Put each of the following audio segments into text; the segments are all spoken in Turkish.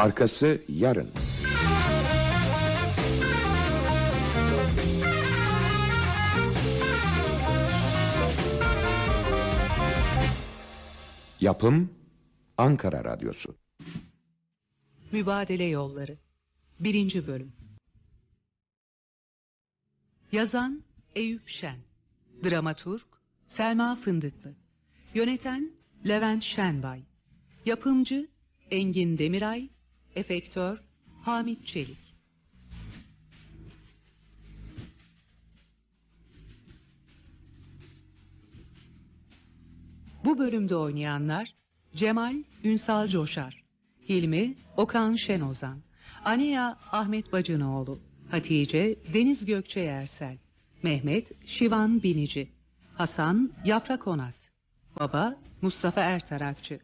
Arkası yarın. Yapım Ankara Radyosu. Mübadele Yolları 1. Bölüm Yazan Eyüp Şen Dramaturg Selma Fındıklı Yöneten Levent Şenbay Yapımcı Engin Demiray Efektör Hamit Çelik. Bu bölümde oynayanlar Cemal Ünsal Coşar, Hilmi Okan Şenozan, Aniya Ahmet Bacınoğlu, Hatice Deniz Gökçe Yersel, Mehmet Şivan Binici, Hasan Yaprak Onat, Baba Mustafa Ertarakçı,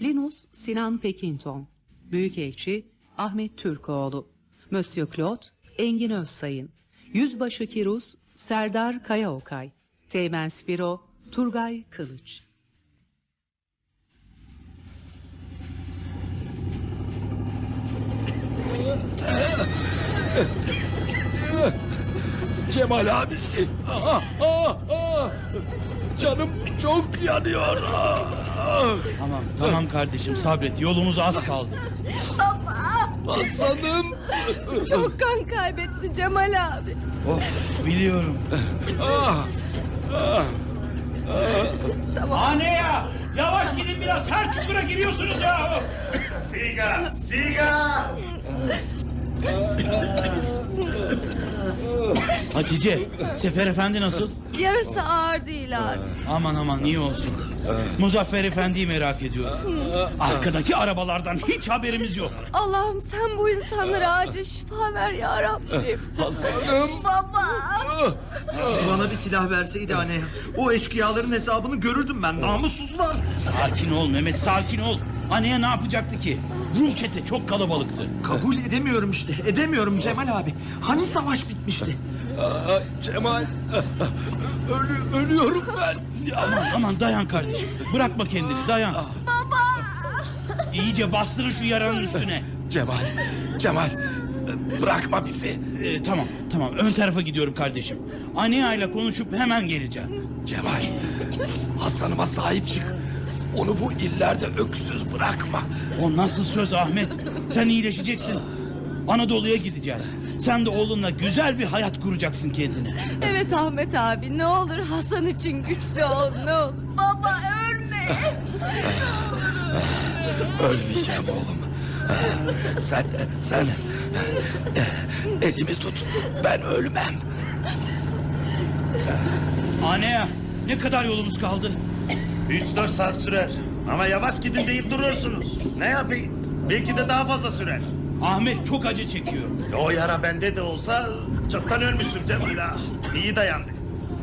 Linus Sinan Pekinton, Büyükelçi Ahmet Türkoğlu, Monsieur Claude Engin Özsayın, Yüzbaşı Kiruz Serdar Kayaokay, Teğmen Spiro Turgay Kılıç. Cemal abi. Ah, ah, ah. Canım çok yanıyor. Tamam tamam kardeşim sabret yolumuz az kaldı. Hasan'ım. Çok kan kaybetti Cemal abi. Of biliyorum. Ah, Anne ya yavaş gidin biraz her çukura giriyorsunuz ya. Siga! Siga! Hatice Sefer Efendi nasıl? Yarısı ağır değil abi. Aman aman iyi olsun. Muzaffer Efendi'yi merak ediyorum. Arkadaki arabalardan hiç haberimiz yok. Allah'ım sen bu insanlara acil şifa ver ya Rabbim. Hasan'ım. Baba. Bana bir silah verseydi anne. O eşkıyaların hesabını görürdüm ben. Namussuzlar. Sakin ol Mehmet sakin ol. Anneye ne yapacaktı ki? Rum çete çok kalabalıktı. Kabul edemiyorum işte. Edemiyorum Cemal abi. Hani savaş bitmişti? Ah, Cemal. Ölü, ölüyorum ben. Aman aman dayan kardeşim. Bırakma kendini dayan. Baba. İyice bastırın şu yaranın üstüne. Cemal. Cemal. Bırakma bizi. Ee, tamam tamam ön tarafa gidiyorum kardeşim. Ania ile konuşup hemen geleceğim. Cemal. Hasan'ıma sahip çık. Onu bu illerde öksüz bırakma. O nasıl söz Ahmet? Sen iyileşeceksin. Anadolu'ya gideceğiz. Sen de oğlunla güzel bir hayat kuracaksın kendine. Evet Ahmet abi ne olur Hasan için güçlü ol ne olur. Baba ölme. Ölmeyeceğim oğlum. Sen, sen elimi tut. Ben ölmem. Ania ne kadar yolumuz kaldı? 3-4 saat sürer. Ama yavaş gidin deyip duruyorsunuz. Ne yapayım? Belki de daha fazla sürer. Ahmet çok acı çekiyor. O yara bende de olsa çoktan ölmüştüm Cemal ha. İyi dayandı.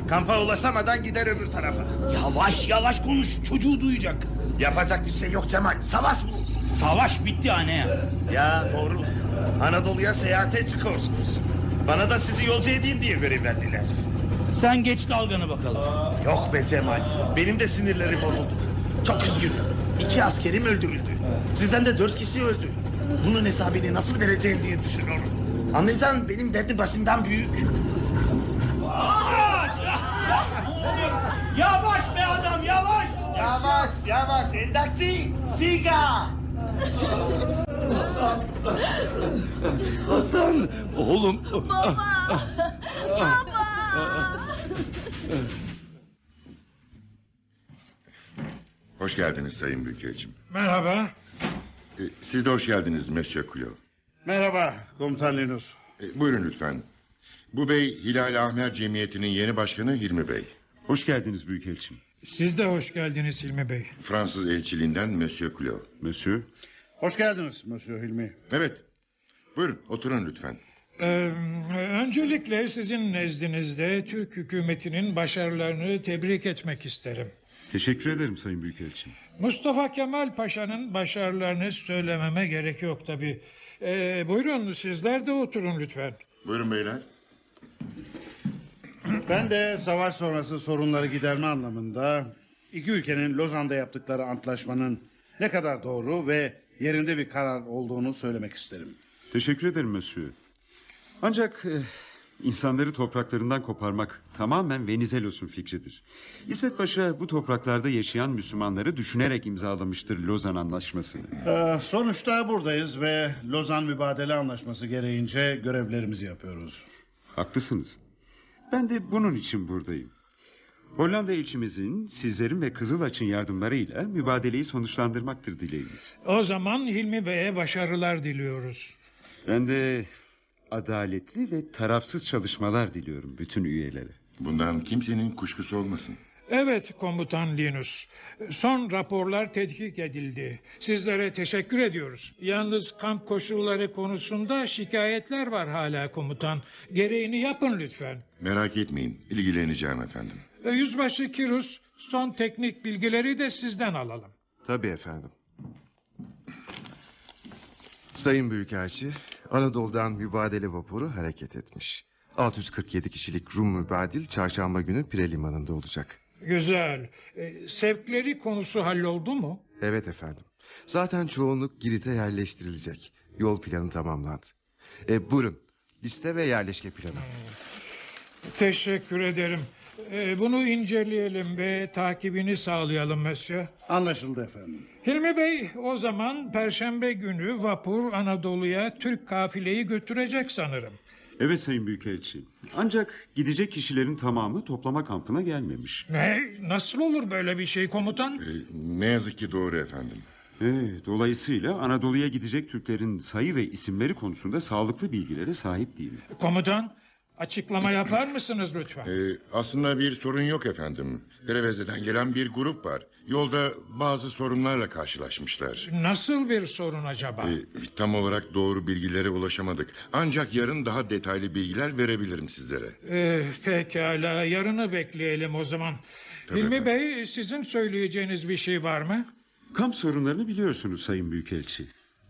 Kampa ulaşamadan gider öbür tarafa. Yavaş yavaş konuş çocuğu duyacak. Yapacak bir şey yok Cemal. Savaş bu. Savaş bitti Ania. Ya doğru. Anadolu'ya seyahate çıkıyorsunuz. Bana da sizi yolcu edeyim diye görev verdiler. Sen geç dalganı bakalım. Yok be Cemal. Benim de sinirlerim bozuldu. Çok üzgünüm. İki askerim öldürüldü. Sizden de dört kişi öldü. Bunun hesabını nasıl vereceğim diye düşünüyorum. Anlayacaksın benim derdim başımdan büyük. Yavaş be adam yavaş. Yavaş yavaş endaksi. Siga. Hasan. Oğlum. Hoş geldiniz Sayın Büyükelçim. Merhaba. E, siz de hoş geldiniz Monsieur Kulo. Merhaba komutan Linus. E, buyurun lütfen. Bu bey Hilal Ahmer Cemiyeti'nin yeni başkanı Hilmi Bey. Hoş geldiniz Büyükelçim. Siz de hoş geldiniz Hilmi Bey. Fransız elçiliğinden Monsieur Kulo. Monsieur. Hoş geldiniz Monsieur Hilmi. Evet. Buyurun oturun lütfen. Ee, öncelikle sizin nezdinizde Türk hükümetinin başarılarını tebrik etmek isterim. Teşekkür ederim Sayın Büyükelçim. Mustafa Kemal Paşa'nın başarılarını söylememe gerek yok tabi. Ee, buyurun sizler de oturun lütfen. Buyurun beyler. Ben de savaş sonrası sorunları giderme anlamında iki ülkenin Lozan'da yaptıkları antlaşmanın ne kadar doğru ve yerinde bir karar olduğunu söylemek isterim. Teşekkür ederim Monsieur. Ancak eh, insanları topraklarından koparmak tamamen Venizelos'un fikridir. İsmet Paşa bu topraklarda yaşayan Müslümanları düşünerek imzalamıştır Lozan Anlaşması'nı. Ee, sonuçta buradayız ve Lozan Mübadele Anlaşması gereğince görevlerimizi yapıyoruz. Haklısınız. Ben de bunun için buradayım. Hollanda elçimizin sizlerin ve Kızılaç'ın yardımlarıyla mübadeleyi sonuçlandırmaktır dileğimiz. O zaman Hilmi Bey'e başarılar diliyoruz. Ben de adaletli ve tarafsız çalışmalar diliyorum bütün üyelere. Bundan kimsenin kuşkusu olmasın. Evet komutan Linus. Son raporlar tetkik edildi. Sizlere teşekkür ediyoruz. Yalnız kamp koşulları konusunda şikayetler var hala komutan. Gereğini yapın lütfen. Merak etmeyin, ilgileneceğim efendim. E, Yüzbaşı Kirus son teknik bilgileri de sizden alalım. Tabii efendim. Sayın Büyükelçi, Anadolu'dan mübadele vapuru hareket etmiş. 647 kişilik Rum mübadil çarşamba günü Pire Limanı'nda olacak. Güzel. E, sevkleri konusu halloldu mu? Evet efendim. Zaten çoğunluk Girit'e yerleştirilecek. Yol planı tamamlandı. E, buyurun, liste ve yerleşke planı. Teşekkür ederim. E, bunu inceleyelim ve takibini sağlayalım Monsieur. Anlaşıldı efendim. Hilmi Bey o zaman Perşembe günü vapur Anadolu'ya Türk kafileyi götürecek sanırım. Evet Sayın Büyükelçi. Ancak gidecek kişilerin tamamı toplama kampına gelmemiş. Ne? Nasıl olur böyle bir şey komutan? Ee, ne yazık ki doğru efendim. Evet, dolayısıyla Anadolu'ya gidecek Türklerin sayı ve isimleri konusunda sağlıklı bilgilere sahip değilim. Komutan açıklama yapar mısınız lütfen? Ee, aslında bir sorun yok efendim. Preveze'den gelen bir grup var. Yolda bazı sorunlarla karşılaşmışlar. Nasıl bir sorun acaba? Ee, tam olarak doğru bilgilere ulaşamadık. Ancak yarın daha detaylı bilgiler verebilirim sizlere. Ee, pekala yarını bekleyelim o zaman. Tabii Hilmi efendim. Bey sizin söyleyeceğiniz bir şey var mı? Kamp sorunlarını biliyorsunuz Sayın Büyükelçi.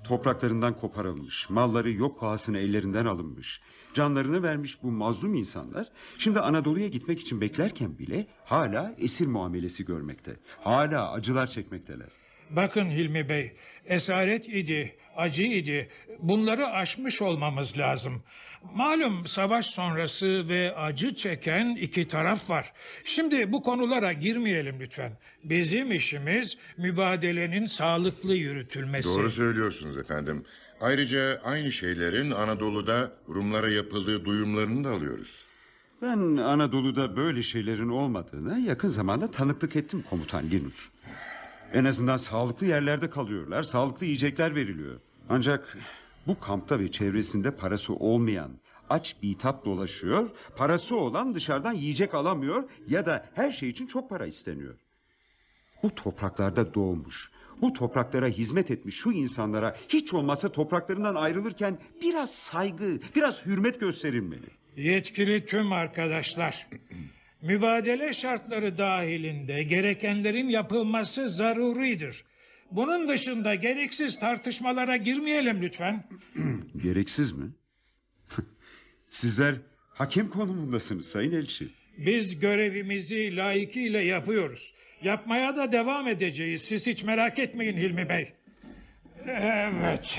Topraklarından koparılmış, malları yok pahasına ellerinden alınmış, canlarını vermiş bu mazlum insanlar şimdi Anadolu'ya gitmek için beklerken bile hala esir muamelesi görmekte. Hala acılar çekmekteler. Bakın Hilmi Bey, esaret idi, acı idi. Bunları aşmış olmamız lazım. Malum savaş sonrası ve acı çeken iki taraf var. Şimdi bu konulara girmeyelim lütfen. Bizim işimiz mübadelenin sağlıklı yürütülmesi. Doğru söylüyorsunuz efendim. Ayrıca aynı şeylerin Anadolu'da Rumlara yapıldığı duyumlarını da alıyoruz. Ben Anadolu'da böyle şeylerin olmadığına yakın zamanda tanıklık ettim komutan Linus. En azından sağlıklı yerlerde kalıyorlar, sağlıklı yiyecekler veriliyor. Ancak bu kampta ve çevresinde parası olmayan, aç bitap dolaşıyor, parası olan dışarıdan yiyecek alamıyor ya da her şey için çok para isteniyor. Bu topraklarda doğmuş, bu topraklara hizmet etmiş şu insanlara hiç olmazsa topraklarından ayrılırken biraz saygı, biraz hürmet gösterilmeli. Yetkili tüm arkadaşlar. Mübadele şartları dahilinde gerekenlerin yapılması zaruridir. Bunun dışında gereksiz tartışmalara girmeyelim lütfen. Gereksiz mi? Sizler hakem konumundasınız Sayın Elçi. Biz görevimizi layıkıyla yapıyoruz. Yapmaya da devam edeceğiz. Siz hiç merak etmeyin Hilmi Bey. Evet.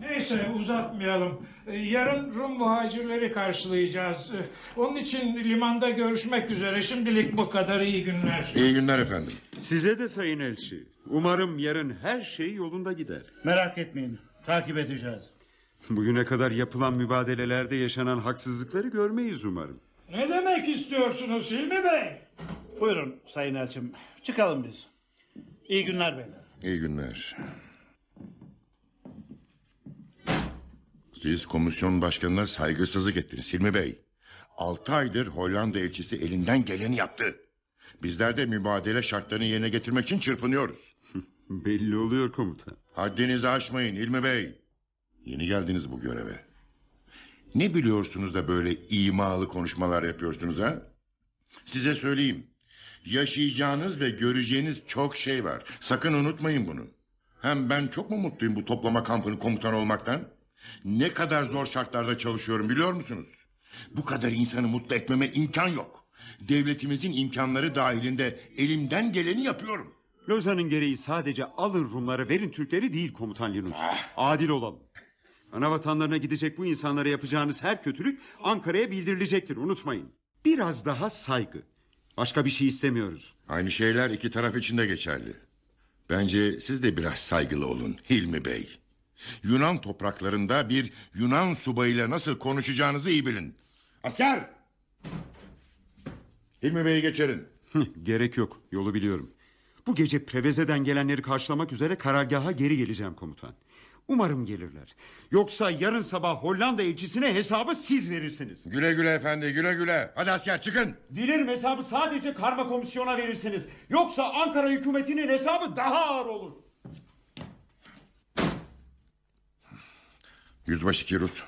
Neyse uzatmayalım. Yarın Rum muhacirleri karşılayacağız. Onun için limanda görüşmek üzere. Şimdilik bu kadar iyi günler. İyi günler efendim. Size de Sayın Elçi. Umarım yarın her şey yolunda gider. Merak etmeyin, takip edeceğiz. Bugüne kadar yapılan mübadelelerde yaşanan haksızlıkları görmeyiz umarım. Ne demek istiyorsunuz Hilmi Bey? Buyurun Sayın Elçim, çıkalım biz. İyi günler beyler. İyi günler. Siz komisyon başkanına saygısızlık ettiniz Hilmi Bey. Altı aydır Hollanda elçisi elinden geleni yaptı. Bizler de mübadele şartlarını yerine getirmek için çırpınıyoruz. Belli oluyor komutan. Haddinizi aşmayın Hilmi Bey. Yeni geldiniz bu göreve. Ne biliyorsunuz da böyle imalı konuşmalar yapıyorsunuz ha? Size söyleyeyim. Yaşayacağınız ve göreceğiniz çok şey var. Sakın unutmayın bunu. Hem ben çok mu mutluyum bu toplama kampının komutanı olmaktan? Ne kadar zor şartlarda çalışıyorum biliyor musunuz? Bu kadar insanı mutlu etmeme imkan yok. Devletimizin imkanları dahilinde elimden geleni yapıyorum. Lozan'ın gereği sadece alın Rumları verin Türkleri değil komutan Linus. Adil olalım. Ana vatanlarına gidecek bu insanlara yapacağınız her kötülük Ankara'ya bildirilecektir unutmayın. Biraz daha saygı. Başka bir şey istemiyoruz. Aynı şeyler iki taraf için de geçerli. Bence siz de biraz saygılı olun Hilmi Bey. Yunan topraklarında bir Yunan subayıyla nasıl konuşacağınızı iyi bilin. Asker! Hilmi Bey'i geçerin. Gerek yok yolu biliyorum. Bu gece Preveze'den gelenleri karşılamak üzere karargaha geri geleceğim komutan. Umarım gelirler. Yoksa yarın sabah Hollanda elçisine hesabı siz verirsiniz. Güle güle efendi güle güle. Hadi asker çıkın. Dilerim hesabı sadece karma komisyona verirsiniz. Yoksa Ankara hükümetinin hesabı daha ağır olur. Yüzbaşı Kirus.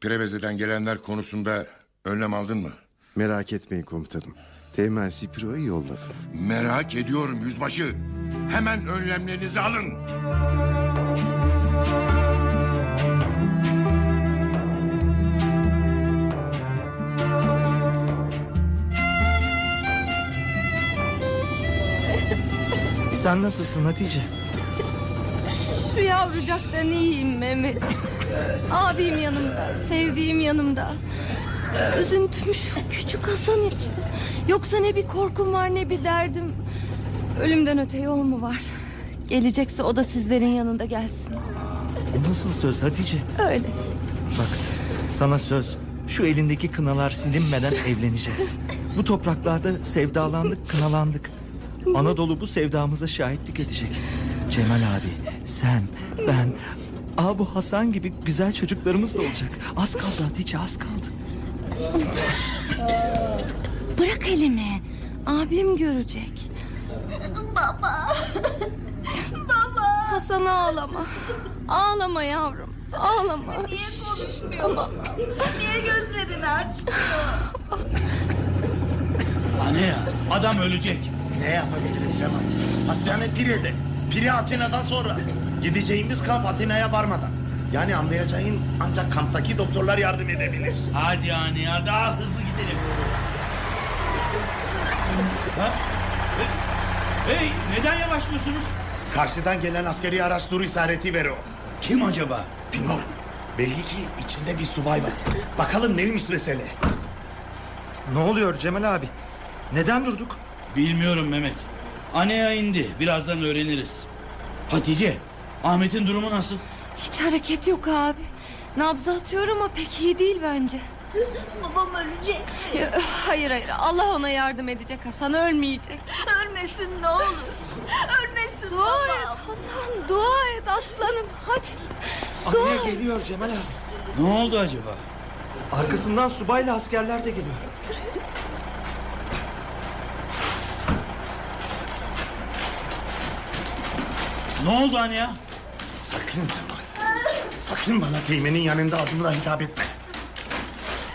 Preveze'den gelenler konusunda önlem aldın mı? Merak etmeyin komutanım. Teğmen Sipiro'yu yolladım. Merak ediyorum yüzbaşı. Hemen önlemlerinizi alın. Sen nasılsın Hatice? Şu yavrucaktan iyiyim Mehmet. Abim yanımda, sevdiğim yanımda. Üzüntüm şu küçük Hasan için. Yoksa ne bir korkum var ne bir derdim. Ölümden öte yol mu var? Gelecekse o da sizlerin yanında gelsin. Nasıl söz Hatice? Öyle. Bak sana söz. Şu elindeki kınalar silinmeden evleneceğiz. Bu topraklarda sevdalandık, kınalandık. Anadolu bu sevdamıza şahitlik edecek. Cemal abi, sen, ben, Aa bu Hasan gibi güzel çocuklarımız da olacak. Az kaldı Hatice, az kaldı. Bırak elimi. Abim görecek. Baba. Baba. Hasan ağlama. Ağlama yavrum. Ağlama. Niye konuşmuyor? Niye gözlerini açmıyor? Anne ya adam ölecek. Ne yapabilirim Cemal? Hastane Pire'de. Pire Atina'dan sonra. Gideceğimiz kamp Atina'ya varmadan. Yani anlayacağın ancak kamptaki doktorlar yardım edebilir. Hadi anne ya daha hızlı gidelim. Ha? Hey neden yavaşlıyorsunuz? Karşıdan gelen askeri araç dur işareti veriyor. Kim acaba? Bilmiyorum. Belli ki içinde bir subay var. Bakalım neymiş mesele. Ne oluyor Cemal abi? Neden durduk? Bilmiyorum Mehmet. Anneya indi. Birazdan öğreniriz. Hatice, Ahmet'in durumu nasıl? Hiç hareket yok abi. Nabzı atıyor ama pek iyi değil bence. Babam ölecek. Hayır hayır Allah ona yardım edecek Hasan ölmeyecek. Ölmesin ne olur. Ölmesin Dua et Hasan dua et aslanım hadi. Dua et. geliyor Cemal abi. Ne oldu acaba? Arkasından subayla askerler de geliyor. Ne oldu anne ya? Sakın Cemal. Sakın bana teğmenin yanında adımla hitap etme.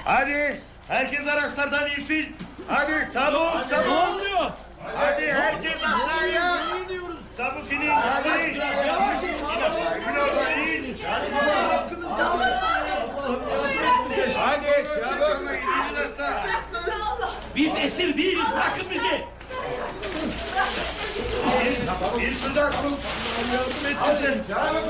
Hadi herkes araçlardan insin. Hadi çabuk çabuk. Ne oluyor? Hadi herkes aşağıya. Çabuk inin. Hadi. Yavaş in. İn oradan in. Hadi çabuk. İnin aşağı. Biz esir değiliz. Bırakın bizi. İn şuradan. Yardım et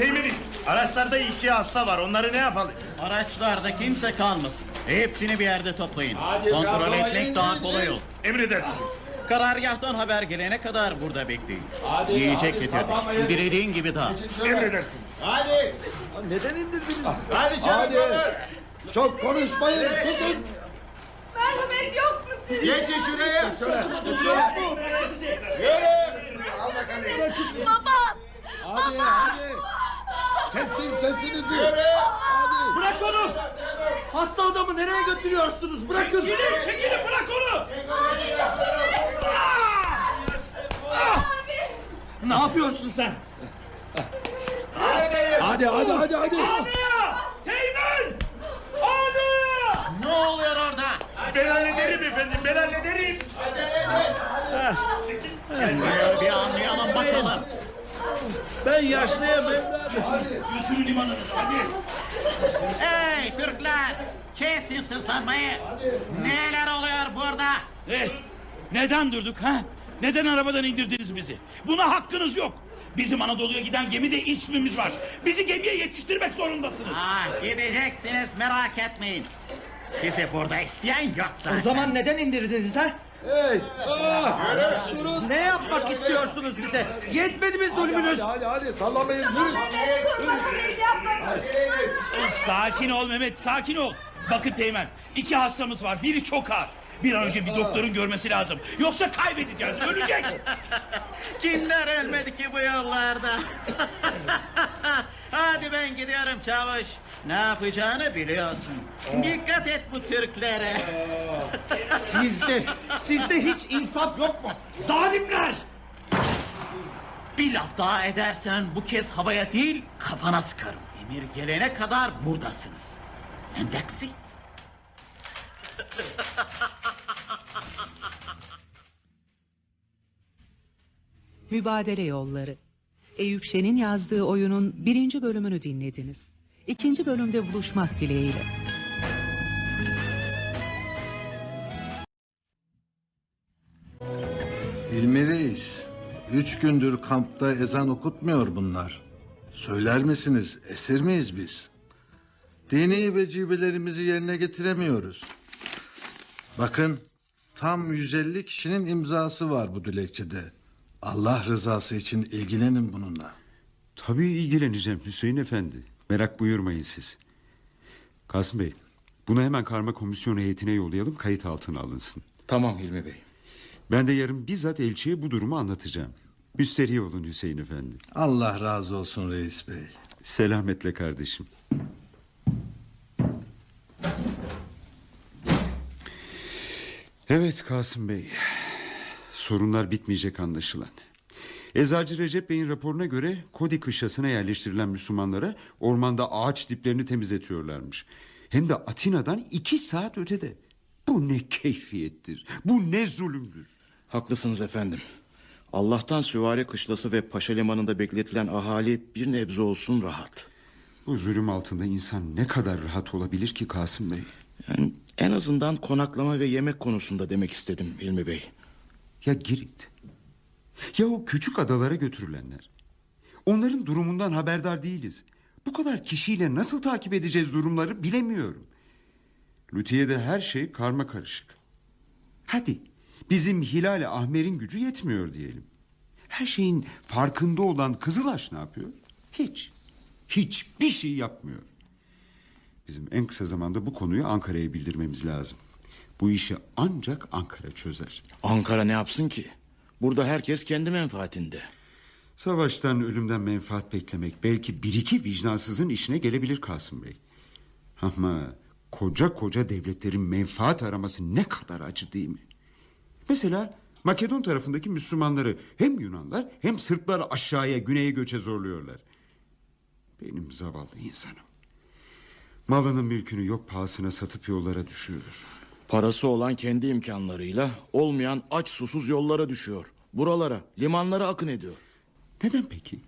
Teğmenim. Araçlarda iki hasta var. Onları ne yapalım? Araçlarda kimse kalmasın. Hepsini bir yerde toplayın. Kontrol etmek daha kolay olur. Emredersiniz. Karargahtan haber gelene kadar burada bekleyin. Yiyecek getirdik. Dilediğin gibi dağıt. Emredersiniz. Hadi. Neden indirdiniz? Hadi canım. Çok konuşmayın susun. Merhamet yok mu sizin? Geçin şuraya. Şöyle. Baba. Hadi hadi. Kesin sesinizi. Hadi. Bırak onu. Hasta adamı nereye götürüyorsunuz? Bırakın. Çekilin, çekilin bırak onu. Ne yapıyorsun sen? Hadi hadi hadi hadi. Teğmen! Anne! Ne oluyor orada? Ben hallederim efendim. Ben hallederim. Bir anlayalım bakalım. Ben yaşlıyım. Götürün limanınıza hadi. Hey Türkler! Kesin sızlanmayı. Neler oluyor burada? Eh, neden durduk ha? Neden arabadan indirdiniz bizi? Buna hakkınız yok. Bizim Anadolu'ya giden gemide ismimiz var. Bizi gemiye yetiştirmek zorundasınız. Ah gideceksiniz merak etmeyin. Sizi burada isteyen yok zaten. O zaman neden indirdiniz ha? Hey! Ah! Durun! Ne yapmak istiyorsunuz bize? Yetmedi mi zulmünüz? Hadi hadi hadi sallamayın durun. Sakin ol Mehmet, sakin ol. Bakın Teğmen, iki hastamız var. Biri çok ağır. Bir an önce bir doktorun görmesi lazım. Yoksa kaybedeceğiz, ölecek. Kimler ölmedi ki bu yollarda? Hadi ben gidiyorum çavuş. Ne yapacağını biliyorsun. Dikkat et bu Türklere. Sizde, sizde hiç insaf yok mu? Zalimler! Bir laf daha edersen bu kez havaya değil kafana sıkarım. Emir gelene kadar buradasınız. Endeksi. Mübadele Yolları. Eyüp Şen'in yazdığı oyunun birinci bölümünü dinlediniz. İkinci bölümde buluşmak dileğiyle. İlmi Reis, üç gündür kampta ezan okutmuyor bunlar. Söyler misiniz, esir miyiz biz? Dini vecibelerimizi yerine getiremiyoruz. Bakın, tam 150 kişinin imzası var bu dilekçede. Allah rızası için ilgilenin bununla. Tabii ilgileneceğim Hüseyin Efendi. Merak buyurmayın siz. Kasım Bey, bunu hemen karma komisyon heyetine yollayalım kayıt altına alınsın. Tamam Hilmi Bey. Ben de yarın bizzat elçiye bu durumu anlatacağım. Müsterih olun Hüseyin Efendi. Allah razı olsun reis bey. Selametle kardeşim. Evet Kasım Bey. Sorunlar bitmeyecek anlaşılan. Eczacı Recep Bey'in raporuna göre Kodi kışlasına yerleştirilen Müslümanlara ormanda ağaç diplerini temizletiyorlarmış. Hem de Atina'dan iki saat ötede. Bu ne keyfiyettir. Bu ne zulümdür. Haklısınız efendim. Allah'tan Süvari Kışlası ve Paşa Limanı'nda bekletilen ahali bir nebze olsun rahat. Bu zulüm altında insan ne kadar rahat olabilir ki Kasım Bey? Yani en azından konaklama ve yemek konusunda demek istedim Hilmi Bey. Ya Girit? Ya o küçük adalara götürülenler? Onların durumundan haberdar değiliz. Bu kadar kişiyle nasıl takip edeceğiz durumları bilemiyorum. Lütfiye'de her şey karma karışık. Hadi bizim Hilal Ahmer'in gücü yetmiyor diyelim. Her şeyin farkında olan Kızılaş ne yapıyor? Hiç. Hiçbir şey yapmıyor. Bizim en kısa zamanda bu konuyu Ankara'ya bildirmemiz lazım. Bu işi ancak Ankara çözer. Ankara ne yapsın ki? Burada herkes kendi menfaatinde. Savaştan ölümden menfaat beklemek belki bir iki vicdansızın işine gelebilir Kasım Bey. Ama koca koca devletlerin menfaat araması ne kadar acı değil mi? Mesela Makedon tarafındaki Müslümanları hem Yunanlar hem Sırplar aşağıya güneye göçe zorluyorlar. Benim zavallı insanım. Malının mülkünü yok pahasına satıp yollara düşüyor. Parası olan kendi imkanlarıyla olmayan aç susuz yollara düşüyor. Buralara, limanlara akın ediyor. Neden peki?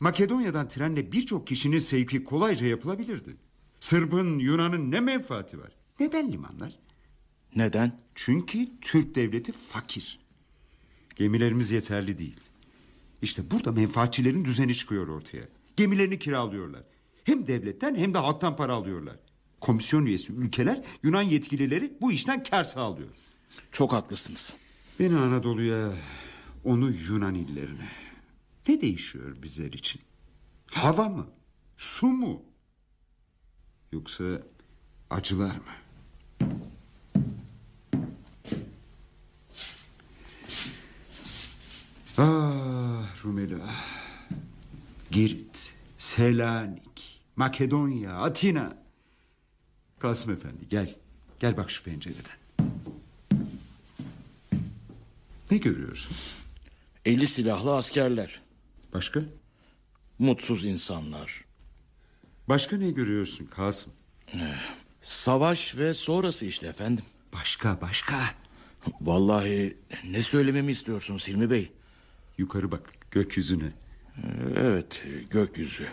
Makedonya'dan trenle birçok kişinin sevki kolayca yapılabilirdi. Sırbın, Yunan'ın ne menfaati var? Neden limanlar? Neden? Çünkü Türk devleti fakir. Gemilerimiz yeterli değil. İşte burada menfaatçilerin düzeni çıkıyor ortaya. Gemilerini kiralıyorlar. Hem devletten hem de halktan para alıyorlar. Komisyon üyesi ülkeler Yunan yetkilileri bu işten kar sağlıyor. Çok haklısınız. Beni Anadolu'ya, onu Yunan illerine. Ne değişiyor bizler için? Hava mı? Su mu? Yoksa acılar mı? Ah Rumeli ah. Girit, Selanik, Makedonya, Atina. Kasım Efendi gel. Gel bak şu pencereden. Ne görüyorsun? Eli silahlı askerler. Başka? Mutsuz insanlar. Başka ne görüyorsun Kasım? Savaş ve sonrası işte efendim. Başka başka. Vallahi ne söylememi istiyorsunuz Hilmi Bey? Yukarı bak gökyüzüne. Evet gökyüzü.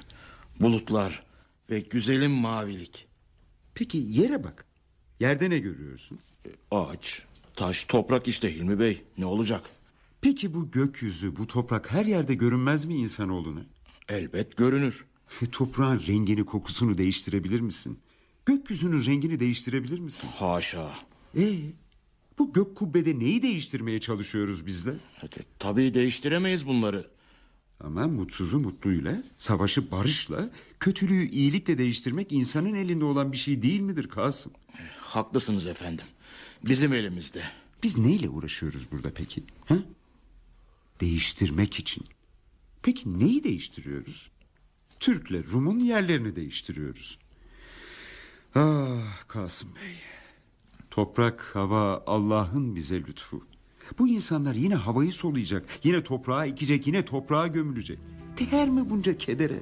Bulutlar ve güzelim mavilik. Peki yere bak. Yerde ne görüyorsun? Ağaç, taş, toprak işte Hilmi Bey. Ne olacak? Peki bu gökyüzü, bu toprak her yerde görünmez mi insanoğluna? Elbet görünür. Toprağın rengini, kokusunu değiştirebilir misin? Gökyüzünün rengini değiştirebilir misin? Haşa. Ee, bu gök kubbede neyi değiştirmeye çalışıyoruz bizler? Tabii değiştiremeyiz bunları. Ama mutsuzu mutluyla, savaşı barışla, kötülüğü iyilikle değiştirmek insanın elinde olan bir şey değil midir Kasım? Haklısınız efendim. Bizim elimizde. Biz neyle uğraşıyoruz burada peki? Ha? Değiştirmek için. Peki neyi değiştiriyoruz? Türk'le Rum'un yerlerini değiştiriyoruz. Ah Kasım Bey. Toprak, hava Allah'ın bize lütfu. Bu insanlar yine havayı soluyacak, yine toprağa ekecek, yine toprağa gömülecek. Değer mi bunca kedere?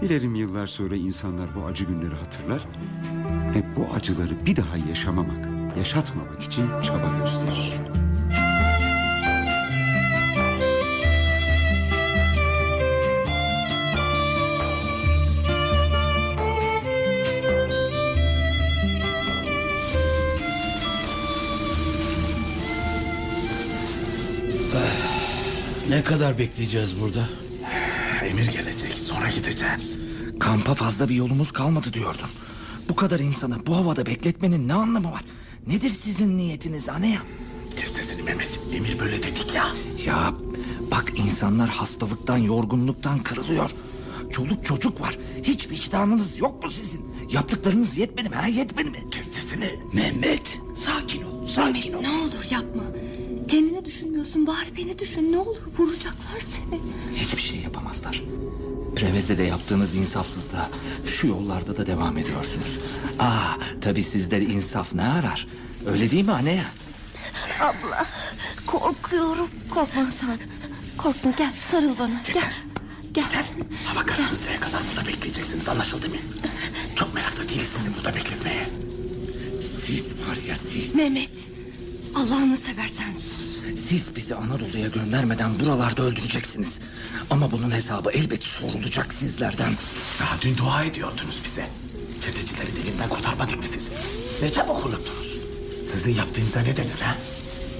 Dilerim yıllar sonra insanlar bu acı günleri hatırlar ve bu acıları bir daha yaşamamak, yaşatmamak için çaba gösterir. Ne kadar bekleyeceğiz burada? Emir gelecek sonra gideceğiz. Kampa fazla bir yolumuz kalmadı diyordun. Bu kadar insanı bu havada bekletmenin ne anlamı var? Nedir sizin niyetiniz Aneya? Kes sesini Mehmet. Emir böyle dedik ya. Ya bak insanlar hastalıktan, yorgunluktan kırılıyor. Çoluk çocuk var. Hiç vicdanınız yok mu sizin? Yaptıklarınız yetmedi mi? Ha? Yetmedi mi? Kes sesini. Mehmet sakin ol sakin ol. Ne olur yapma. Kendini düşünmüyorsun bari beni düşün ne olur vuracaklar seni. Hiçbir şey yapamazlar. Preveze'de yaptığınız insafsızlığa şu yollarda da devam ediyorsunuz. Aa, tabii sizde insaf ne arar? Öyle değil mi Aneya? Abla korkuyorum. Korkma sen. Korkma gel sarıl bana gel. Gel. Hava kararıncaya kadar burada bekleyeceksiniz anlaşıldı mı? Çok meraklı değiliz sizi burada bekletmeye. Siz var ya siz. Mehmet Allah'ını seversen sus. Siz bizi Anadolu'ya göndermeden buralarda öldüreceksiniz. Ama bunun hesabı elbet sorulacak sizlerden. Daha dün dua ediyordunuz bize. Çetecilerin elinden kurtarmadık mı sizi? Ne çabuk unuttunuz. Sizin yaptığınıza ne denir ha?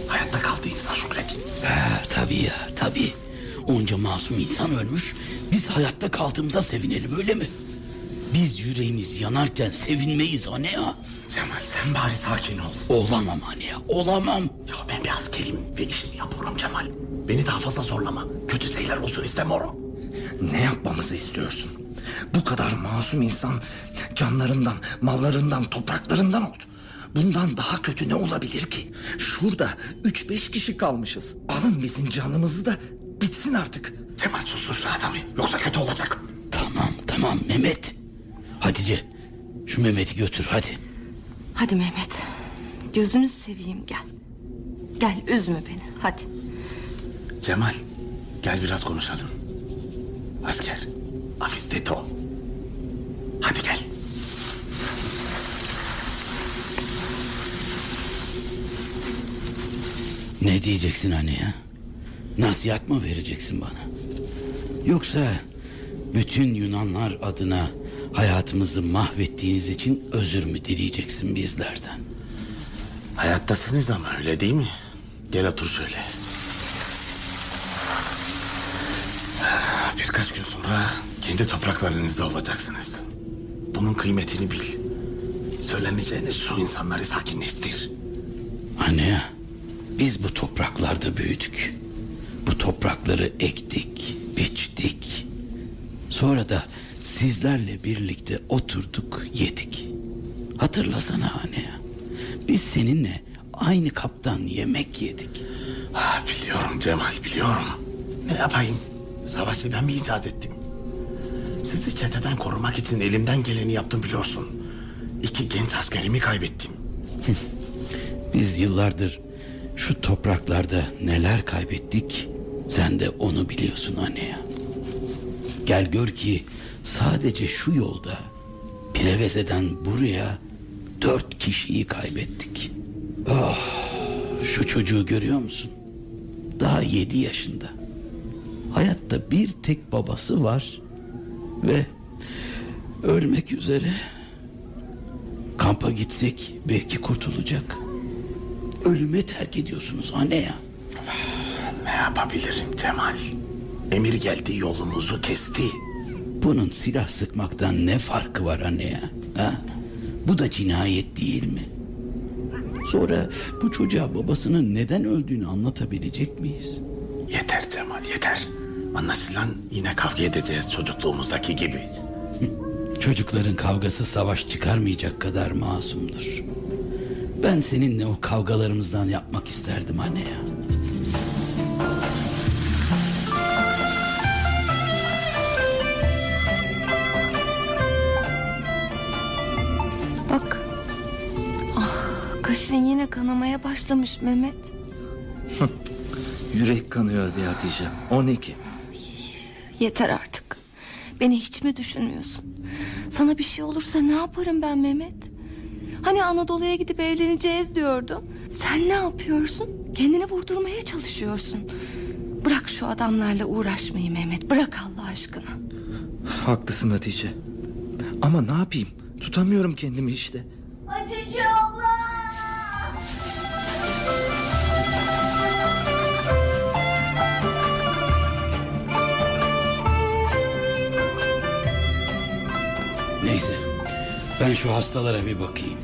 Hayatta kaldığınıza şükredin. Ha, tabii ya tabii. Onca masum insan ölmüş. Biz hayatta kaldığımıza sevinelim öyle mi? Biz yüreğimiz yanarken sevinmeyiz anne ya. Cemal sen bari sakin ol. Olamam anne ya olamam. Ya ben bir askerim ve işimi yapıyorum Cemal. Beni daha fazla zorlama. Kötü şeyler olsun istemiyorum. Ne yapmamızı istiyorsun? Bu kadar masum insan canlarından, mallarından, topraklarından oldu. Bundan daha kötü ne olabilir ki? Şurada üç beş kişi kalmışız. Alın bizim canımızı da bitsin artık. Cemal sustur şu adamı. Yoksa kötü olacak. Tamam tamam Mehmet. Hatice şu Mehmet'i götür hadi. Hadi Mehmet. Gözünü seveyim gel. Gel üzme beni hadi. Cemal gel biraz konuşalım. Asker. Afisteto. Hadi gel. Ne diyeceksin anne ya? Nasihat mı vereceksin bana? Yoksa bütün Yunanlar adına hayatımızı mahvettiğiniz için özür mü dileyeceksin bizlerden? Hayattasınız ama öyle değil mi? Gel otur şöyle. Birkaç gün sonra kendi topraklarınızda olacaksınız. Bunun kıymetini bil. Söyleneceğiniz şu insanları sakinleştir. Anne biz bu topraklarda büyüdük. Bu toprakları ektik, biçtik. Sonra da sizlerle birlikte oturduk, yedik. Hatırlasana anne ya. Biz seninle aynı kaptan yemek yedik. Ah, biliyorum Cemal biliyorum. Ne yapayım? Savaşı ben mi icat ettim? Sizi çeteden korumak için elimden geleni yaptım biliyorsun. İki genç askerimi kaybettim. Biz yıllardır şu topraklarda neler kaybettik sen de onu biliyorsun anne ya. Gel gör ki sadece şu yolda Preveze'den buraya dört kişiyi kaybettik. Oh, şu çocuğu görüyor musun? Daha yedi yaşında. Hayatta bir tek babası var ve ölmek üzere. Kampa gitsek belki kurtulacak. Ölüme terk ediyorsunuz anne ya. yapabilirim Cemal? Emir geldi yolumuzu kesti. Bunun silah sıkmaktan ne farkı var anne ya? Ha? Bu da cinayet değil mi? Sonra bu çocuğa babasının neden öldüğünü anlatabilecek miyiz? Yeter Cemal yeter. Anlaşılan yine kavga edeceğiz çocukluğumuzdaki gibi. Çocukların kavgası savaş çıkarmayacak kadar masumdur. Ben seninle o kavgalarımızdan yapmak isterdim anne ya. Kaşın yine kanamaya başlamış Mehmet. Yürek kanıyor bir Hatice. 12. Yeter artık. Beni hiç mi düşünmüyorsun? Sana bir şey olursa ne yaparım ben Mehmet? Hani Anadolu'ya gidip evleneceğiz diyordum. Sen ne yapıyorsun? Kendini vurdurmaya çalışıyorsun. Bırak şu adamlarla uğraşmayı Mehmet. Bırak Allah aşkına. Haklısın Hatice. Ama ne yapayım? Tutamıyorum kendimi işte. Hatice abla. Neyse ben şu hastalara bir bakayım.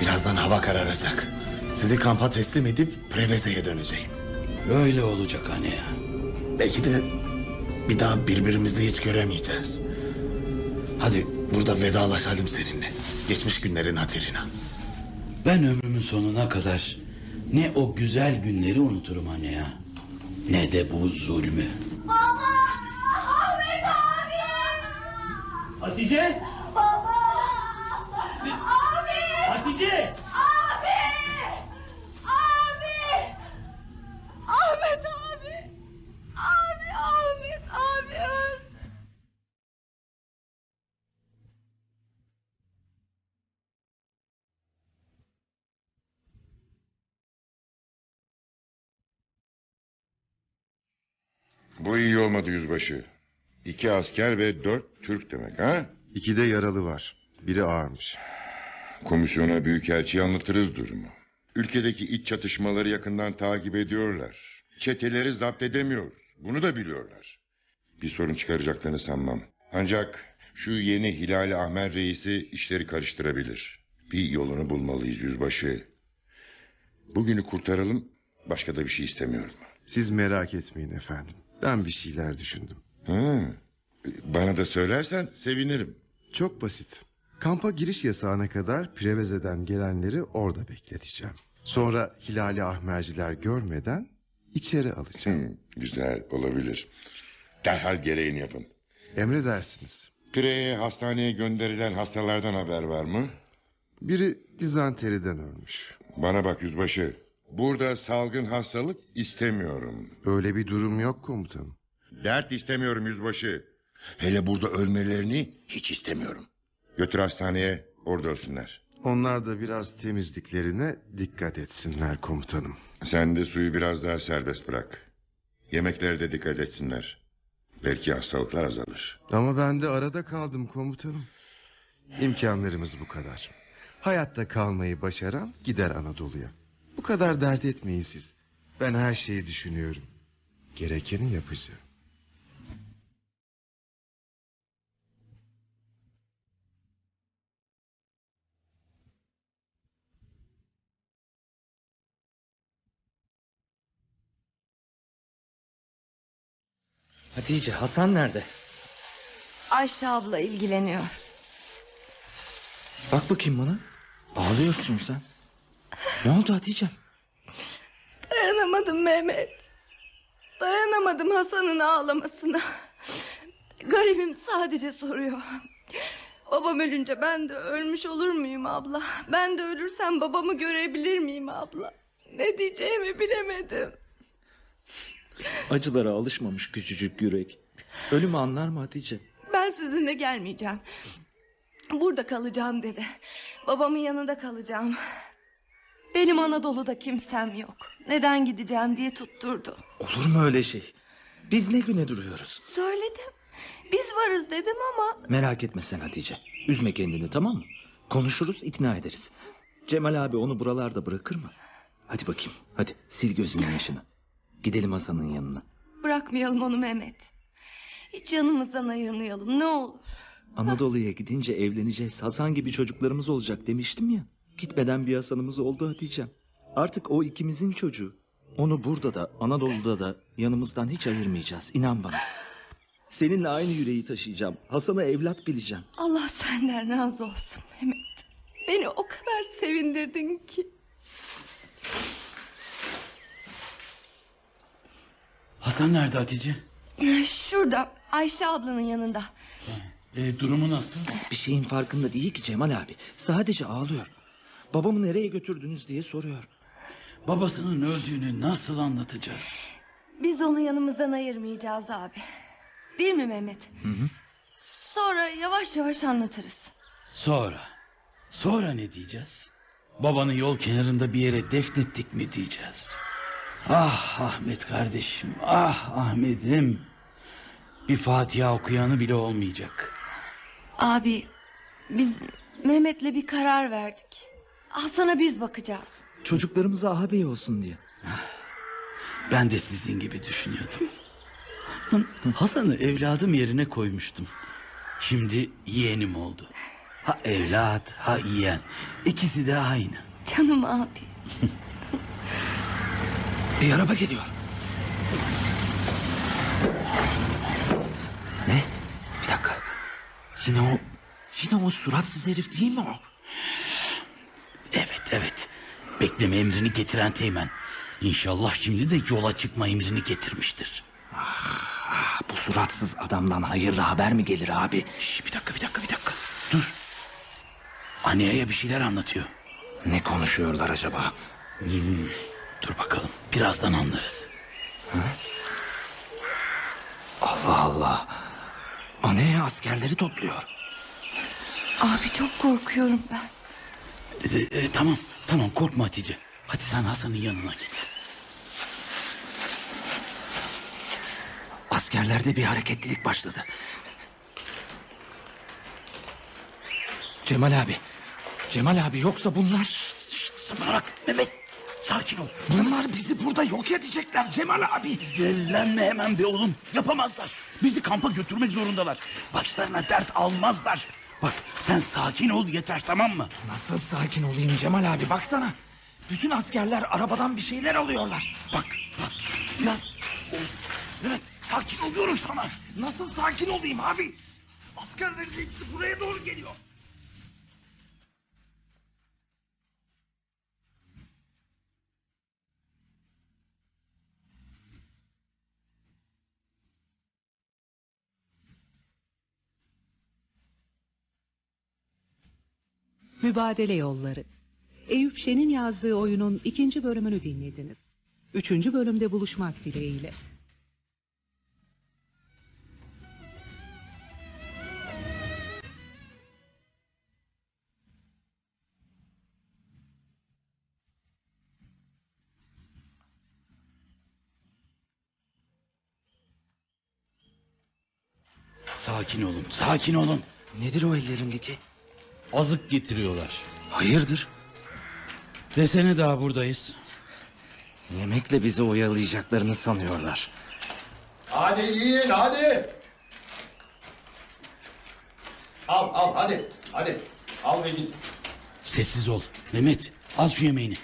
Birazdan hava kararacak. Sizi kampa teslim edip Preveze'ye döneceğim. Öyle olacak anne ya. Belki de bir daha birbirimizi hiç göremeyeceğiz. Hadi burada vedalaşalım seninle. Geçmiş günlerin hatırına. Ben ömrümün sonuna kadar ne o güzel günleri unuturum anne ya. Ne de bu zulmü. Ahmet abi. Hatice! Baba. Abi. Hatice! Abi. Abi. Ahmet abi. Abi Ahmet abi öldü. Bu iyi olmadı yüzbaşı. İki asker ve dört Türk demek ha? İki de yaralı var. Biri ağırmış. Komisyona büyükelçiye anlatırız durumu. Ülkedeki iç çatışmaları yakından takip ediyorlar. Çeteleri zapt edemiyoruz. Bunu da biliyorlar. Bir sorun çıkaracaklarını sanmam. Ancak şu yeni Hilali Ahmer reisi işleri karıştırabilir. Bir yolunu bulmalıyız yüzbaşı. Bugünü kurtaralım. Başka da bir şey istemiyorum. Siz merak etmeyin efendim. Ben bir şeyler düşündüm. Ha, bana da söylersen sevinirim. Çok basit. Kampa giriş yasağına kadar Preveze'den gelenleri orada bekleteceğim. Sonra Hilali Ahmerciler görmeden içeri alacağım. Hı, güzel olabilir. Derhal gereğini yapın. Emredersiniz. Pire'ye hastaneye gönderilen hastalardan haber var mı? Biri dizanteriden ölmüş. Bana bak yüzbaşı. Burada salgın hastalık istemiyorum. Öyle bir durum yok komutanım. Dert istemiyorum yüzbaşı. Hele burada ölmelerini hiç istemiyorum. Götür hastaneye orada ölsünler. Onlar da biraz temizliklerine dikkat etsinler komutanım. Sen de suyu biraz daha serbest bırak. Yemeklerde dikkat etsinler. Belki hastalıklar azalır. Ama ben de arada kaldım komutanım. İmkanlarımız bu kadar. Hayatta kalmayı başaran gider Anadolu'ya. Bu kadar dert etmeyin siz. Ben her şeyi düşünüyorum. Gerekeni yapacağım. Hatice Hasan nerede? Ayşe abla ilgileniyor. Bak bakayım bana. Ağlıyorsun sen. Ne oldu Hatice? Dayanamadım Mehmet. Dayanamadım Hasan'ın ağlamasına. Garibim sadece soruyor. Babam ölünce ben de ölmüş olur muyum abla? Ben de ölürsem babamı görebilir miyim abla? Ne diyeceğimi bilemedim. Acılara alışmamış küçücük yürek. Ölümü anlar mı Hatice? Ben sizinle gelmeyeceğim. Burada kalacağım dedi. Babamın yanında kalacağım. Benim Anadolu'da kimsem yok. Neden gideceğim diye tutturdu. Olur mu öyle şey? Biz ne güne duruyoruz? Söyledim. Biz varız dedim ama Merak etme sen Hatice. Üzme kendini tamam mı? Konuşuruz ikna ederiz. Cemal abi onu buralarda bırakır mı? Hadi bakayım hadi sil gözünün yaşını. Gidelim Hasan'ın yanına. Bırakmayalım onu Mehmet. Hiç yanımızdan ayırmayalım ne olur. Anadolu'ya gidince evleneceğiz. Hasan gibi çocuklarımız olacak demiştim ya. Gitmeden bir Hasan'ımız oldu Hatice'm. Artık o ikimizin çocuğu. Onu burada da Anadolu'da da yanımızdan hiç ayırmayacağız. İnan bana. Seninle aynı yüreği taşıyacağım. Hasan'ı evlat bileceğim. Allah senden razı olsun Mehmet. Beni o kadar sevindirdin ki. Hasan nerede Hatice? Şurada Ayşe ablanın yanında. E, durumu nasıl? Bir şeyin farkında değil ki Cemal abi. Sadece ağlıyor. Babamı nereye götürdünüz diye soruyor. Babasının öldüğünü nasıl anlatacağız? Biz onu yanımızdan ayırmayacağız abi. Değil mi Mehmet? Hı hı. Sonra yavaş yavaş anlatırız. Sonra. Sonra ne diyeceğiz? Babanı yol kenarında bir yere defnettik mi diyeceğiz? Ah Ahmet kardeşim, ah Ahmet'im. Bir Fatiha okuyanı bile olmayacak. Abi biz Mehmet'le bir karar verdik. Hasan'a biz bakacağız. Çocuklarımıza ağabey olsun diye. Ben de sizin gibi düşünüyordum. Hasan'ı evladım yerine koymuştum. Şimdi yeğenim oldu. Ha evlat, ha yeğen. İkisi de aynı. Canım abi. Bir araba geliyor. Ne? Bir dakika. Yine o... Yine o suratsız herif değil mi o? Evet, evet. Bekleme emrini getiren Teğmen. İnşallah şimdi de yola çıkma emrini getirmiştir. Ah, bu suratsız adamdan hayırlı haber mi gelir abi? Şş, bir dakika, bir dakika, bir dakika. Dur. Anneye bir şeyler anlatıyor. Ne konuşuyorlar acaba? Hmm, dur bakalım, birazdan anlarız. Allah Allah. Aneye askerleri topluyor. Abi çok korkuyorum ben. E, e, tamam, tamam korkma Hatice. Hadi sen Hasan'ın yanına git. Askerlerde bir hareketlilik başladı. Cemal abi. Cemal abi yoksa bunlar... Bana bak Mehmet sakin ol. Bunlar bizi burada yok edecekler Cemal abi. Dellenme hemen be oğlum. Yapamazlar. Bizi kampa götürmek zorundalar. Başlarına dert almazlar. Bak sen sakin ol yeter tamam mı? Nasıl sakin olayım Cemal abi baksana. Bütün askerler arabadan bir şeyler alıyorlar. Bak bak. Ya. Evet sakin ol diyorum sana. Nasıl sakin olayım abi? Askerlerin hepsi buraya doğru geliyor. Mübadele Yolları. Eyüp Şen'in yazdığı oyunun ikinci bölümünü dinlediniz. Üçüncü bölümde buluşmak dileğiyle. Sakin olun sakin olun. Nedir o ellerindeki? Azık getiriyorlar. Hayırdır? Desene daha buradayız. Yemekle bizi oyalayacaklarını sanıyorlar. Hadi yiyin hadi. Al al hadi hadi. Al ve git. Sessiz ol. Mehmet al şu yemeğini.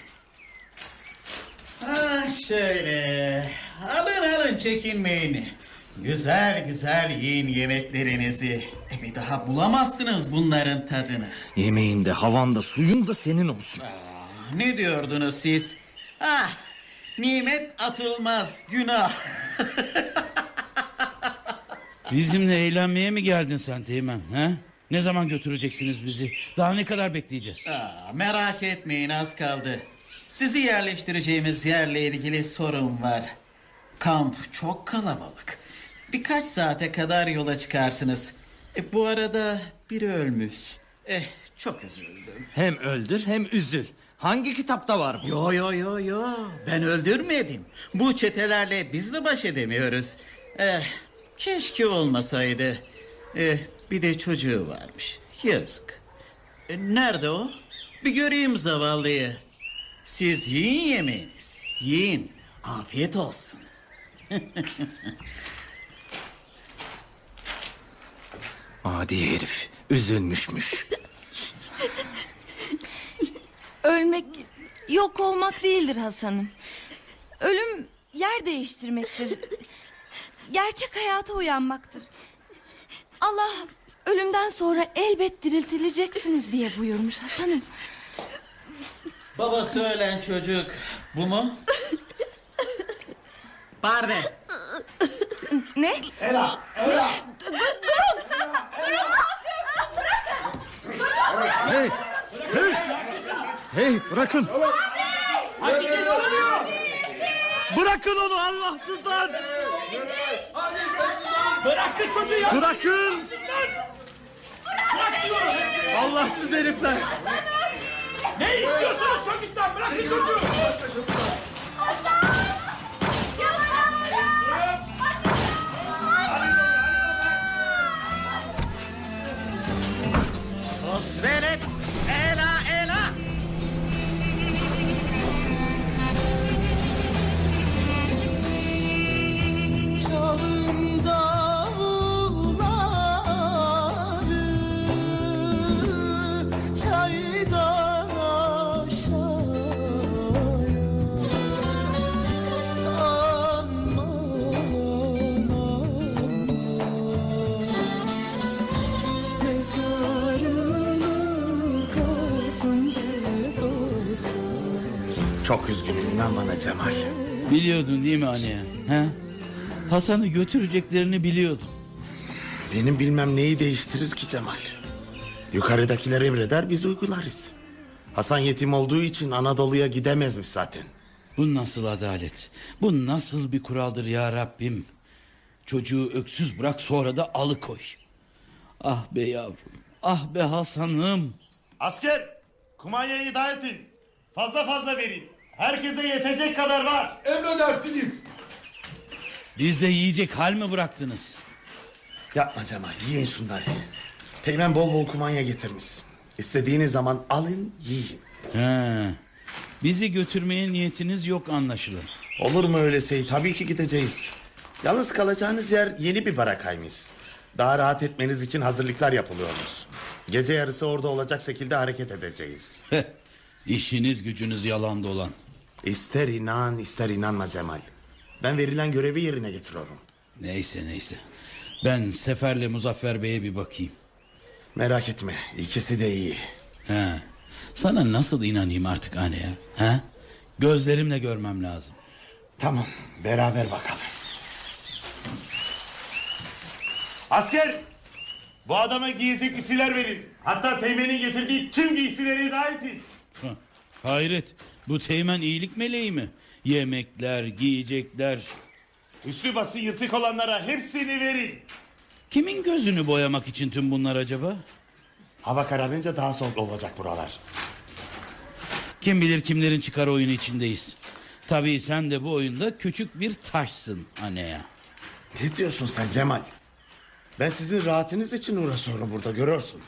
Ha şöyle. Alın alın çekinmeyin. Güzel güzel yiyin yemeklerinizi. E bir daha bulamazsınız bunların tadını. Yemeğin de havan da suyun da senin olsun. Ne diyordunuz siz? Ah nimet atılmaz günah. Bizimle eğlenmeye mi geldin sen Teğmen? He? Ne zaman götüreceksiniz bizi? Daha ne kadar bekleyeceğiz? Aa, merak etmeyin az kaldı. Sizi yerleştireceğimiz yerle ilgili sorun var. Kamp çok kalabalık. Birkaç saate kadar yola çıkarsınız. E, bu arada biri ölmüş. Eh çok üzüldüm. Hem öldür hem üzül. Hangi kitapta var bu? Yo yo yo yo ben öldürmedim. Bu çetelerle biz de baş edemiyoruz. Eh, keşke olmasaydı. Eh, bir de çocuğu varmış. Yazık. E, nerede o? Bir göreyim zavallıyı. Siz yiyin yemeğinizi. Yiyin. Afiyet olsun. Adi herif. Üzülmüşmüş. Ölmek yok olmak değildir Hasan'ım. Ölüm yer değiştirmektir. Gerçek hayata uyanmaktır. Allah ölümden sonra elbet diriltileceksiniz diye buyurmuş Hasan'ım. Babası ölen çocuk bu mu? Barde. Ne? Ela, Ela. Durun! Durun! Hey! Hey! Hey bırakın! Hatice ne oluyor? Bırakın onu Allahsızlar! Bırakın çocuğu ya. Bırakın! Allahsız herifler! Ne istiyorsunuz çocuklar? Bırakın çocuğu. Sus velet. Ela ela. Çalın Çok üzgünüm inan bana Cemal. Biliyordun değil mi anne? He? Hasan'ı götüreceklerini biliyordum. Benim bilmem neyi değiştirir ki Cemal. Yukarıdakiler emreder biz uygularız. Hasan yetim olduğu için Anadolu'ya gidemezmiş zaten. Bu nasıl adalet? Bu nasıl bir kuraldır ya Rabbim? Çocuğu öksüz bırak sonra da alıkoy. Ah be yavrum. Ah be Hasan'ım. Asker kumanyayı dağıtın. Fazla fazla verin. Herkese yetecek kadar var. Emredersiniz. Bizde yiyecek hal mi bıraktınız? Yapma Cemal yiyin şunları. Teğmen bol bol kumanya getirmiş. İstediğiniz zaman alın yiyin. He. Bizi götürmeye niyetiniz yok anlaşılır. Olur mu öyle şey? Tabii ki gideceğiz. Yalnız kalacağınız yer yeni bir barakaymış. Daha rahat etmeniz için hazırlıklar yapılıyormuş. Gece yarısı orada olacak şekilde hareket edeceğiz. İşiniz gücünüz yalan dolan. İster inan ister inanma Cemal. Ben verilen görevi yerine getiriyorum. Neyse neyse. Ben Sefer'le Muzaffer Bey'e bir bakayım. Merak etme ikisi de iyi. He. Sana nasıl inanayım artık anne ya? He? Gözlerimle görmem lazım. Tamam beraber bakalım. Asker! Bu adama giyecek giysiler verin. Hatta Teğmen'in getirdiği tüm giysileri edin. Hah, Hayret. Bu teğmen iyilik meleği mi? Yemekler, giyecekler. Üstü bası yırtık olanlara hepsini verin. Kimin gözünü boyamak için tüm bunlar acaba? Hava kararınca daha soğuk olacak buralar. Kim bilir kimlerin çıkar oyunu içindeyiz. Tabii sen de bu oyunda küçük bir taşsın anne ya. Ne diyorsun sen Cemal? Ben sizin rahatınız için uğraşıyorum burada görüyorsun.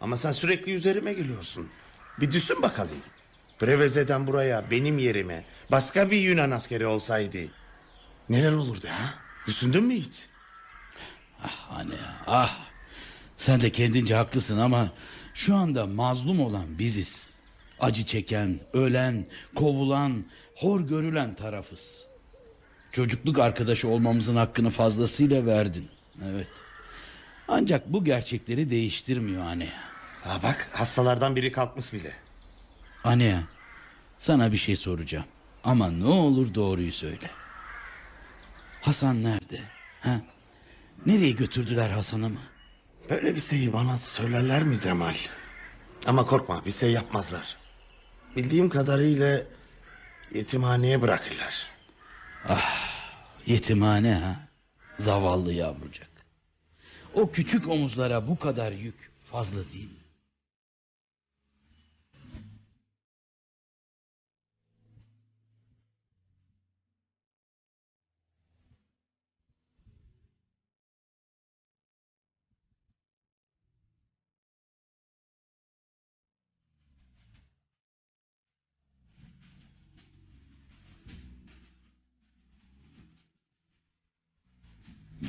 Ama sen sürekli üzerime geliyorsun. Bir düşün bakalım. Breveze'den buraya benim yerime başka bir Yunan askeri olsaydı neler olurdu ha? Düşündün mü hiç? Ah anne ah. Sen de kendince haklısın ama şu anda mazlum olan biziz. Acı çeken, ölen, kovulan, hor görülen tarafız. Çocukluk arkadaşı olmamızın hakkını fazlasıyla verdin. Evet. Ancak bu gerçekleri değiştirmiyor anne. Ha bak hastalardan biri kalkmış bile. Anne sana bir şey soracağım. Ama ne olur doğruyu söyle. Hasan nerede? Ha? Nereye götürdüler Hasan'ımı? Böyle bir şeyi bana söylerler mi Cemal? Ama korkma bir şey yapmazlar. Bildiğim kadarıyla yetimhaneye bırakırlar. Ah yetimhane ha. Zavallı yavrucak. O küçük omuzlara bu kadar yük fazla değil mi?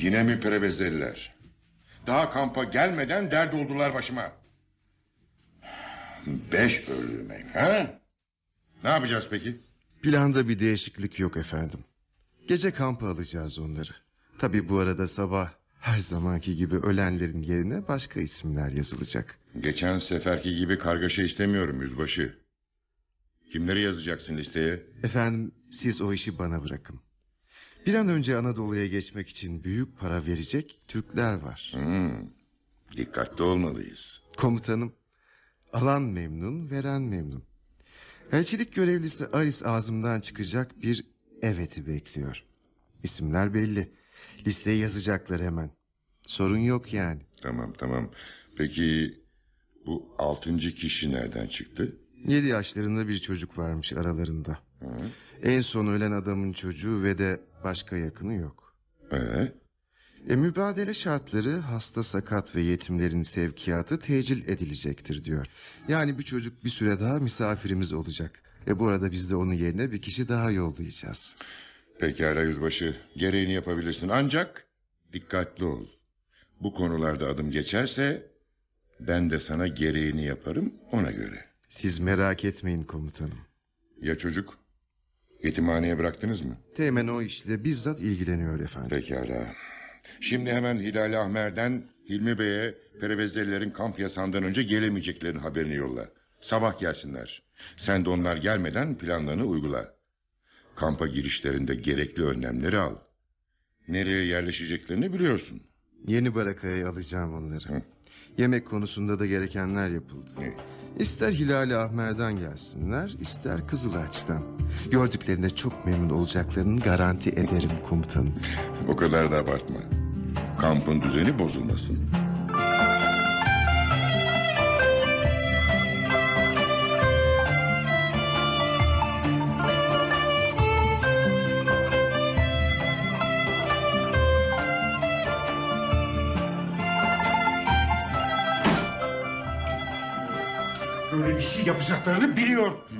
Yine mi prevezeliler? Daha kampa gelmeden dert oldular başıma. Beş bölümek ha? Ne yapacağız peki? Planda bir değişiklik yok efendim. Gece kampa alacağız onları. Tabi bu arada sabah her zamanki gibi ölenlerin yerine başka isimler yazılacak. Geçen seferki gibi kargaşa istemiyorum yüzbaşı. Kimleri yazacaksın listeye? Efendim siz o işi bana bırakın. Bir an önce Anadolu'ya geçmek için büyük para verecek Türkler var. Hmm, dikkatli olmalıyız. Komutanım, alan memnun, veren memnun. Elçilik görevlisi Aris ağzımdan çıkacak bir eveti bekliyor. İsimler belli. Listeye yazacaklar hemen. Sorun yok yani. Tamam tamam. Peki bu altıncı kişi nereden çıktı? Yedi yaşlarında bir çocuk varmış aralarında. Hı? En son ölen adamın çocuğu ve de başka yakını yok. Ee? E, mübadele şartları hasta sakat ve yetimlerin sevkiyatı tecil edilecektir diyor. Yani bu çocuk bir süre daha misafirimiz olacak. Ve bu arada biz de onun yerine bir kişi daha yollayacağız. Pekala yüzbaşı. Gereğini yapabilirsin. Ancak dikkatli ol. Bu konularda adım geçerse ben de sana gereğini yaparım ona göre. Siz merak etmeyin komutanım. Ya çocuk? Yetimhaneye bıraktınız mı? Teğmen o işle bizzat ilgileniyor efendim. Pekala. Şimdi hemen Hilal Ahmer'den Hilmi Bey'e Perevezelilerin kamp yasağından önce gelemeyeceklerin haberini yolla. Sabah gelsinler. Sen de onlar gelmeden planlarını uygula. Kampa girişlerinde gerekli önlemleri al. Nereye yerleşeceklerini biliyorsun. Yeni barakaya alacağım onları. Yemek konusunda da gerekenler yapıldı. İster Hilali Ahmer'den gelsinler, ister Kızılaç'tan. Gördüklerinde çok memnun olacaklarını garanti ederim komutanım. O kadar da abartma. Kampın düzeni bozulmasın.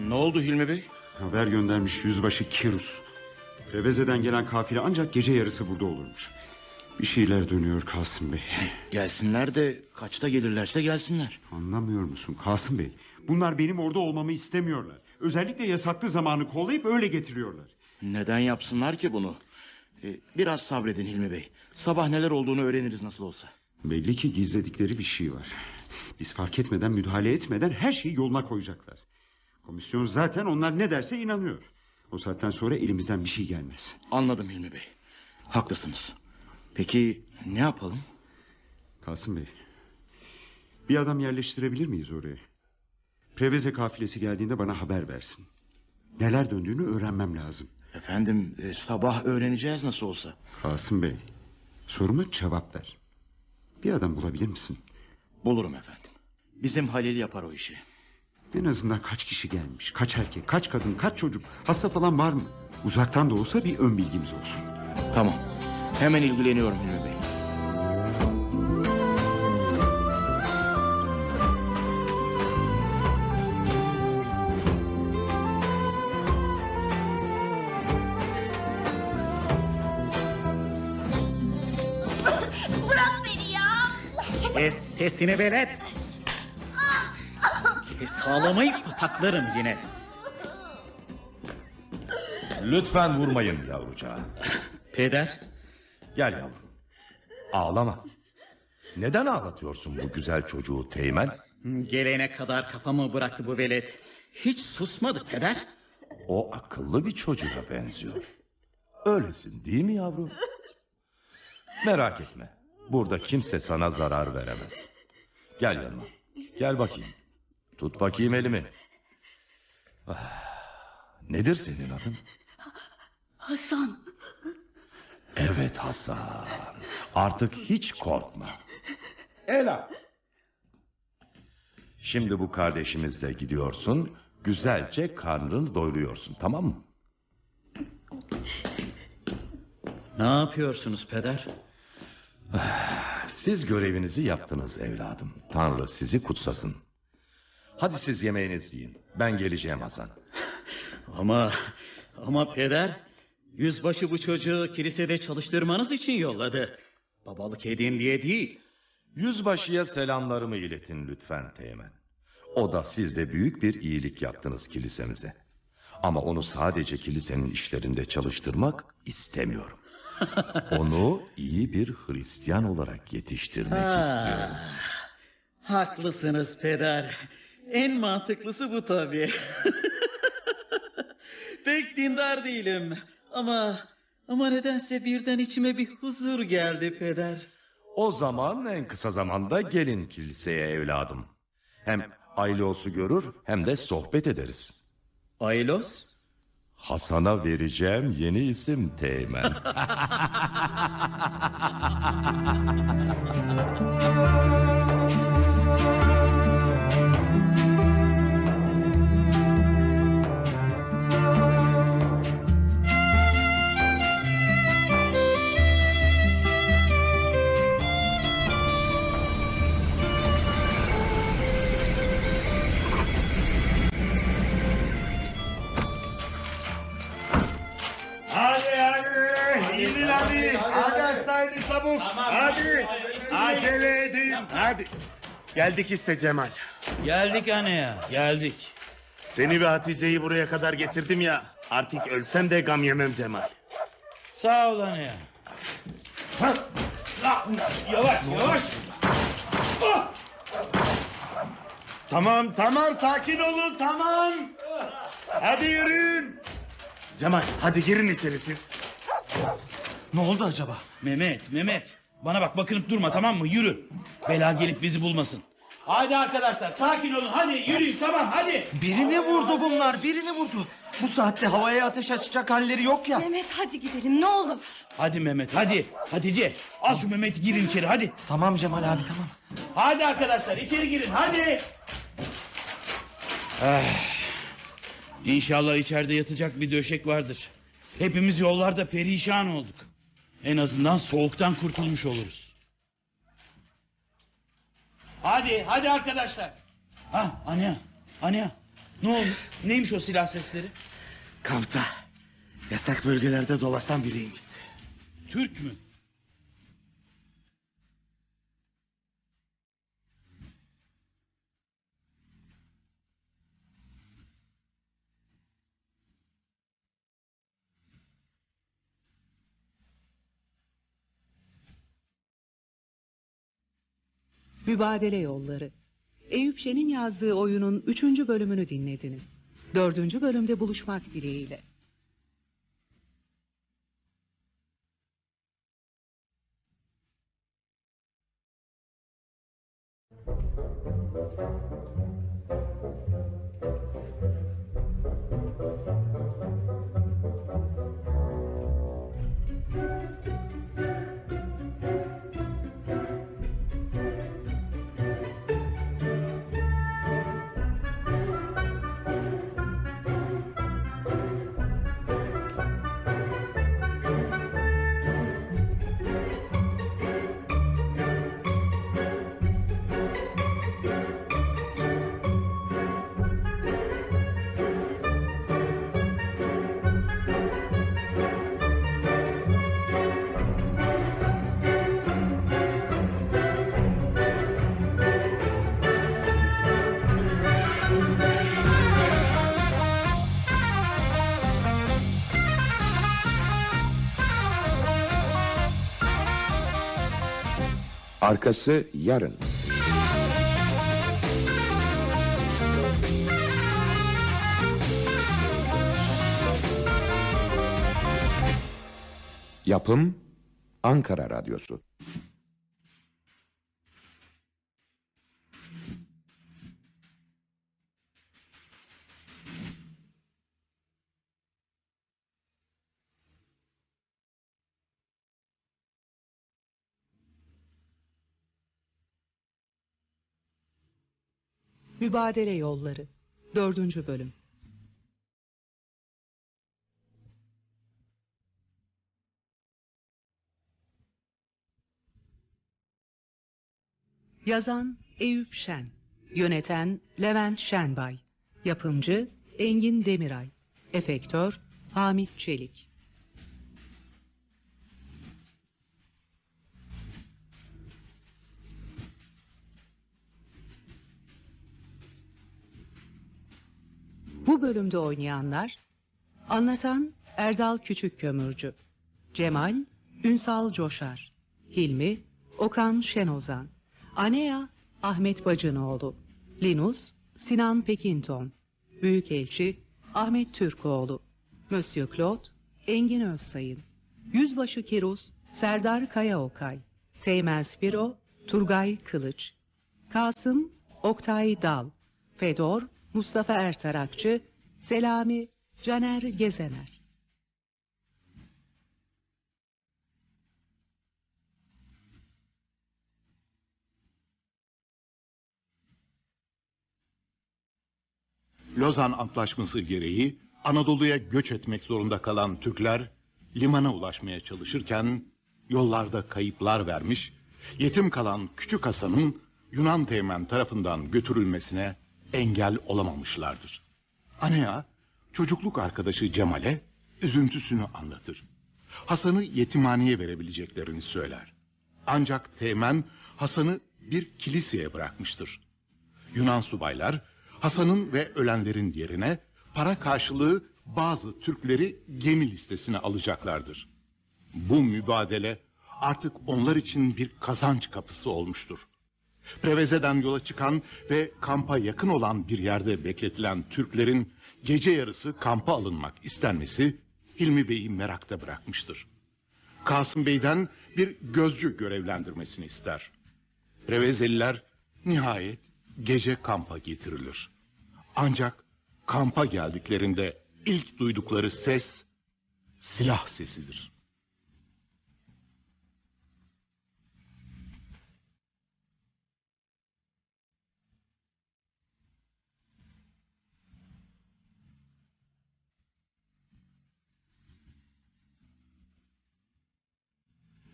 Ne oldu Hilmi Bey? Haber göndermiş yüzbaşı Kirus. Reveze'den gelen kafile ancak gece yarısı burada olurmuş. Bir şeyler dönüyor Kasım Bey. Gelsinler de kaçta gelirlerse gelsinler. Anlamıyor musun Kasım Bey? Bunlar benim orada olmamı istemiyorlar. Özellikle yasaklı zamanı kollayıp öyle getiriyorlar. Neden yapsınlar ki bunu? Ee, biraz sabredin Hilmi Bey. Sabah neler olduğunu öğreniriz nasıl olsa. Belli ki gizledikleri bir şey var. Biz fark etmeden müdahale etmeden her şeyi yoluna koyacaklar. Komisyon zaten onlar ne derse inanıyor. O saatten sonra elimizden bir şey gelmez. Anladım Hilmi Bey. Haklısınız. Peki ne yapalım? Kasım Bey. Bir adam yerleştirebilir miyiz oraya? Preveze kafilesi geldiğinde bana haber versin. Neler döndüğünü öğrenmem lazım. Efendim e, sabah öğreneceğiz nasıl olsa. Kasım Bey. Soruma cevap ver. Bir adam bulabilir misin? Bulurum efendim. Bizim Halil yapar o işi. En azından kaç kişi gelmiş? Kaç erkek, kaç kadın, kaç çocuk? Hasta falan var mı? Uzaktan da olsa bir ön bilgimiz olsun. Tamam. Hemen ilgileniyorum Hilmi Bey. Bırak beni ya. Kes sesini velet. Kes sağlamayı pataklarım yine. Lütfen vurmayın yavrucağa. Peder. Gel yavrum. Ağlama. Neden ağlatıyorsun bu güzel çocuğu Teğmen? Gelene kadar kafamı bıraktı bu velet. Hiç susmadı peder. O akıllı bir çocuğa benziyor. Öylesin değil mi yavrum? Merak etme. Burada kimse sana zarar veremez. Gel yanıma. Gel bakayım. Tut bakayım elimi. Ah, Nedir senin adın? Hasan. Evet Hasan. Artık hiç korkma. Ela. Şimdi bu kardeşimizle gidiyorsun. Güzelce karnını doyuruyorsun tamam mı? Ne yapıyorsunuz peder? Siz görevinizi yaptınız evladım. Tanrı sizi kutsasın. Hadi siz yemeğinizi yiyin. Ben geleceğim Hasan. Ama ama peder yüzbaşı bu çocuğu kilisede çalıştırmanız için yolladı. Babalık edin diye değil. Yüzbaşıya selamlarımı iletin lütfen Teğmen. O da siz de büyük bir iyilik yaptınız kilisemize. Ama onu sadece kilisenin işlerinde çalıştırmak istemiyorum. Onu iyi bir Hristiyan olarak yetiştirmek Ah, istiyorum. Haklısınız peder. En mantıklısı bu tabii. Pek dindar değilim. Ama ama nedense birden içime bir huzur geldi peder. O zaman en kısa zamanda gelin kiliseye evladım. Hem Aylos'u görür hem de sohbet ederiz. Aylos? Hasan'a vereceğim yeni isim Teğmen. Geldik işte Cemal. Geldik anne ya geldik. Seni ve Hatice'yi buraya kadar getirdim ya. Artık ölsem de gam yemem Cemal. Sağ ol anne ya. Yavaş yavaş. Tamam tamam sakin olun tamam. Hadi yürüyün. Cemal hadi girin içeri siz. Ne oldu acaba? Mehmet Mehmet. Bana bak bakınıp durma tamam mı yürü. Bela gelip bizi bulmasın. Hadi arkadaşlar sakin olun hadi yürüyün tamam hadi. Birini vurdu bunlar birini vurdu. Bu saatte havaya ateş açacak halleri yok ya. Mehmet hadi gidelim ne olur. Hadi Mehmet hadi. Hatice al şu Mehmet'i girin içeri hadi. Tamam Cemal abi tamam. Hadi arkadaşlar içeri girin hadi. Eh, İnşallah içeride yatacak bir döşek vardır. Hepimiz yollarda perişan olduk. En azından soğuktan kurtulmuş oluruz. Hadi, hadi arkadaşlar. Ha, Anya, Anya. Ne olmuş? Neymiş o silah sesleri? Kampta yasak bölgelerde dolaşan biriymiş. Türk mü? Mübadele Yolları. Eyüp Şen'in yazdığı oyunun üçüncü bölümünü dinlediniz. Dördüncü bölümde buluşmak dileğiyle. Arkası yarın. Yapım Ankara Radyosu. Mübadele Yolları. Dördüncü bölüm. Yazan Eyüp Şen. Yöneten Levent Şenbay. Yapımcı Engin Demiray. Efektör Hamit Çelik. Bölümde oynayanlar Anlatan Erdal Küçükkömürcü Cemal Ünsal Coşar Hilmi Okan Şenozan Anea Ahmet Bacınoğlu Linus Sinan Pekinton Büyükelçi Ahmet Türkoğlu Monsieur Claude Engin Özsayın Yüzbaşı Kiruz Serdar Kayaokay Teğmen Spiro Turgay Kılıç Kasım Oktay Dal Fedor Mustafa Ertarakçı Selami Caner Gezener. Lozan Antlaşması gereği Anadolu'ya göç etmek zorunda kalan Türkler limana ulaşmaya çalışırken yollarda kayıplar vermiş, yetim kalan Küçük Hasan'ın Yunan teğmen tarafından götürülmesine engel olamamışlardır. Anea çocukluk arkadaşı Cemal'e üzüntüsünü anlatır. Hasan'ı yetimhaneye verebileceklerini söyler. Ancak teğmen Hasan'ı bir kiliseye bırakmıştır. Yunan subaylar Hasan'ın ve ölenlerin yerine para karşılığı bazı Türkleri gemi listesine alacaklardır. Bu mübadele artık onlar için bir kazanç kapısı olmuştur. Preveze'den yola çıkan ve kampa yakın olan bir yerde bekletilen Türklerin gece yarısı kampa alınmak istenmesi Hilmi Bey'i merakta bırakmıştır. Kasım Bey'den bir gözcü görevlendirmesini ister. Prevezeliler nihayet gece kampa getirilir. Ancak kampa geldiklerinde ilk duydukları ses silah sesidir.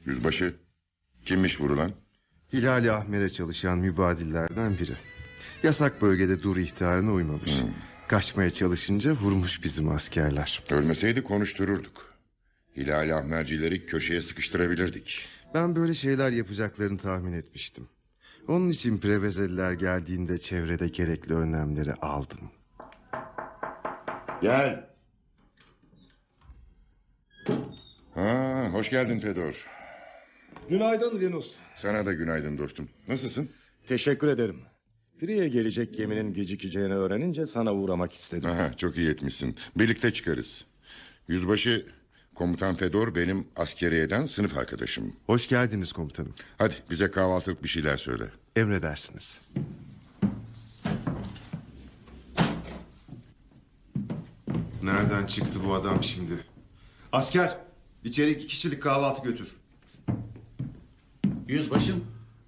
Yüzbaşı, kimmiş vurulan? Hilali Ahmer'e çalışan mübadillerden biri. Yasak bölgede dur ihtarına uymamış. Kaçmaya çalışınca vurmuş bizim askerler. Ölmeseydi konuştururduk. Hilal Ahmercileri köşeye sıkıştırabilirdik. Ben böyle şeyler yapacaklarını tahmin etmiştim. Onun için prevezeliler geldiğinde çevrede gerekli önlemleri aldım. Gel. Ha, hoş geldin Fedor. Günaydın Linus. Sana da günaydın dostum. Nasılsın? Teşekkür ederim. Friye gelecek geminin gecikeceğini öğrenince sana uğramak istedim. Aha, çok iyi etmişsin. Birlikte çıkarız. Yüzbaşı komutan Fedor benim askeriyeden sınıf arkadaşım. Hoş geldiniz komutanım. Hadi bize kahvaltılık bir şeyler söyle. Emredersiniz. Nereden çıktı bu adam şimdi? Asker, içeri iki kişilik kahvaltı götür. Yüzbaşım.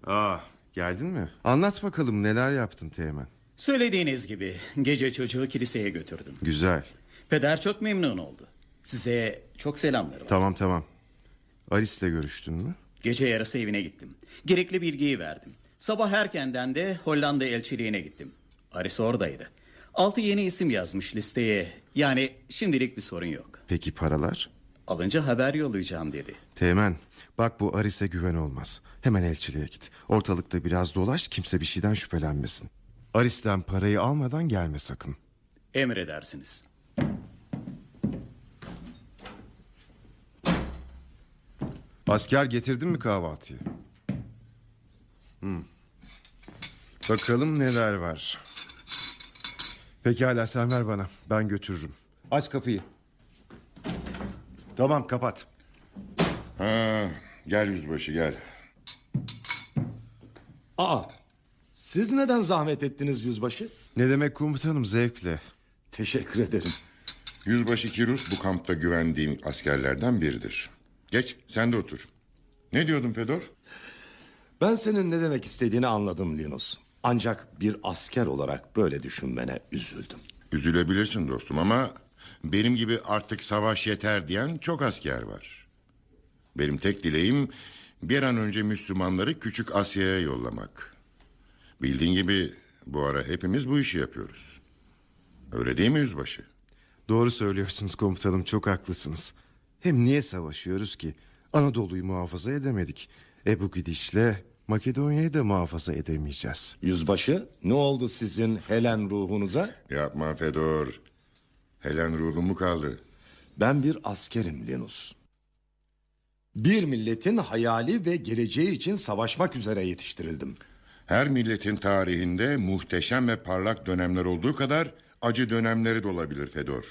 Aa, geldin mi? Anlat bakalım neler yaptın Teğmen. Söylediğiniz gibi gece çocuğu kiliseye götürdüm. Güzel. Peder çok memnun oldu. Size çok selamlarım. Tamam tamam. Alice'le görüştün mü? Gece yarısı evine gittim. Gerekli bilgiyi verdim. Sabah erkenden de Hollanda elçiliğine gittim. Aris oradaydı. Altı yeni isim yazmış listeye. Yani şimdilik bir sorun yok. Peki paralar? Alınca haber yollayacağım dedi. Teğmen bak bu Aris'e güven olmaz. Hemen elçiliğe git. Ortalıkta biraz dolaş kimse bir şeyden şüphelenmesin. Aris'ten parayı almadan gelme sakın. Emredersiniz. Asker getirdin mi kahvaltıyı? Hmm. Bakalım neler var. Pekala sen ver bana. Ben götürürüm. Aç kapıyı. Tamam kapat. Ha, gel yüzbaşı gel. Aa, siz neden zahmet ettiniz yüzbaşı? Ne demek komutanım zevkle. Teşekkür ederim. Yüzbaşı Kirus bu kampta güvendiğim askerlerden biridir. Geç sen de otur. Ne diyordun Fedor? Ben senin ne demek istediğini anladım Linus. Ancak bir asker olarak böyle düşünmene üzüldüm. Üzülebilirsin dostum ama benim gibi artık savaş yeter diyen çok asker var. Benim tek dileğim bir an önce Müslümanları Küçük Asya'ya yollamak. Bildiğin gibi bu ara hepimiz bu işi yapıyoruz. Öyle değil mi yüzbaşı? Doğru söylüyorsunuz komutanım çok haklısınız. Hem niye savaşıyoruz ki? Anadolu'yu muhafaza edemedik. E bu gidişle Makedonya'yı da muhafaza edemeyeceğiz. Yüzbaşı ne oldu sizin Helen ruhunuza? Yapma Fedor. Helen ruhum mu kaldı? Ben bir askerim Linus. Bir milletin hayali ve geleceği için savaşmak üzere yetiştirildim. Her milletin tarihinde muhteşem ve parlak dönemler olduğu kadar acı dönemleri de olabilir Fedor.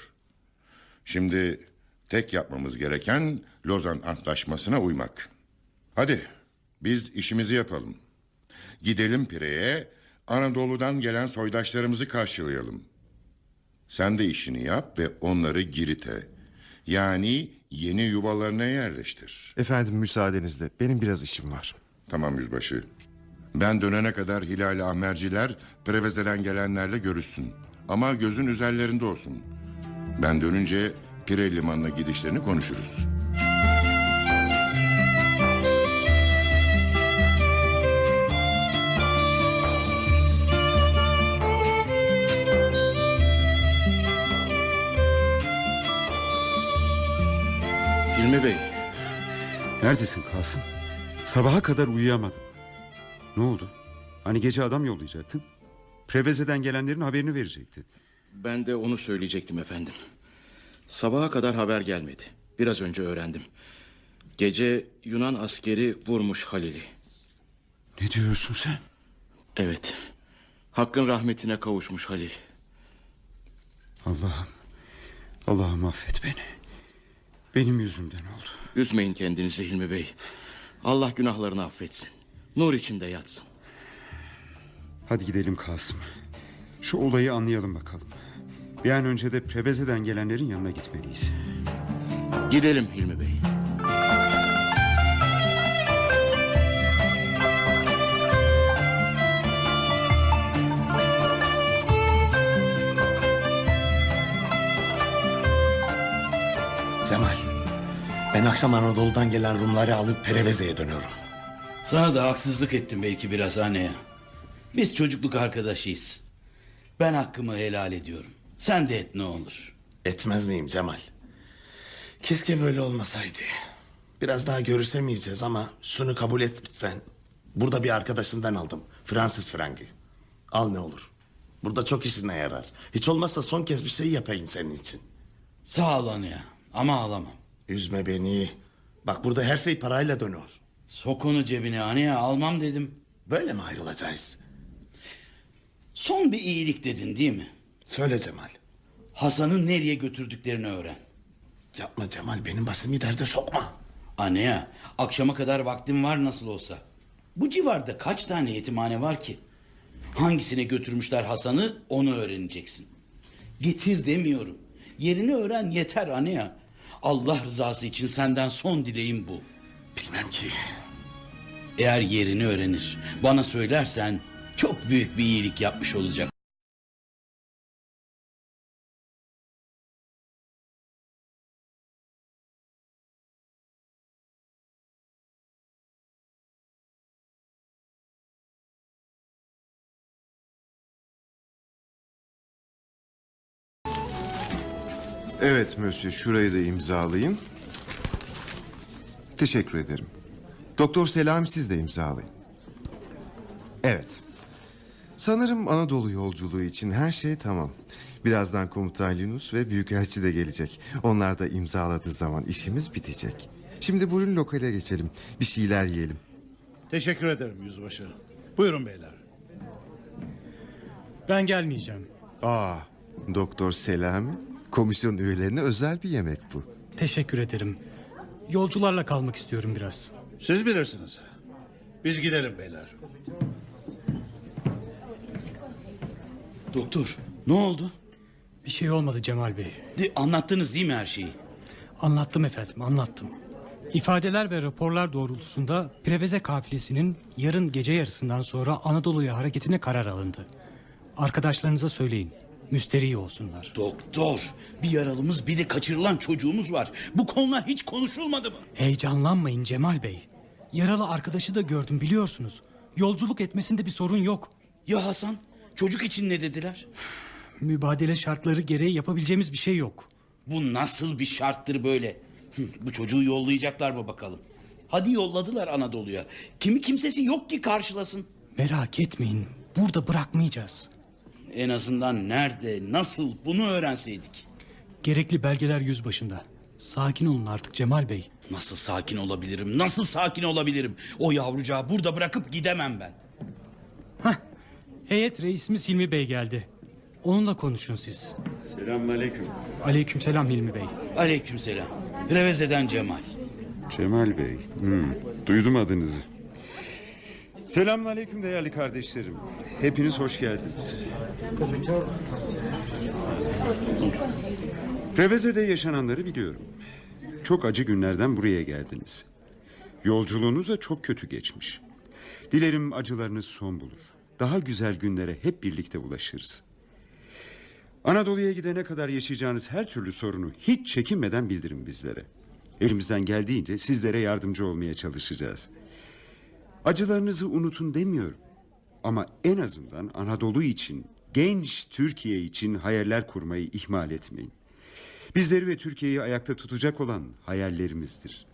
Şimdi tek yapmamız gereken Lozan Antlaşması'na uymak. Hadi biz işimizi yapalım. Gidelim Pire'ye Anadolu'dan gelen soydaşlarımızı karşılayalım. Sen de işini yap ve onları Girit'e yani yeni yuvalarına yerleştir. Efendim müsaadenizle benim biraz işim var. Tamam yüzbaşı. Ben dönene kadar Hilal Ahmerciler Preveze'den gelenlerle görüşsün. Ama gözün üzerlerinde olsun. Ben dönünce Pire limanına gidişlerini konuşuruz. Hilmi Bey. Neredesin Kasım? Sabaha kadar uyuyamadım. Ne oldu? Hani gece adam yollayacaktın? Preveze'den gelenlerin haberini verecekti. Ben de onu söyleyecektim efendim. Sabaha kadar haber gelmedi. Biraz önce öğrendim. Gece Yunan askeri vurmuş Halil'i. Ne diyorsun sen? Evet. Hakkın rahmetine kavuşmuş Halil. Allah'ım. Allah'ım affet beni. Benim yüzümden oldu. Üzmeyin kendinizi Hilmi Bey. Allah günahlarını affetsin. Nur içinde yatsın. Hadi gidelim Kasım. Şu olayı anlayalım bakalım. Bir an önce de Preveze'den gelenlerin yanına gitmeliyiz. Gidelim Hilmi Bey. Ben akşam Anadolu'dan gelen Rumları alıp Pereveze'ye dönüyorum. Sana da haksızlık ettim belki biraz anneye. Biz çocukluk arkadaşıyız. Ben hakkımı helal ediyorum. Sen de et ne olur. Etmez miyim Cemal? Keşke böyle olmasaydı. Biraz daha görüşemeyeceğiz ama şunu kabul et lütfen. Burada bir arkadaşımdan aldım. Fransız frangı. Al ne olur. Burada çok işine yarar. Hiç olmazsa son kez bir şey yapayım senin için. Sağ ol anne ama alamam. Üzme beni. Bak burada her şey parayla dönüyor. Sok onu cebine anne almam dedim. Böyle mi ayrılacağız? Son bir iyilik dedin değil mi? Söyle Cemal. Hasan'ı nereye götürdüklerini öğren. Yapma Cemal benim başımı derde sokma. Anne akşama kadar vaktim var nasıl olsa. Bu civarda kaç tane yetimhane var ki? Hangisine götürmüşler Hasan'ı onu öğreneceksin. Getir demiyorum. Yerini öğren yeter anne Allah rızası için senden son dileğim bu. Bilmem ki. Eğer yerini öğrenir, bana söylersen çok büyük bir iyilik yapmış olacak. Evet Mösyö şurayı da imzalayın. Teşekkür ederim. Doktor Selam siz de imzalayın. Evet. Sanırım Anadolu yolculuğu için her şey tamam. Birazdan komutan Linus ve büyükelçi de gelecek. Onlar da imzaladığı zaman işimiz bitecek. Şimdi buyurun lokale geçelim. Bir şeyler yiyelim. Teşekkür ederim yüzbaşı. Buyurun beyler. Ben gelmeyeceğim. Aa, Doktor Selami. Komisyon üyelerine özel bir yemek bu. Teşekkür ederim. Yolcularla kalmak istiyorum biraz. Siz bilirsiniz. Biz gidelim beyler. Doktor ne oldu? Bir şey olmadı Cemal Bey. De, anlattınız değil mi her şeyi? Anlattım efendim anlattım. İfadeler ve raporlar doğrultusunda Preveze kafilesinin yarın gece yarısından sonra Anadolu'ya hareketine karar alındı. Arkadaşlarınıza söyleyin. Müsterih olsunlar. Doktor bir yaralımız bir de kaçırılan çocuğumuz var. Bu konular hiç konuşulmadı mı? Heyecanlanmayın Cemal Bey. Yaralı arkadaşı da gördüm biliyorsunuz. Yolculuk etmesinde bir sorun yok. Ya Hasan? Çocuk için ne dediler? Mübadele şartları gereği yapabileceğimiz bir şey yok. Bu nasıl bir şarttır böyle? Bu çocuğu yollayacaklar mı bakalım? Hadi yolladılar Anadolu'ya. Kimi kimsesi yok ki karşılasın. Merak etmeyin. Burada bırakmayacağız. En azından nerede, nasıl bunu öğrenseydik. Gerekli belgeler yüzbaşında. Sakin olun artık Cemal Bey. Nasıl sakin olabilirim? Nasıl sakin olabilirim? O yavrucağı burada bırakıp gidemem ben. Heyet reisimiz Hilmi Bey geldi. Onunla konuşun siz. Selamünaleyküm. Aleykümselam Hilmi Bey. Aleykümselam. Reveze'den Cemal. Cemal Bey. hmm, duydum adınızı. Selamünaleyküm değerli kardeşlerim. Hepiniz hoş geldiniz. Reveze'de yaşananları biliyorum. Çok acı günlerden buraya geldiniz. Yolculuğunuz da çok kötü geçmiş. Dilerim acılarınız son bulur. Daha güzel günlere hep birlikte ulaşırız. Anadolu'ya gidene kadar yaşayacağınız her türlü sorunu hiç çekinmeden bildirin bizlere. Elimizden geldiğince sizlere yardımcı olmaya çalışacağız. Acılarınızı unutun demiyorum. Ama en azından Anadolu için, genç Türkiye için hayaller kurmayı ihmal etmeyin. Bizleri ve Türkiye'yi ayakta tutacak olan hayallerimizdir.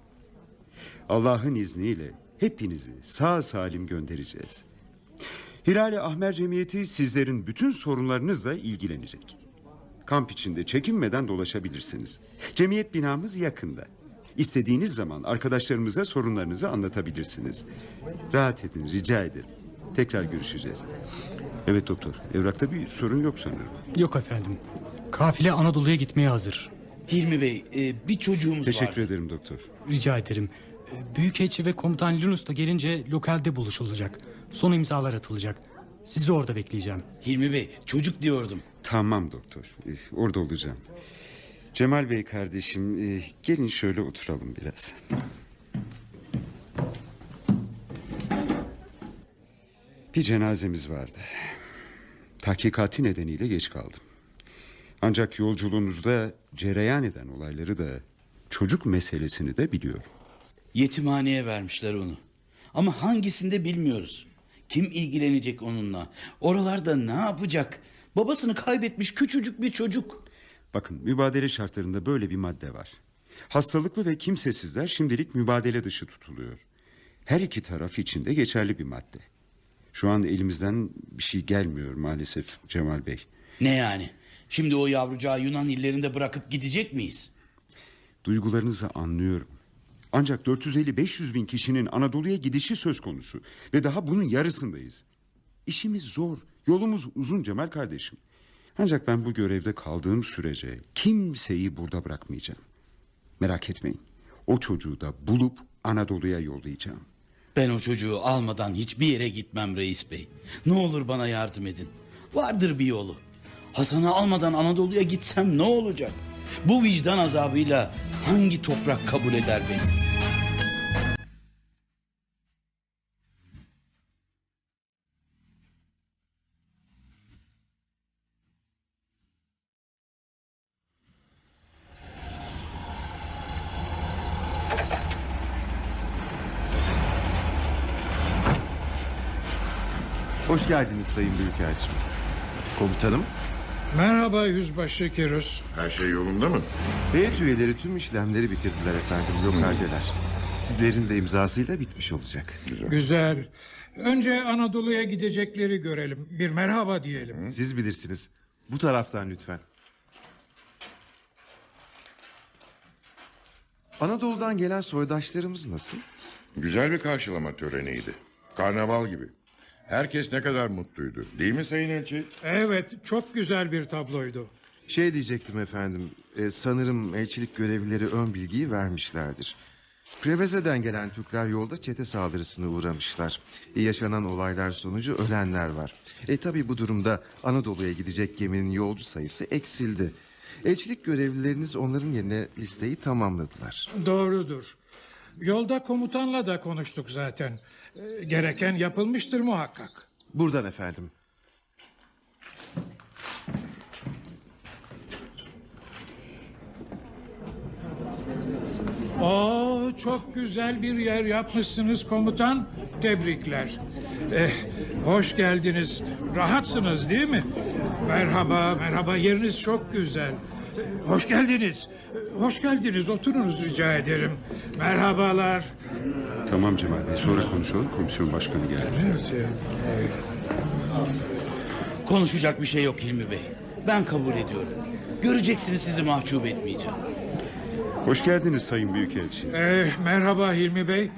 Allah'ın izniyle hepinizi sağ salim göndereceğiz. Hilal-i Ahmer Cemiyeti sizlerin bütün sorunlarınızla ilgilenecek. Kamp içinde çekinmeden dolaşabilirsiniz. Cemiyet binamız yakında. İstediğiniz zaman arkadaşlarımıza sorunlarınızı anlatabilirsiniz. Rahat edin rica ederim. Tekrar görüşeceğiz. Evet doktor evrakta bir sorun yok sanırım. Yok efendim. Kafile Anadolu'ya gitmeye hazır. Hilmi Bey e, bir çocuğumuz Teşekkür var. ederim doktor. Rica ederim. Ee, Büyükelçi ve komutan Linus da gelince lokalde buluşulacak. Son imzalar atılacak. Sizi orada bekleyeceğim. Hilmi Bey çocuk diyordum. Tamam doktor. Ee, Orada olacağım. Cemal Bey kardeşim e, gelin şöyle oturalım biraz. Bir cenazemiz vardı. Tahkikati nedeniyle geç kaldım. Ancak yolculuğunuzda cereyan eden olayları da çocuk meselesini de biliyorum. Yetimhaneye vermişler onu. Ama hangisinde bilmiyoruz. Kim ilgilenecek onunla? Oralarda ne yapacak? Babasını kaybetmiş küçücük bir çocuk. Bakın mübadele şartlarında böyle bir madde var. Hastalıklı ve kimsesizler şimdilik mübadele dışı tutuluyor. Her iki taraf için de geçerli bir madde. Şu an elimizden bir şey gelmiyor maalesef Cemal Bey. Ne yani? Şimdi o yavrucağı Yunan illerinde bırakıp gidecek miyiz? Duygularınızı anlıyorum. Ancak 450-500 bin kişinin Anadolu'ya gidişi söz konusu. Ve daha bunun yarısındayız. İşimiz zor. Yolumuz uzun Cemal kardeşim. Ancak ben bu görevde kaldığım sürece kimseyi burada bırakmayacağım. Merak etmeyin. O çocuğu da bulup Anadolu'ya yollayacağım. Ben o çocuğu almadan hiçbir yere gitmem reis bey. Ne olur bana yardım edin. Vardır bir yolu. Hasan'ı almadan Anadolu'ya gitsem ne olacak? Bu vicdan azabıyla hangi toprak kabul eder beni? Geldiniz Sayın Büyükelçim. Komutanım. Merhaba Yüzbaşı Kirus. Her şey yolunda mı? Heyet üyeleri tüm işlemleri bitirdiler efendim. Lokaldeler. Sizlerin de imzasıyla bitmiş olacak. Güzel. Önce Anadolu'ya gidecekleri görelim. Bir merhaba diyelim. Siz bilirsiniz. Bu taraftan lütfen. Anadolu'dan gelen soydaşlarımız nasıl? Güzel bir karşılama töreniydi. Karnaval gibi. Herkes ne kadar mutluydu. Değil mi Sayın Elçi? Evet, çok güzel bir tabloydu. Şey diyecektim efendim. e, sanırım elçilik görevlileri ön bilgiyi vermişlerdir. Preveze'den gelen Türkler yolda çete saldırısına uğramışlar. E, yaşanan olaylar sonucu ölenler var. E tabi bu durumda Anadolu'ya gidecek geminin yolcu sayısı eksildi. Elçilik görevlileriniz onların yerine listeyi tamamladılar. Doğrudur. Yolda komutanla da konuştuk zaten. Ee, Gereken yapılmıştır muhakkak. Buradan efendim. Oo, çok güzel bir yer yapmışsınız komutan. Tebrikler. Eh, hoş geldiniz. Rahatsınız değil mi? Merhaba, merhaba. Yeriniz çok güzel. Hoş geldiniz. Hoş geldiniz. Oturunuz rica ederim. Merhabalar. Tamam Cemal Bey sonra konuşalım. Komisyon başkanı geldi. Konuşacak bir şey yok Hilmi Bey. Ben kabul ediyorum. Göreceksiniz sizi mahcup etmeyeceğim. Hoş geldiniz Sayın Büyükelçi. Eh, merhaba Hilmi Bey.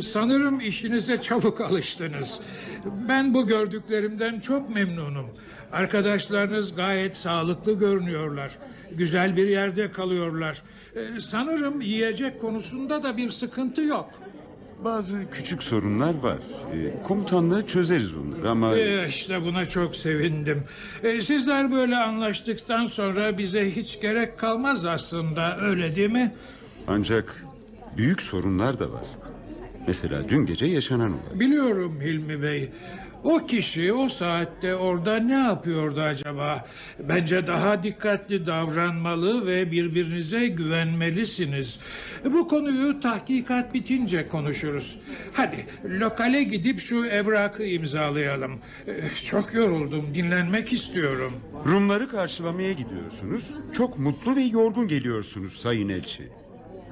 Sanırım işinize çabuk alıştınız. Ben bu gördüklerimden çok memnunum. Arkadaşlarınız gayet sağlıklı görünüyorlar. Güzel bir yerde kalıyorlar. Eh, Sanırım yiyecek konusunda da bir sıkıntı yok. Bazı küçük sorunlar var. Ee, komutanla çözeriz onları ama... Eh, işte buna çok sevindim. Eh, Sizler böyle anlaştıktan sonra bize hiç gerek kalmaz aslında öyle değil mi? Ancak büyük sorunlar da var. Mesela dün gece yaşanan olay. Biliyorum Hilmi Bey. O kişi o saatte orada ne yapıyordu acaba? Bence daha dikkatli davranmalı ve birbirinize güvenmelisiniz. Bu konuyu tahkikat bitince konuşuruz. Hadi lokale gidip şu evrakı imzalayalım. Çok yoruldum, dinlenmek istiyorum. Rumları karşılamaya gidiyorsunuz. Çok mutlu ve yorgun geliyorsunuz Sayın Elçi.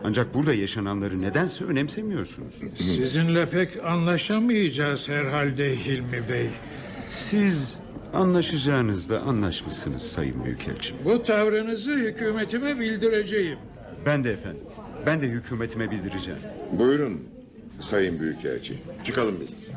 Ancak burada yaşananları nedense önemsemiyorsunuz. Sizinle pek anlaşamayacağız herhalde Hilmi Bey. Siz anlaşacağınızda anlaşmışsınız Sayın Büyükelçim. Bu tavrınızı hükümetime bildireceğim. Ben de efendim. Ben de hükümetime bildireceğim. Buyurun Sayın Büyükelçi. Çıkalım biz.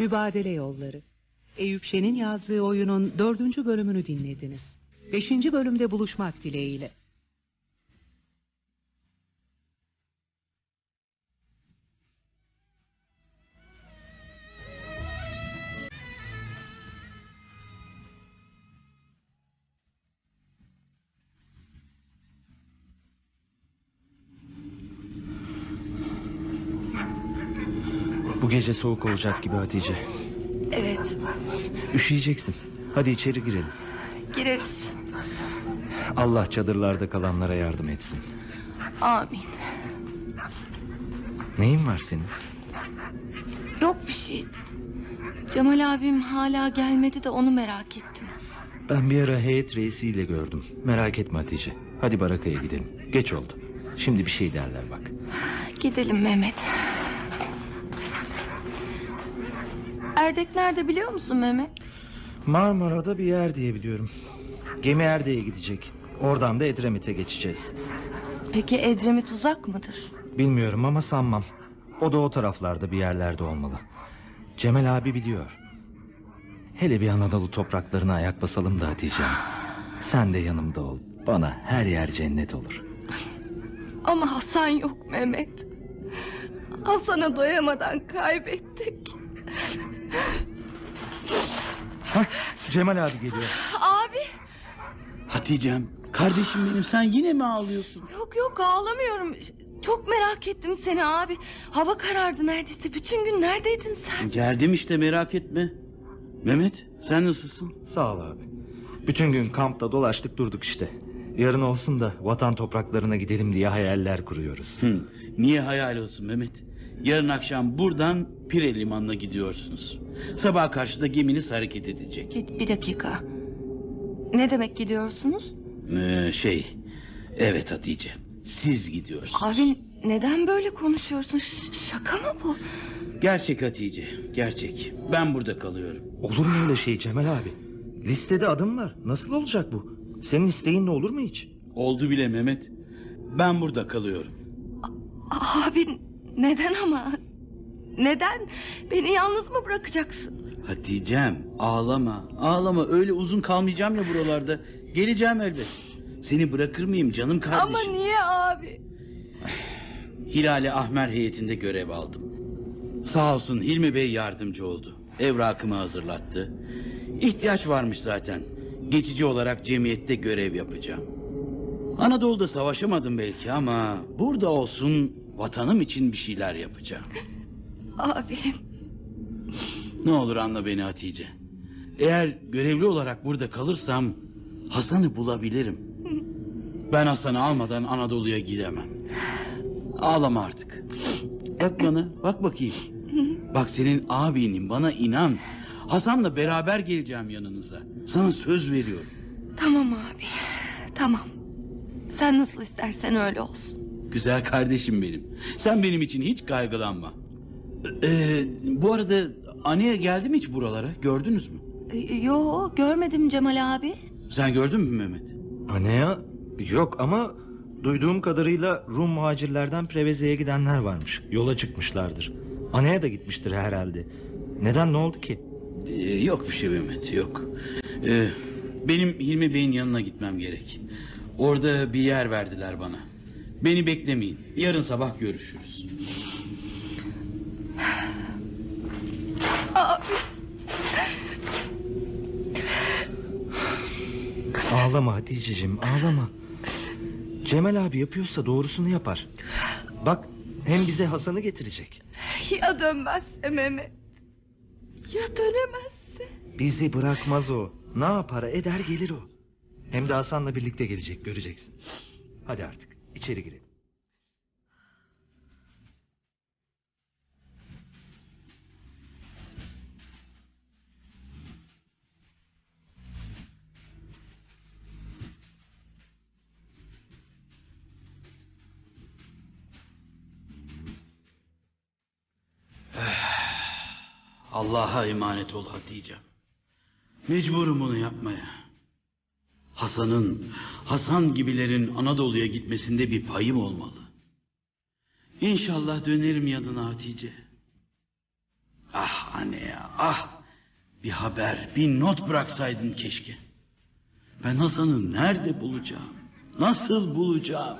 Mübadele Yolları. Eyüp Şen'in yazdığı oyunun dördüncü bölümünü dinlediniz. Beşinci bölümde buluşmak dileğiyle. Soğuk olacak gibi Hatice. Evet Üşüyeceksin. Hadi içeri girelim. gireriz. Allah çadırlarda kalanlara yardım etsin. Amin. Neyin var senin? Yok bir şey. Cemal abim hala gelmedi de onu merak ettim. Ben bir ara heyet reisiyle gördüm. Merak etme Hatice. Hadi barakaya gidelim. Geç oldu. Şimdi bir şey derler bak. Gidelim Mehmet. Erdek nerede biliyor musun Mehmet? Marmara'da bir yer diye biliyorum. Gemi Erde'ye gidecek. Oradan da Edremit'e geçeceğiz. Peki Edremit uzak mıdır? Bilmiyorum ama sanmam. O da o taraflarda bir yerlerde olmalı. Cemal abi biliyor. Hele bir Anadolu topraklarına ayak basalım da Hatice. Sen de yanımda ol. Bana her yer cennet olur. Ama Hasan yok Mehmet. Hasan'a doyamadan kaybettik. Hah, Cemal abi geliyor. Abi Hatice'm, kardeşim benim sen yine mi ağlıyorsun? yok yok ağlamıyorum. Çok merak ettim seni abi. Hava karardı neredeyse. Bütün gün neredeydin sen? Geldim işte merak etme. Mehmet sen nasılsın? Sağ ol abi. Bütün gün kampta dolaştık durduk işte. Yarın olsun da vatan topraklarına gidelim diye hayaller kuruyoruz. Hı, niye hayal olsun Mehmet? Yarın akşam buradan Pire limanına gidiyorsunuz. Sabah karşıda geminiz hareket edecek. Bir, bir dakika. Ne demek gidiyorsunuz? Ee, şey, evet Hatice. Siz gidiyorsunuz. Abi neden böyle konuşuyorsun? Ş- şaka mı bu? Gerçek Hatice, gerçek. Ben burada kalıyorum. Olur mu öyle şey Cemal abi? Listede adım var. Nasıl olacak bu? Senin isteğin ne olur mu hiç? Oldu bile Mehmet. Ben burada kalıyorum. Abi neden ama? Neden? Beni yalnız mı bırakacaksın? Hatice'm ağlama, ağlama. Öyle uzun kalmayacağım ya buralarda. Geleceğim elbet. Seni bırakır mıyım canım kardeşim? Ama niye abi? Hilali Ahmer heyetinde görev aldım. Sağ olsun Hilmi Bey yardımcı oldu. Evrakımı hazırlattı. İhtiyaç varmış zaten. Geçici olarak cemiyette görev yapacağım. Anadolu'da savaşamadım belki ama burada olsun vatanım için bir şeyler yapacağım. Abi Ne olur anla beni Hatice. Eğer görevli olarak burada kalırsam Hasan'ı bulabilirim. Ben Hasan'ı almadan Anadolu'ya gidemem. Ağlama artık. Bak bana, bak bakayım. Bak senin abinin bana inan. Hasan'la beraber geleceğim yanınıza. Sana söz veriyorum. Tamam abi. Tamam. Sen nasıl istersen öyle olsun. Güzel kardeşim benim. Sen benim için hiç kaygılanma. Ee, bu arada Aniye geldi mi hiç buralara? Gördünüz mü? Ee, Yo görmedim Cemal abi. Sen gördün mü Mehmet? Anaya yok ama duyduğum kadarıyla Rum muhacirlerden Preveze'ye gidenler varmış. Yola çıkmışlardır. Anaya da gitmiştir herhalde. Neden ne oldu ki? Ee, yok bir şey Mehmet yok. Ee, benim Hilmi Bey'in yanına gitmem gerek. Orada bir yer verdiler bana. Beni beklemeyin. Yarın sabah görüşürüz. Abi. Ağlama Hatice'cim ağlama. Cemal abi yapıyorsa doğrusunu yapar. Bak hem bize Hasan'ı getirecek. Ya dönmezse Mehmet? Ya dönemezse? Bizi bırakmaz o. Ne yapar eder gelir o. Hem de Hasan'la birlikte gelecek göreceksin. Hadi artık içeri girelim. Allah'a emanet ol Hatice. Mecburum bunu yapmaya. Hasan'ın, Hasan gibilerin Anadolu'ya gitmesinde bir payım olmalı. İnşallah dönerim yanına Hatice. Ah anne ya, ah! Bir haber, bir not bıraksaydın keşke. Ben Hasan'ı nerede bulacağım? Nasıl bulacağım?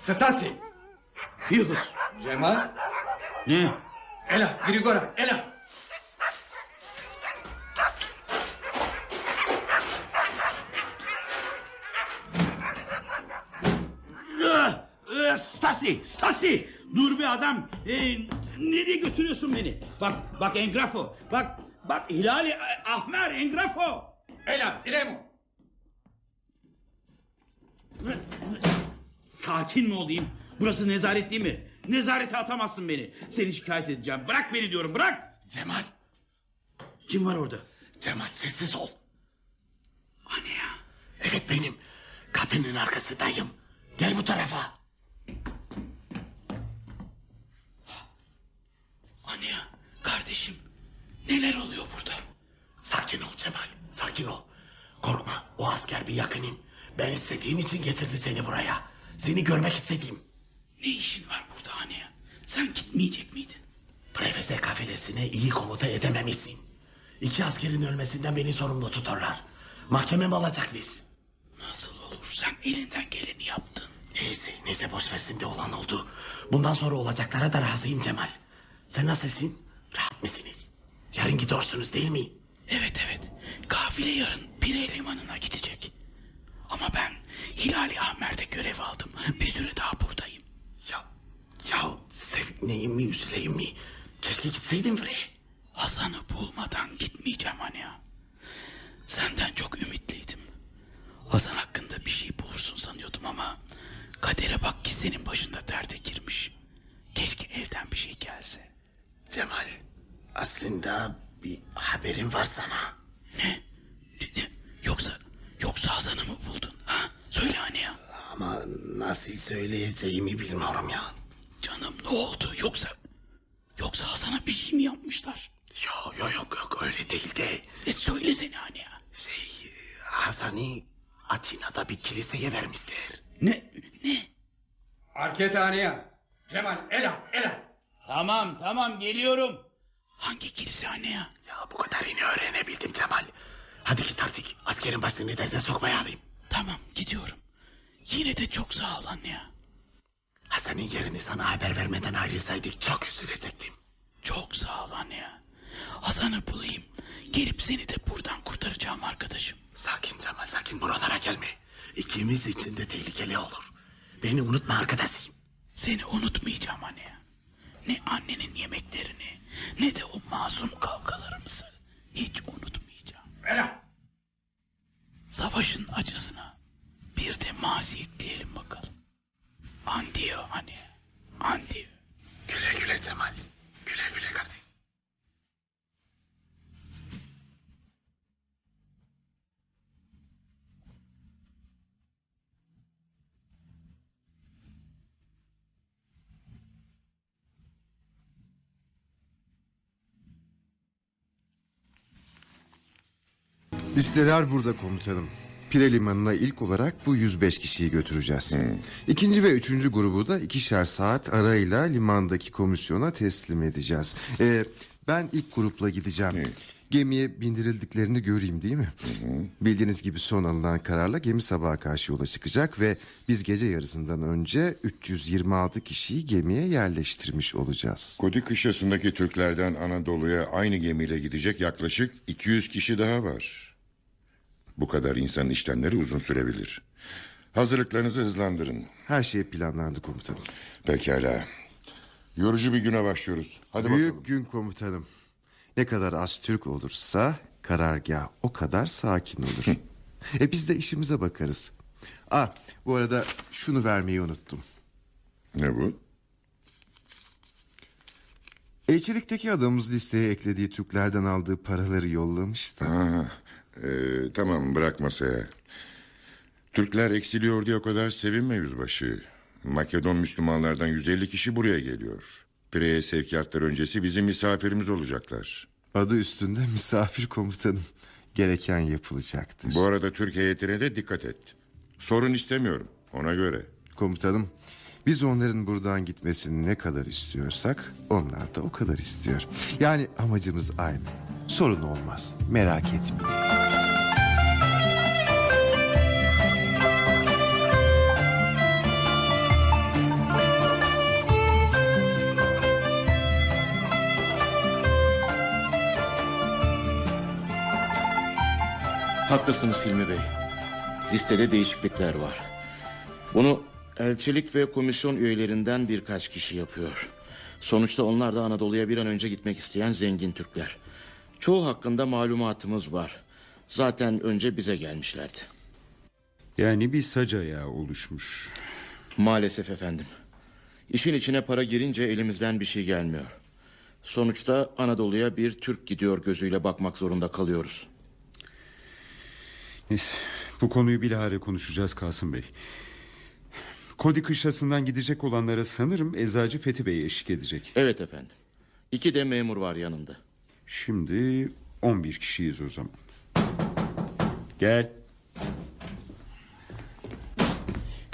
Stasi. Yunus. Cemal. Ne? Ela, Grigora, Ela. Ah, ah, Stasi, Stasi! Dur bir adam. Ee, nereye götürüyorsun beni? Bak, bak Engrafo. Bak, bak Hilali eh, Ahmer Engrafo. Ela, diremo. Sakin mi olayım? Burası nezaret değil mi? Nezarete atamazsın beni. Seni şikayet edeceğim. Bırak beni diyorum, bırak. Cemal. Kim var orada? Cemal sessiz ol. Anne ya. Evet benim. Kapının arkasındayım. Gel bu tarafa. Anne ya, kardeşim. Neler oluyor burada? Sakin ol Cemal. Sakin ol. Korkma. O asker bir yakınım. Ben istediğim için getirdi seni buraya. Seni görmek istediğim. Ne işin var burada anne ya? Sen gitmeyecek miydin? Prefese kafilesine iyi komuta edememişsin. İki askerin ölmesinden beni sorumlu tutarlar. Mahkemem alacak biz. Nasıl olur? Sen elinden geleni yaptın. Neyse, neyse boş ver şimdi olan oldu. Bundan sonra olacaklara da razıyım Cemal. Sen nasılsın? Rahat mısınız? Yarın gidiyorsunuz değil mi? Evet evet. Kafile yarın Pire limanına gidecek. Ama ben Hilali Ahmer'de görev aldım. Bir süre daha buradayım. Ya sevineyim mi üzüleyim mi? Keşke gitseydin bre. Hasan'ı bulmadan gitmeyeceğim hani ya. Senden çok ümitliydim. Hasan hakkında bir şey bulursun sanıyordum ama... ...kadere bak ki senin başında derde girmiş. Keşke evden bir şey gelse. Cemal, aslında bir haberim var sana. Ne? Yoksa, yoksa Hasan'ı mı buldun? Ha? Söyle hani ya. Ama nasıl söyleyeceğimi bilmiyorum ya. Canım ne oldu yoksa... Yoksa Hasan'a bir şey mi yapmışlar? Yok yok yok yok öyle değil de. E söylesene hani ya. Şey Hasan'ı Atina'da bir kiliseye vermişler. Ne? Ne? Arkethaneye. Cemal, Ela, Ela. Tamam tamam geliyorum. Hangi kilise anne ya? Ya bu kadarını öğrenebildim Cemal. Hadi git artık askerin başını derde sokmaya alayım. Tamam gidiyorum. Yine de çok sağ ol anne ya. Hasan'ın yerini sana haber vermeden ayrılsaydık çok üzülecektim. Çok sağ ol anne ya. Hasan'ı bulayım. Gelip seni de buradan kurtaracağım arkadaşım. Sakin Cemal sakin buralara gelme. İkimiz için de tehlikeli olur. Beni unutma arkadaşım. Seni unutmayacağım anne ya. Ne annenin yemeklerini ne de o masum kavgalarımızı hiç unutmayacağım. Ela. Savaşın acısına bir de mazi ekleyelim bakalım. Andiyo anne. Andiyo. Güle güle Cemal. Güle güle. güle Listeler burada komutanım. Pire Limanı'na ilk olarak bu 105 kişiyi götüreceğiz. İkinci ve üçüncü grubu da ikişer saat arayla limandaki komisyona teslim edeceğiz. Ee, ben ilk grupla gideceğim. Gemiye bindirildiklerini göreyim değil mi? Bildiğiniz gibi son alınan kararla gemi sabaha karşı yola çıkacak ve biz gece yarısından önce 326 kişiyi gemiye yerleştirmiş olacağız. Kodi kışlasındaki Türklerden Anadolu'ya aynı gemiyle gidecek yaklaşık 200 kişi daha var. Bu kadar insanın işlemleri uzun sürebilir. Hazırlıklarınızı hızlandırın. Her şey planlandı komutanım. Pekala. Yorucu bir güne başlıyoruz. Hadi Büyük bakalım. gün komutanım. Ne kadar az Türk olursa karargah o kadar sakin olur. e biz de işimize bakarız. Ah bu arada şunu vermeyi unuttum. Ne bu? Elçilikteki adamımız listeye eklediği Türklerden aldığı paraları yollamıştı. Ha, e, tamam bırak masaya. Türkler eksiliyor diye o kadar sevinme yüzbaşı. Makedon Müslümanlardan 150 kişi buraya geliyor. Pire'ye sevkiyatlar öncesi bizim misafirimiz olacaklar. Adı üstünde misafir komutanım. Gereken yapılacaktır. Bu arada Türk heyetine de dikkat et. Sorun istemiyorum ona göre. Komutanım biz onların buradan gitmesini ne kadar istiyorsak onlar da o kadar istiyor. Yani amacımız aynı. Sorun olmaz. Merak etmeyin. Haklısınız Hilmi Bey. Listede değişiklikler var. Bunu elçilik ve komisyon üyelerinden birkaç kişi yapıyor. Sonuçta onlar da Anadolu'ya bir an önce gitmek isteyen zengin Türkler. Çoğu hakkında malumatımız var. Zaten önce bize gelmişlerdi. Yani bir sac ayağı oluşmuş. Maalesef efendim. İşin içine para girince elimizden bir şey gelmiyor. Sonuçta Anadolu'ya bir Türk gidiyor gözüyle bakmak zorunda kalıyoruz. Neyse bu konuyu bilahare konuşacağız Kasım Bey. Kodi kışlasından gidecek olanlara sanırım Eczacı Fethi Bey eşlik edecek. Evet efendim. İki de memur var yanında. Şimdi 11 kişiyiz o zaman. Gel.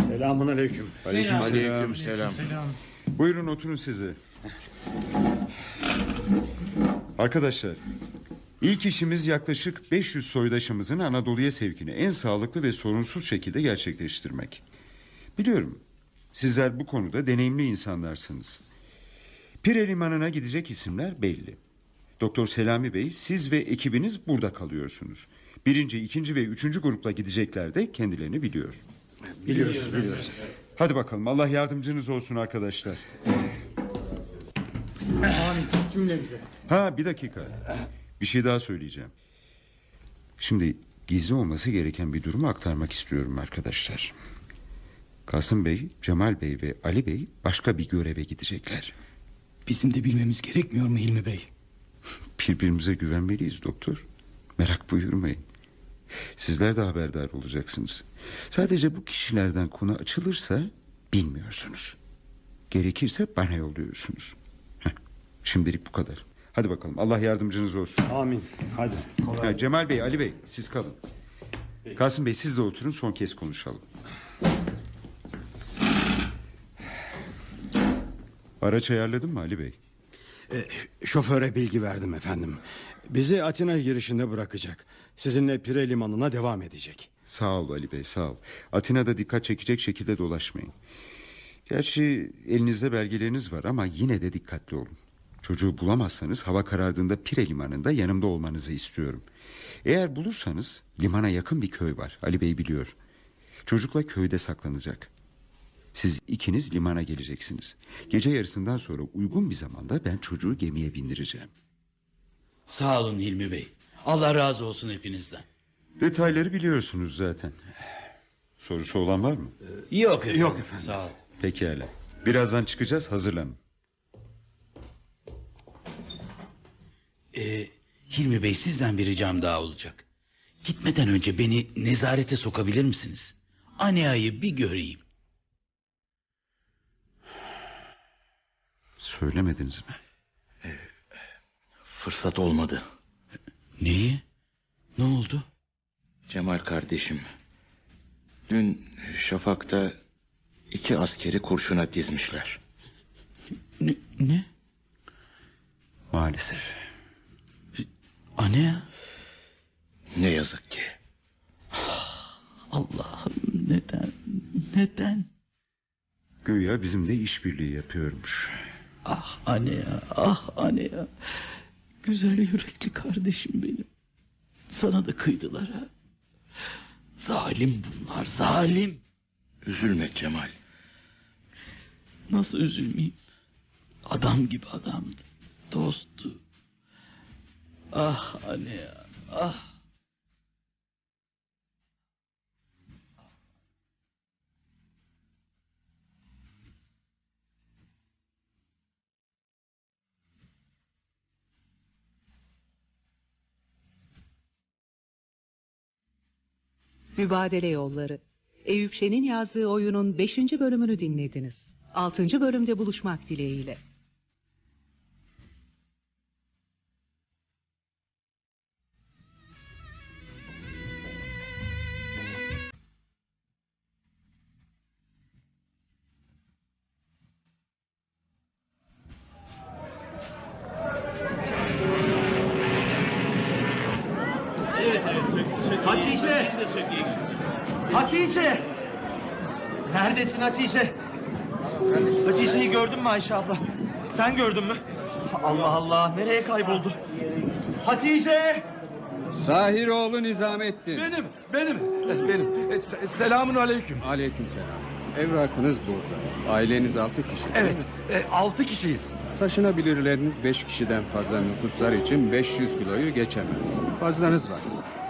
Selamun aleyküm. Aleyküm Aleyküm selam. Buyurun oturun size. Arkadaşlar ilk işimiz yaklaşık 500 soydaşımızın Anadolu'ya sevkini en sağlıklı ve sorunsuz şekilde gerçekleştirmek. Biliyorum sizler bu konuda deneyimli insanlarsınız. Pire Limanı'na gidecek isimler belli. Doktor Selami Bey siz ve ekibiniz burada kalıyorsunuz. Birinci, ikinci ve üçüncü grupla gidecekler de kendilerini biliyor. Biliyoruz, biliyoruz. Hadi bakalım Allah yardımcınız olsun arkadaşlar. Amin cümlemize. Ha bir dakika. Bir şey daha söyleyeceğim. Şimdi gizli olması gereken bir durumu aktarmak istiyorum arkadaşlar. Kasım Bey, Cemal Bey ve Ali Bey başka bir göreve gidecekler. Bizim de bilmemiz gerekmiyor mu Hilmi Bey? Birbirimize güvenmeliyiz doktor. Merak buyurmayın. Sizler de haberdar olacaksınız. Sadece bu kişilerden konu açılırsa bilmiyorsunuz. Gerekirse bana yolluyorsunuz. Heh, şimdilik bu kadar. Hadi bakalım Allah yardımcınız olsun. Amin. Hadi. Ha, Cemal Bey, Ali Bey siz kalın. Kasım Bey siz de oturun son kez konuşalım. Araç ayarladın mı Ali Bey? E, şoföre bilgi verdim efendim. Bizi Atina girişinde bırakacak. Sizinle Pire limanına devam edecek. Sağ ol Ali Bey sağ ol. Atina'da dikkat çekecek şekilde dolaşmayın. Gerçi elinizde belgeleriniz var ama yine de dikkatli olun. Çocuğu bulamazsanız hava karardığında Pire limanında yanımda olmanızı istiyorum. Eğer bulursanız limana yakın bir köy var. Ali Bey biliyor. Çocukla köyde saklanacak. Siz ikiniz limana geleceksiniz. Gece yarısından sonra uygun bir zamanda ben çocuğu gemiye bindireceğim. Sağ olun Hilmi Bey. Allah razı olsun hepinizden. Detayları biliyorsunuz zaten. Sorusu olan var mı? Yok efendim. Yok efendim. Sağ ol. Pekala. Birazdan çıkacağız hazırlanın. Ee, Hilmi Bey sizden bir ricam daha olacak. Gitmeden önce beni nezarete sokabilir misiniz? Ania'yı bir göreyim. Söylemediniz mi? Fırsat olmadı. Neyi? Ne oldu? Cemal kardeşim. Dün Şafak'ta iki askeri kurşuna dizmişler. Ne? ne? Maalesef. Anea? Ne yazık ki. Allah'ım neden? Neden? Güya bizimle işbirliği yapıyormuş. Ah Anea, ah Anea. Güzel yürekli kardeşim benim. Sana da kıydılar ha. Zalim bunlar, zalim. Üzülme Cemal. Nasıl üzülmeyeyim? Adam gibi adamdı. Dosttu. Ah Anea, ah. Mübadele Yolları. Eyüp Şen'in yazdığı oyunun 5. bölümünü dinlediniz. 6. bölümde buluşmak dileğiyle. Hatice? Hatice'yi gördün mü Ayşe abla? Sen gördün mü? Allah Allah nereye kayboldu? Hatice! Sahiroğlu Nizamettin. Benim, benim, benim. E, se- Selamun aleyküm. Aleyküm selam. Evrakınız burada. Aileniz altı kişi. Evet, e, altı kişiyiz. Taşınabilirleriniz beş kişiden fazla nüfuslar için 500 kiloyu geçemez. Fazlanız var.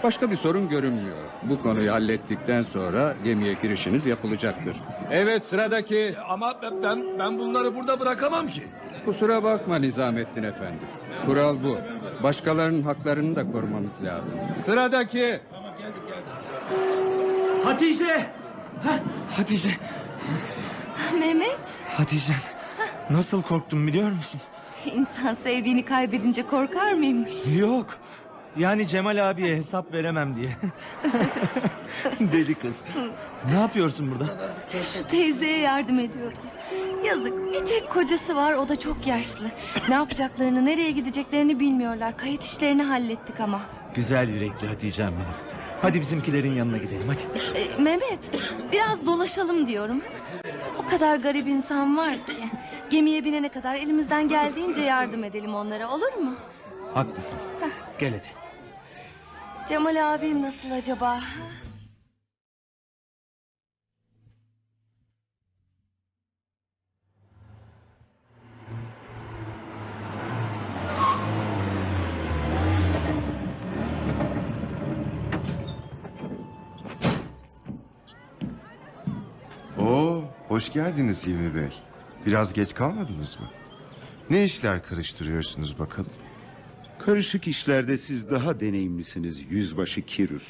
Başka bir sorun görünmüyor. Bu konuyu hallettikten sonra gemiye girişiniz yapılacaktır. Evet sıradaki. Ama ben, ben, bunları burada bırakamam ki. Kusura bakma Nizamettin Efendi. Kural bu. Başkalarının haklarını da korumamız lazım. Sıradaki. Hatice! Hah, Hatice, Mehmet, Hatice. Nasıl korktum biliyor musun? insan sevdiğini kaybedince korkar mıymış? Yok. Yani Cemal abiye hesap veremem diye. Deli kız. Ne yapıyorsun burada? Şu teyzeye yardım ediyordum. Yazık, bir tek kocası var, o da çok yaşlı. Ne yapacaklarını, nereye gideceklerini bilmiyorlar. Kayıt işlerini hallettik ama. Güzel yürekli Hatice'm benim. Hadi bizimkilerin yanına gidelim hadi. Ee, Mehmet, biraz dolaşalım diyorum. O kadar garip insan var ki. Gemiye binene kadar elimizden geldiğince yardım edelim onlara, olur mu? Haklısın. Gel hadi. Cemal abim nasıl acaba? Oo, hoş geldiniz Hilmi Bey. Biraz geç kalmadınız mı? Ne işler karıştırıyorsunuz bakalım? Karışık işlerde siz daha deneyimlisiniz yüzbaşı Kirus.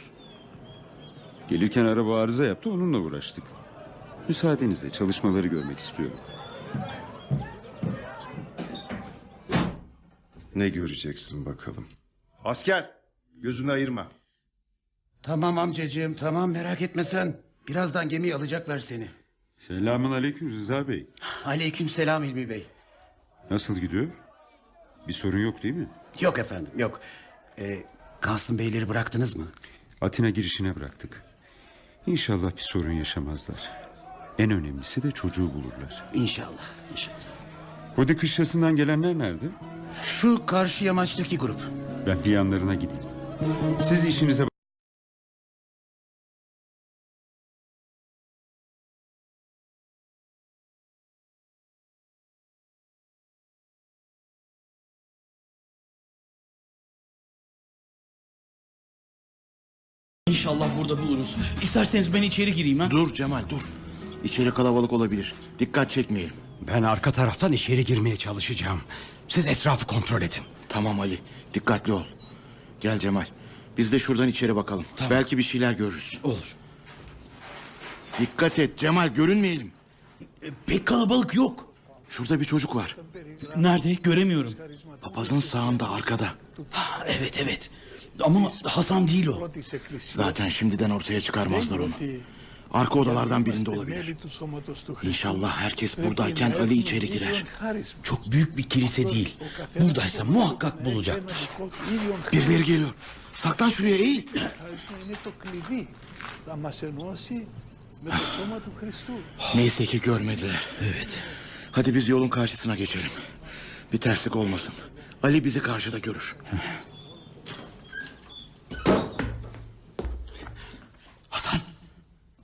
Gelirken araba arıza yaptı onunla uğraştık. Müsaadenizle çalışmaları görmek istiyorum. Ne göreceksin bakalım? Asker, gözünü ayırma. Tamam amcacığım tamam merak etme sen. Birazdan gemiye alacaklar seni. Selamun aleyküm Rıza Bey. Aleyküm selam İlmi Bey. Nasıl gidiyor? Bir sorun yok değil mi? Yok efendim yok. Ee, Kasım Beyleri bıraktınız mı? Atina girişine bıraktık. İnşallah bir sorun yaşamazlar. En önemlisi de çocuğu bulurlar. İnşallah inşallah. Kodi kışlasından gelenler nerede? Şu karşı yamaçtaki grup. Ben bir yanlarına gideyim. Siz işinize İnşallah burada buluruz. İsterseniz ben içeri gireyim ha. Dur Cemal dur. İçeri kalabalık olabilir. Dikkat çekmeyelim. Ben arka taraftan içeri girmeye çalışacağım. Siz etrafı kontrol edin. Tamam Ali. Dikkatli ol. Gel Cemal. Biz de şuradan içeri bakalım. Belki bir şeyler görürüz. Olur. Dikkat et Cemal görünmeyelim. pek kalabalık yok. Şurada bir çocuk var. Nerede? Göremiyorum. Papazın sağında arkada. Ha, evet evet. Ama Hasan değil o. Zaten şimdiden ortaya çıkarmazlar onu. Arka odalardan birinde olabilir. İnşallah herkes buradayken Ali içeri girer. Çok büyük bir kilise değil. Buradaysa muhakkak bulacaktır. Birileri geliyor. Saklan şuraya eğil. Neyse ki görmediler. Evet. Hadi biz yolun karşısına geçelim. Bir terslik olmasın. Ali bizi karşıda görür.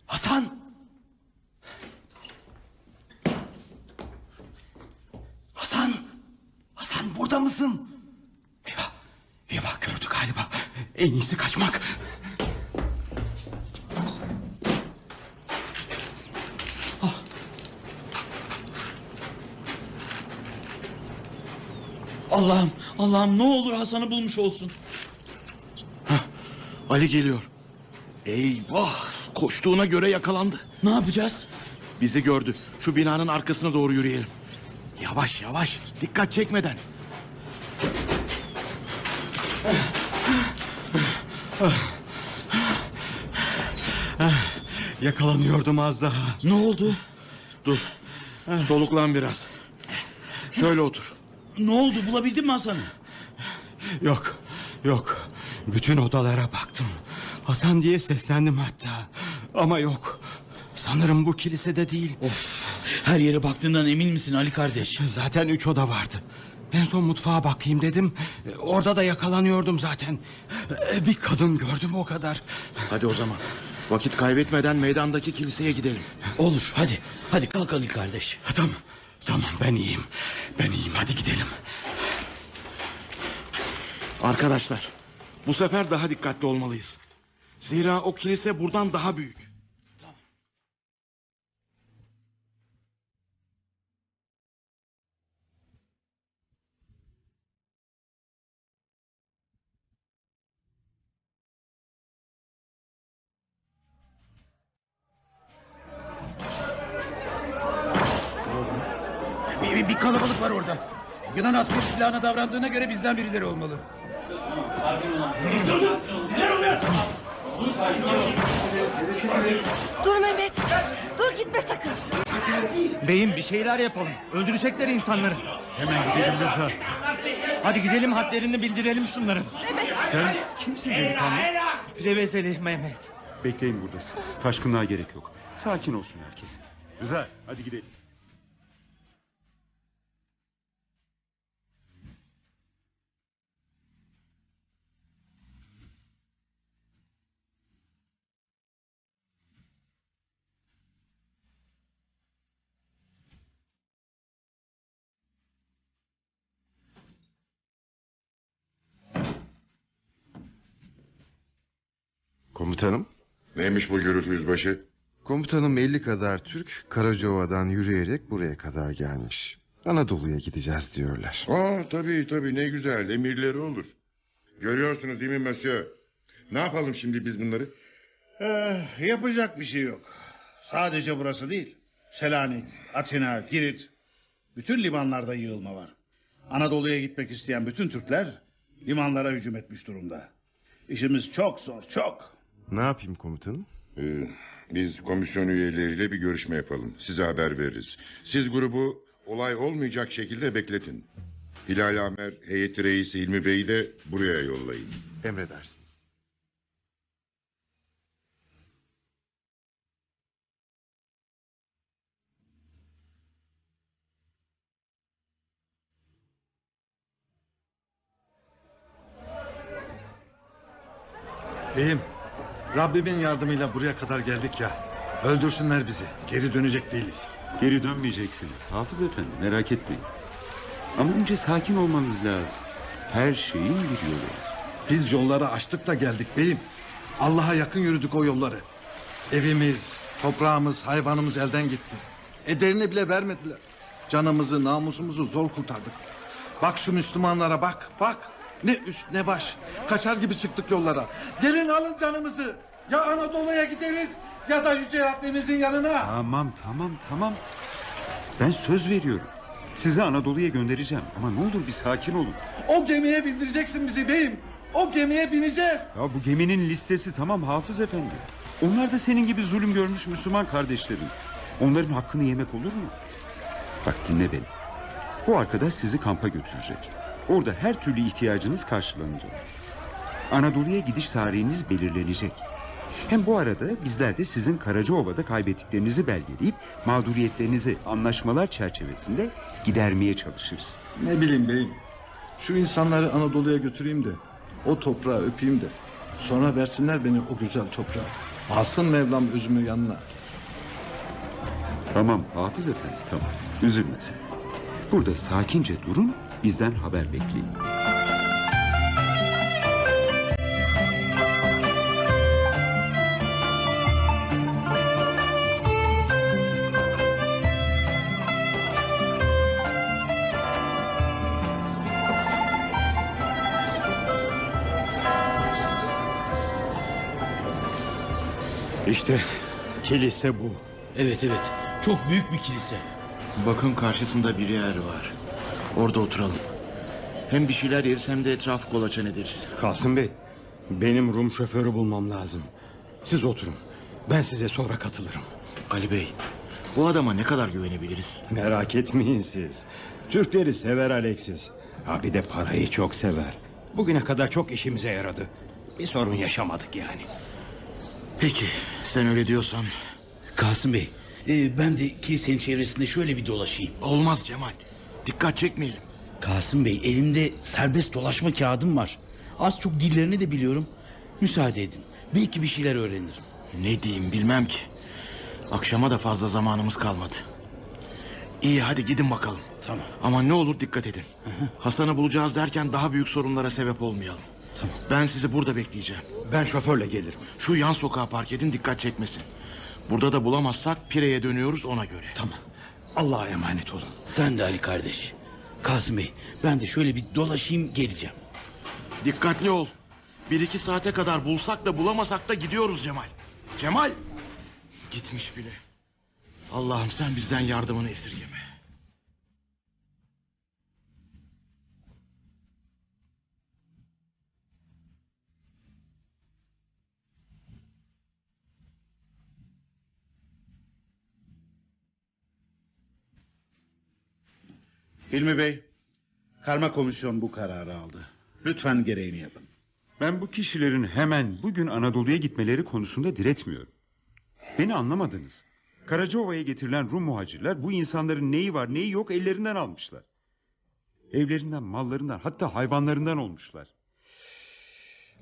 Hasan! Hasan! Hasan burada mısın? Eyvah! Eyvah gördü galiba. En iyisi kaçmak. Allah'ım Allah'ım ne olur Hasan'ı bulmuş olsun. Ali geliyor. Eyvah! Koştuğuna göre yakalandı. Ne yapacağız? Bizi gördü. Şu binanın arkasına doğru yürüyelim. Yavaş yavaş. Dikkat çekmeden. Yakalanıyordum az daha. Ne oldu? Dur. Soluklan biraz. Şöyle otur. Ne oldu bulabildin mi Hasan'ı? Yok, yok. Bütün odalara baktım. Hasan diye seslendim hatta. Ama yok. Sanırım bu kilisede değil. Of. Her yere baktığından emin misin Ali kardeş? Zaten üç oda vardı. En son mutfağa bakayım dedim. Orada da yakalanıyordum zaten. Bir kadın gördüm o kadar. Hadi o zaman. Vakit kaybetmeden meydandaki kiliseye gidelim. Olur hadi. Hadi kalk Ali kardeş. Tamam. Tamam ben iyiyim. Ben iyiyim hadi gidelim. Arkadaşlar, bu sefer daha dikkatli olmalıyız. Zira o kilise buradan daha büyük. Bir, kalabalık var orada. Yunan askeri silahına davrandığına göre bizden birileri olmalı. Dur Mehmet. Dur gitme sakın. Beyim bir şeyler yapalım. Öldürecekler insanları. Hemen gidelim Rıza. Hadi gidelim hadlerini bildirelim şunların. Sen kimsin delikanlı? Prevezeli Mehmet. Bekleyin burada siz. Taşkınlığa gerek yok. Sakin olsun herkes. Rıza hadi gidelim. Komutanım. Neymiş bu gürültü yüzbaşı? Komutanım 50 kadar Türk Karacaova'dan yürüyerek buraya kadar gelmiş. Anadolu'ya gideceğiz diyorlar. Aa tabii tabii ne güzel emirleri olur. Görüyorsunuz değil mi Monsieur? Ne yapalım şimdi biz bunları? Eh, yapacak bir şey yok. Sadece burası değil. Selanik, Atina, Girit. Bütün limanlarda yığılma var. Anadolu'ya gitmek isteyen bütün Türkler limanlara hücum etmiş durumda. İşimiz çok zor, çok. Ne yapayım komutanım? Ee, biz komisyon üyeleriyle bir görüşme yapalım. Size haber veririz. Siz grubu olay olmayacak şekilde bekletin. Hilal Amer, heyeti reisi İlmi Bey'i de buraya yollayın. Emredersiniz. Beyim, Rabbimin yardımıyla buraya kadar geldik ya. Öldürsünler bizi. Geri dönecek değiliz. Geri dönmeyeceksiniz. Hafız efendi merak etmeyin. Ama önce sakin olmanız lazım. Her şeyin bir yolu var. Biz yolları açtık da geldik beyim. Allah'a yakın yürüdük o yolları. Evimiz, toprağımız, hayvanımız elden gitti. Ederini bile vermediler. Canımızı, namusumuzu zor kurtardık. Bak şu Müslümanlara bak, bak. Ne üst ne baş. Kaçar gibi çıktık yollara. Gelin alın canımızı. Ya Anadolu'ya gideriz ya da Yüce Rabbimizin yanına. Tamam tamam tamam. Ben söz veriyorum. Sizi Anadolu'ya göndereceğim ama ne olur bir sakin olun. O gemiye bindireceksin bizi beyim. O gemiye bineceğiz. Ya bu geminin listesi tamam Hafız Efendi. Onlar da senin gibi zulüm görmüş Müslüman kardeşlerin. Onların hakkını yemek olur mu? Bak dinle beni. Bu arkadaş sizi kampa götürecek. Orada her türlü ihtiyacınız karşılanacak. Anadolu'ya gidiş tarihiniz belirlenecek. Hem bu arada bizler de sizin Karacaova'da kaybettiklerinizi belgeleyip mağduriyetlerinizi anlaşmalar çerçevesinde gidermeye çalışırız. Ne bileyim beyim. Şu insanları Anadolu'ya götüreyim de o toprağı öpeyim de sonra versinler beni o güzel toprağa. Alsın Mevlam özümü yanına. Tamam Hafız Efendi tamam. Üzülme sen. Burada sakince durun bizden haber bekleyin. İşte kilise bu. Evet evet. Çok büyük bir kilise. Bakın karşısında bir yer var. Orada oturalım. Hem bir şeyler yeriz hem de etrafı kolaçan ederiz. Kasım Bey, benim Rum şoförü bulmam lazım. Siz oturun. Ben size sonra katılırım. Ali Bey, bu adama ne kadar güvenebiliriz? Merak etmeyin siz. Türkleri sever Alexis. Ha bir de parayı çok sever. Bugüne kadar çok işimize yaradı. Bir sorun yaşamadık yani. Peki, sen öyle diyorsan. Kasım Bey, e, ben de kilisenin çevresinde şöyle bir dolaşayım. Olmaz Cemal. Dikkat çekmeyelim. Kasım Bey, elimde serbest dolaşma kağıdım var. Az çok dillerini de biliyorum. Müsaade edin. Belki bir şeyler öğrenirim. Ne diyeyim bilmem ki. Akşama da fazla zamanımız kalmadı. İyi hadi gidin bakalım. Tamam. Ama ne olur dikkat edin. Hasan'ı bulacağız derken daha büyük sorunlara sebep olmayalım. Tamam. Ben sizi burada bekleyeceğim. Ben şoförle gelirim. Şu yan sokağa park edin dikkat çekmesin. Burada da bulamazsak Pire'ye dönüyoruz ona göre. Tamam. Allah'a emanet olun. Sen de Ali kardeş. Kasım Bey, ben de şöyle bir dolaşayım geleceğim. Dikkatli ol. Bir iki saate kadar bulsak da bulamasak da gidiyoruz Cemal. Cemal! Gitmiş bile. Allah'ım sen bizden yardımını esirgeme. Hilmi Bey, karma komisyon bu kararı aldı. Lütfen gereğini yapın. Ben bu kişilerin hemen bugün Anadolu'ya gitmeleri konusunda diretmiyorum. Beni anlamadınız. Karacaova'ya getirilen Rum muhacirler bu insanların neyi var neyi yok ellerinden almışlar. Evlerinden, mallarından hatta hayvanlarından olmuşlar.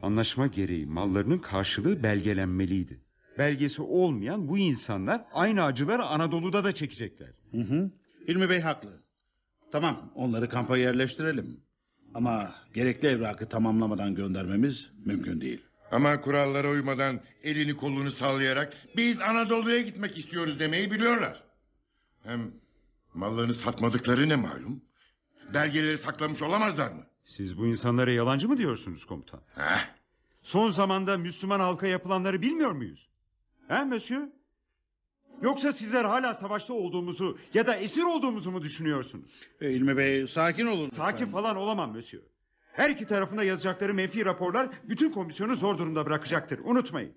Anlaşma gereği mallarının karşılığı belgelenmeliydi. Belgesi olmayan bu insanlar aynı acıları Anadolu'da da çekecekler. Hı hı. Hilmi Bey haklı. Tamam onları kampa yerleştirelim. Ama gerekli evrakı tamamlamadan göndermemiz mümkün değil. Ama kurallara uymadan elini kolunu sallayarak biz Anadolu'ya gitmek istiyoruz demeyi biliyorlar. Hem mallarını satmadıkları ne malum? Belgeleri saklamış olamazlar mı? Siz bu insanlara yalancı mı diyorsunuz komutan? Heh. Son zamanda Müslüman halka yapılanları bilmiyor muyuz? He monsieur? Yoksa sizler hala savaşta olduğumuzu ya da esir olduğumuzu mu düşünüyorsunuz? E, İlmi Bey sakin olun. Sakin falan olamam monsieur. Her iki tarafında yazacakları menfi raporlar bütün komisyonu zor durumda bırakacaktır. Unutmayın.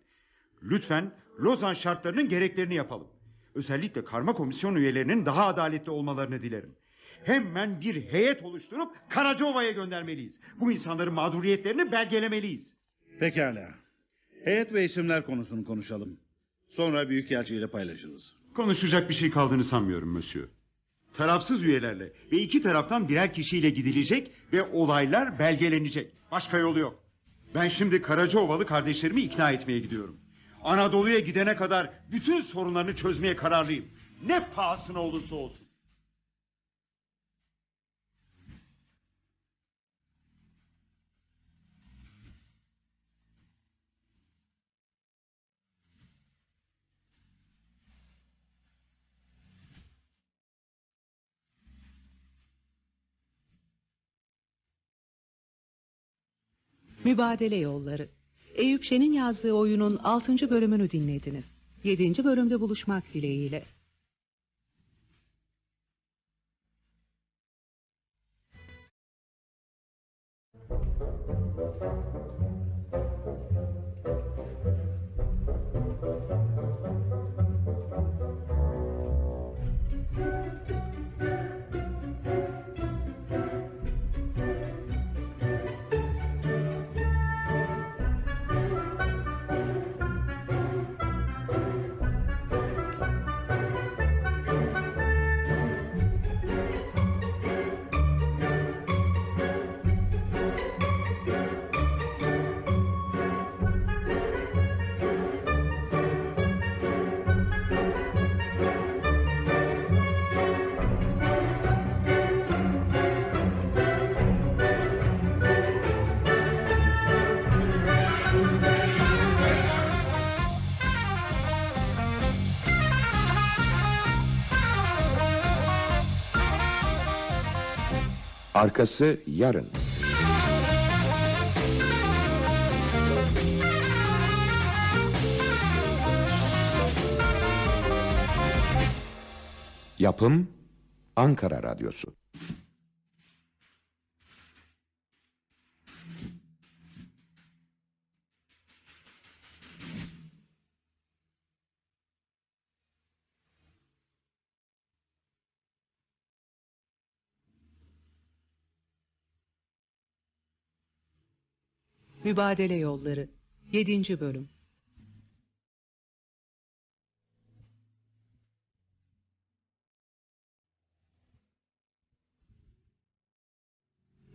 Lütfen Lozan şartlarının gereklerini yapalım. Özellikle karma komisyon üyelerinin daha adaletli olmalarını dilerim. Hemen bir heyet oluşturup Karacaova'ya göndermeliyiz. Bu insanların mağduriyetlerini belgelemeliyiz. Pekala. Heyet ve isimler konusunu konuşalım. Sonra Büyükelçi ile paylaşırız. Konuşacak bir şey kaldığını sanmıyorum monsieur. Tarafsız üyelerle ve iki taraftan birer kişiyle gidilecek ve olaylar belgelenecek. Başka yolu yok. Ben şimdi Karacaovalı kardeşlerimi ikna etmeye gidiyorum. Anadolu'ya gidene kadar bütün sorunlarını çözmeye kararlıyım. Ne pahasına olursa olsun. Mübadele Yolları. Eyüp Şen'in yazdığı oyunun 6. bölümünü dinlediniz. 7. bölümde buluşmak dileğiyle. Arkası yarın. Yapım Ankara Radyosu. Mübadele Yolları. 7. bölüm.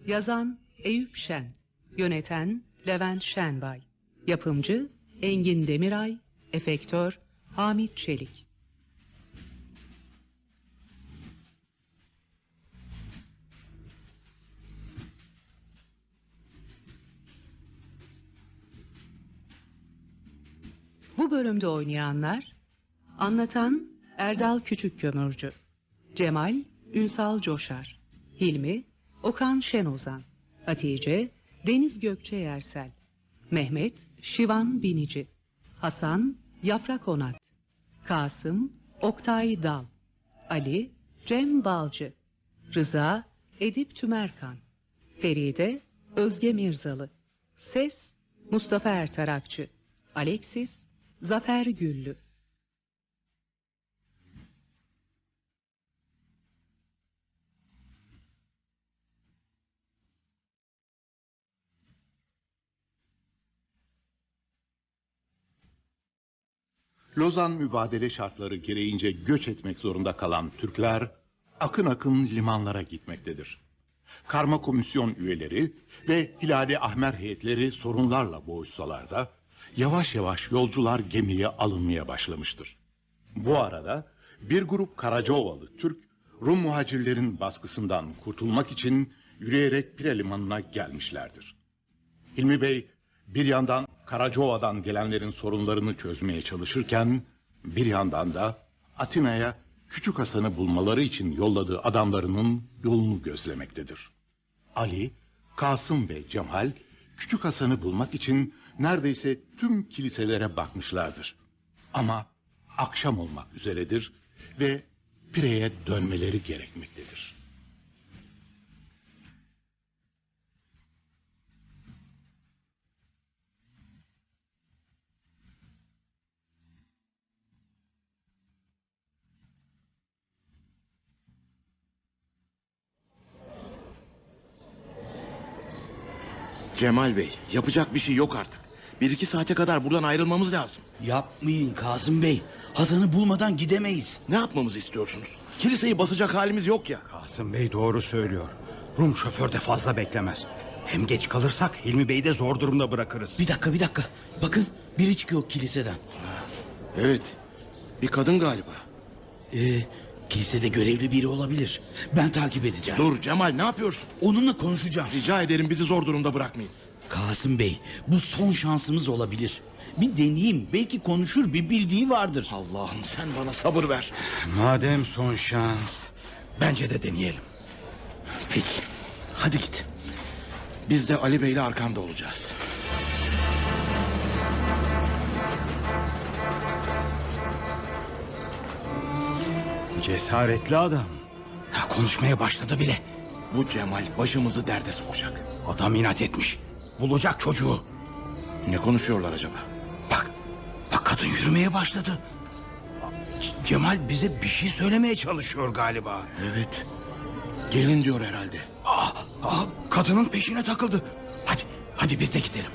Yazan Eyüp Şen, yöneten Levent Şenbay, yapımcı Engin Demiray, efektör Hamit Çelik. Bu bölümde oynayanlar Anlatan Erdal Küçükkömürcü Cemal Ünsal Coşar Hilmi Okan Şenozan Hatice Deniz Gökçe Yersel Mehmet Şivan Binici Hasan Yaprak Onat Kasım Oktay Dal Ali Cem Balcı Rıza Edip Tümerkan Feride Özge Mirzalı Ses Mustafa Ertarakçı Alexis Zafer Güllü Lozan mübadele şartları gereğince göç etmek zorunda kalan Türkler akın akın limanlara gitmektedir. Karma komisyon üyeleri ve Hilali Ahmer heyetleri sorunlarla boğuşsalar da yavaş yavaş yolcular gemiye alınmaya başlamıştır. Bu arada bir grup Karacaovalı Türk Rum muhacirlerin baskısından kurtulmak için yürüyerek Pire Limanı'na gelmişlerdir. Hilmi Bey bir yandan Karacaova'dan gelenlerin sorunlarını çözmeye çalışırken bir yandan da Atina'ya Küçük Hasan'ı bulmaları için yolladığı adamlarının yolunu gözlemektedir. Ali, Kasım ve Cemal Küçük Hasan'ı bulmak için neredeyse tüm kiliselere bakmışlardır. Ama akşam olmak üzeredir ve Pire'ye dönmeleri gerekmektedir. Cemal Bey yapacak bir şey yok artık. Bir iki saate kadar buradan ayrılmamız lazım. Yapmayın Kazım Bey. Hasan'ı bulmadan gidemeyiz. Ne yapmamızı istiyorsunuz? Kiliseyi basacak halimiz yok ya. Kasım Bey doğru söylüyor. Rum şoför de fazla beklemez. Hem geç kalırsak Hilmi Bey'i de zor durumda bırakırız. Bir dakika bir dakika. Bakın biri çıkıyor kiliseden. Evet. Bir kadın galiba. Ee, kilisede görevli biri olabilir. Ben takip edeceğim. Dur Cemal ne yapıyorsun? Onunla konuşacağım. Rica ederim bizi zor durumda bırakmayın. Kasım Bey bu son şansımız olabilir. Bir deneyeyim belki konuşur bir bildiği vardır. Allah'ım sen bana sabır ver. Madem son şans. Bence de deneyelim. Peki. Hadi git. Biz de Ali Bey'le arkanda olacağız. Cesaretli adam. Ha, konuşmaya başladı bile. Bu Cemal başımızı derde sokacak. Adam inat etmiş. Bulacak çocuğu. Ne konuşuyorlar acaba? Bak kadın yürümeye başladı. Cemal bize bir şey söylemeye çalışıyor galiba. Evet. Gelin diyor herhalde. Aa, aa, kadının peşine takıldı. Hadi, hadi biz de gidelim.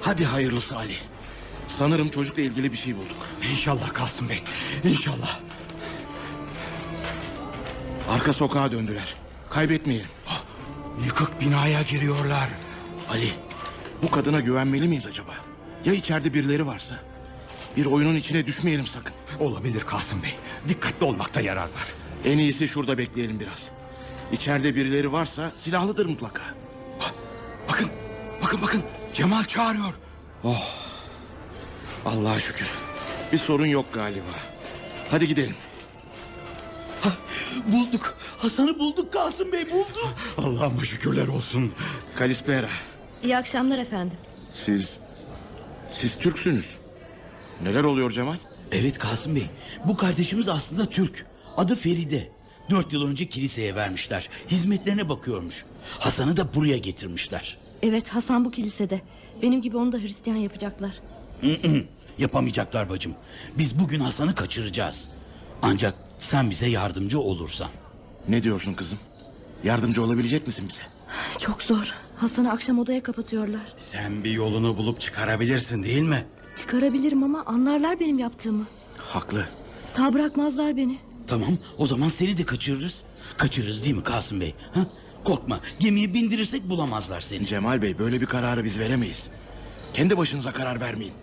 Hadi hayırlısı Ali. Sanırım çocukla ilgili bir şey bulduk. İnşallah Kasım Bey. İnşallah. Arka sokağa döndüler. Kaybetmeyelim. Yıkık binaya giriyorlar. Ali, bu kadına güvenmeli miyiz acaba? Ya içeride birileri varsa? Bir oyunun içine düşmeyelim sakın. Olabilir Kasım Bey. Dikkatli olmakta yarar var. En iyisi şurada bekleyelim biraz. İçeride birileri varsa silahlıdır mutlaka. Bakın, bakın bakın. Cemal çağırıyor. Oh. Allah'a şükür. Bir sorun yok galiba. Hadi gidelim. Bulduk. Hasan'ı bulduk Kasım Bey bulduk. Allah'ıma şükürler olsun. Kalispera. İyi akşamlar efendim. Siz... Siz Türksünüz. Neler oluyor Cemal? Evet Kasım Bey. Bu kardeşimiz aslında Türk. Adı Feride. Dört yıl önce kiliseye vermişler. Hizmetlerine bakıyormuş. Hasan'ı da buraya getirmişler. Evet Hasan bu kilisede. Benim gibi onu da Hristiyan yapacaklar. Yapamayacaklar bacım. Biz bugün Hasan'ı kaçıracağız. Ancak sen bize yardımcı olursan. Ne diyorsun kızım? Yardımcı olabilecek misin bize? Çok zor. Hasan'ı akşam odaya kapatıyorlar. Sen bir yolunu bulup çıkarabilirsin değil mi? Çıkarabilirim ama anlarlar benim yaptığımı. Haklı. Sağ bırakmazlar beni. Tamam o zaman seni de kaçırırız. Kaçırırız değil mi Kasım Bey? Ha? Korkma gemiye bindirirsek bulamazlar seni. Cemal Bey böyle bir kararı biz veremeyiz. Kendi başınıza karar vermeyin.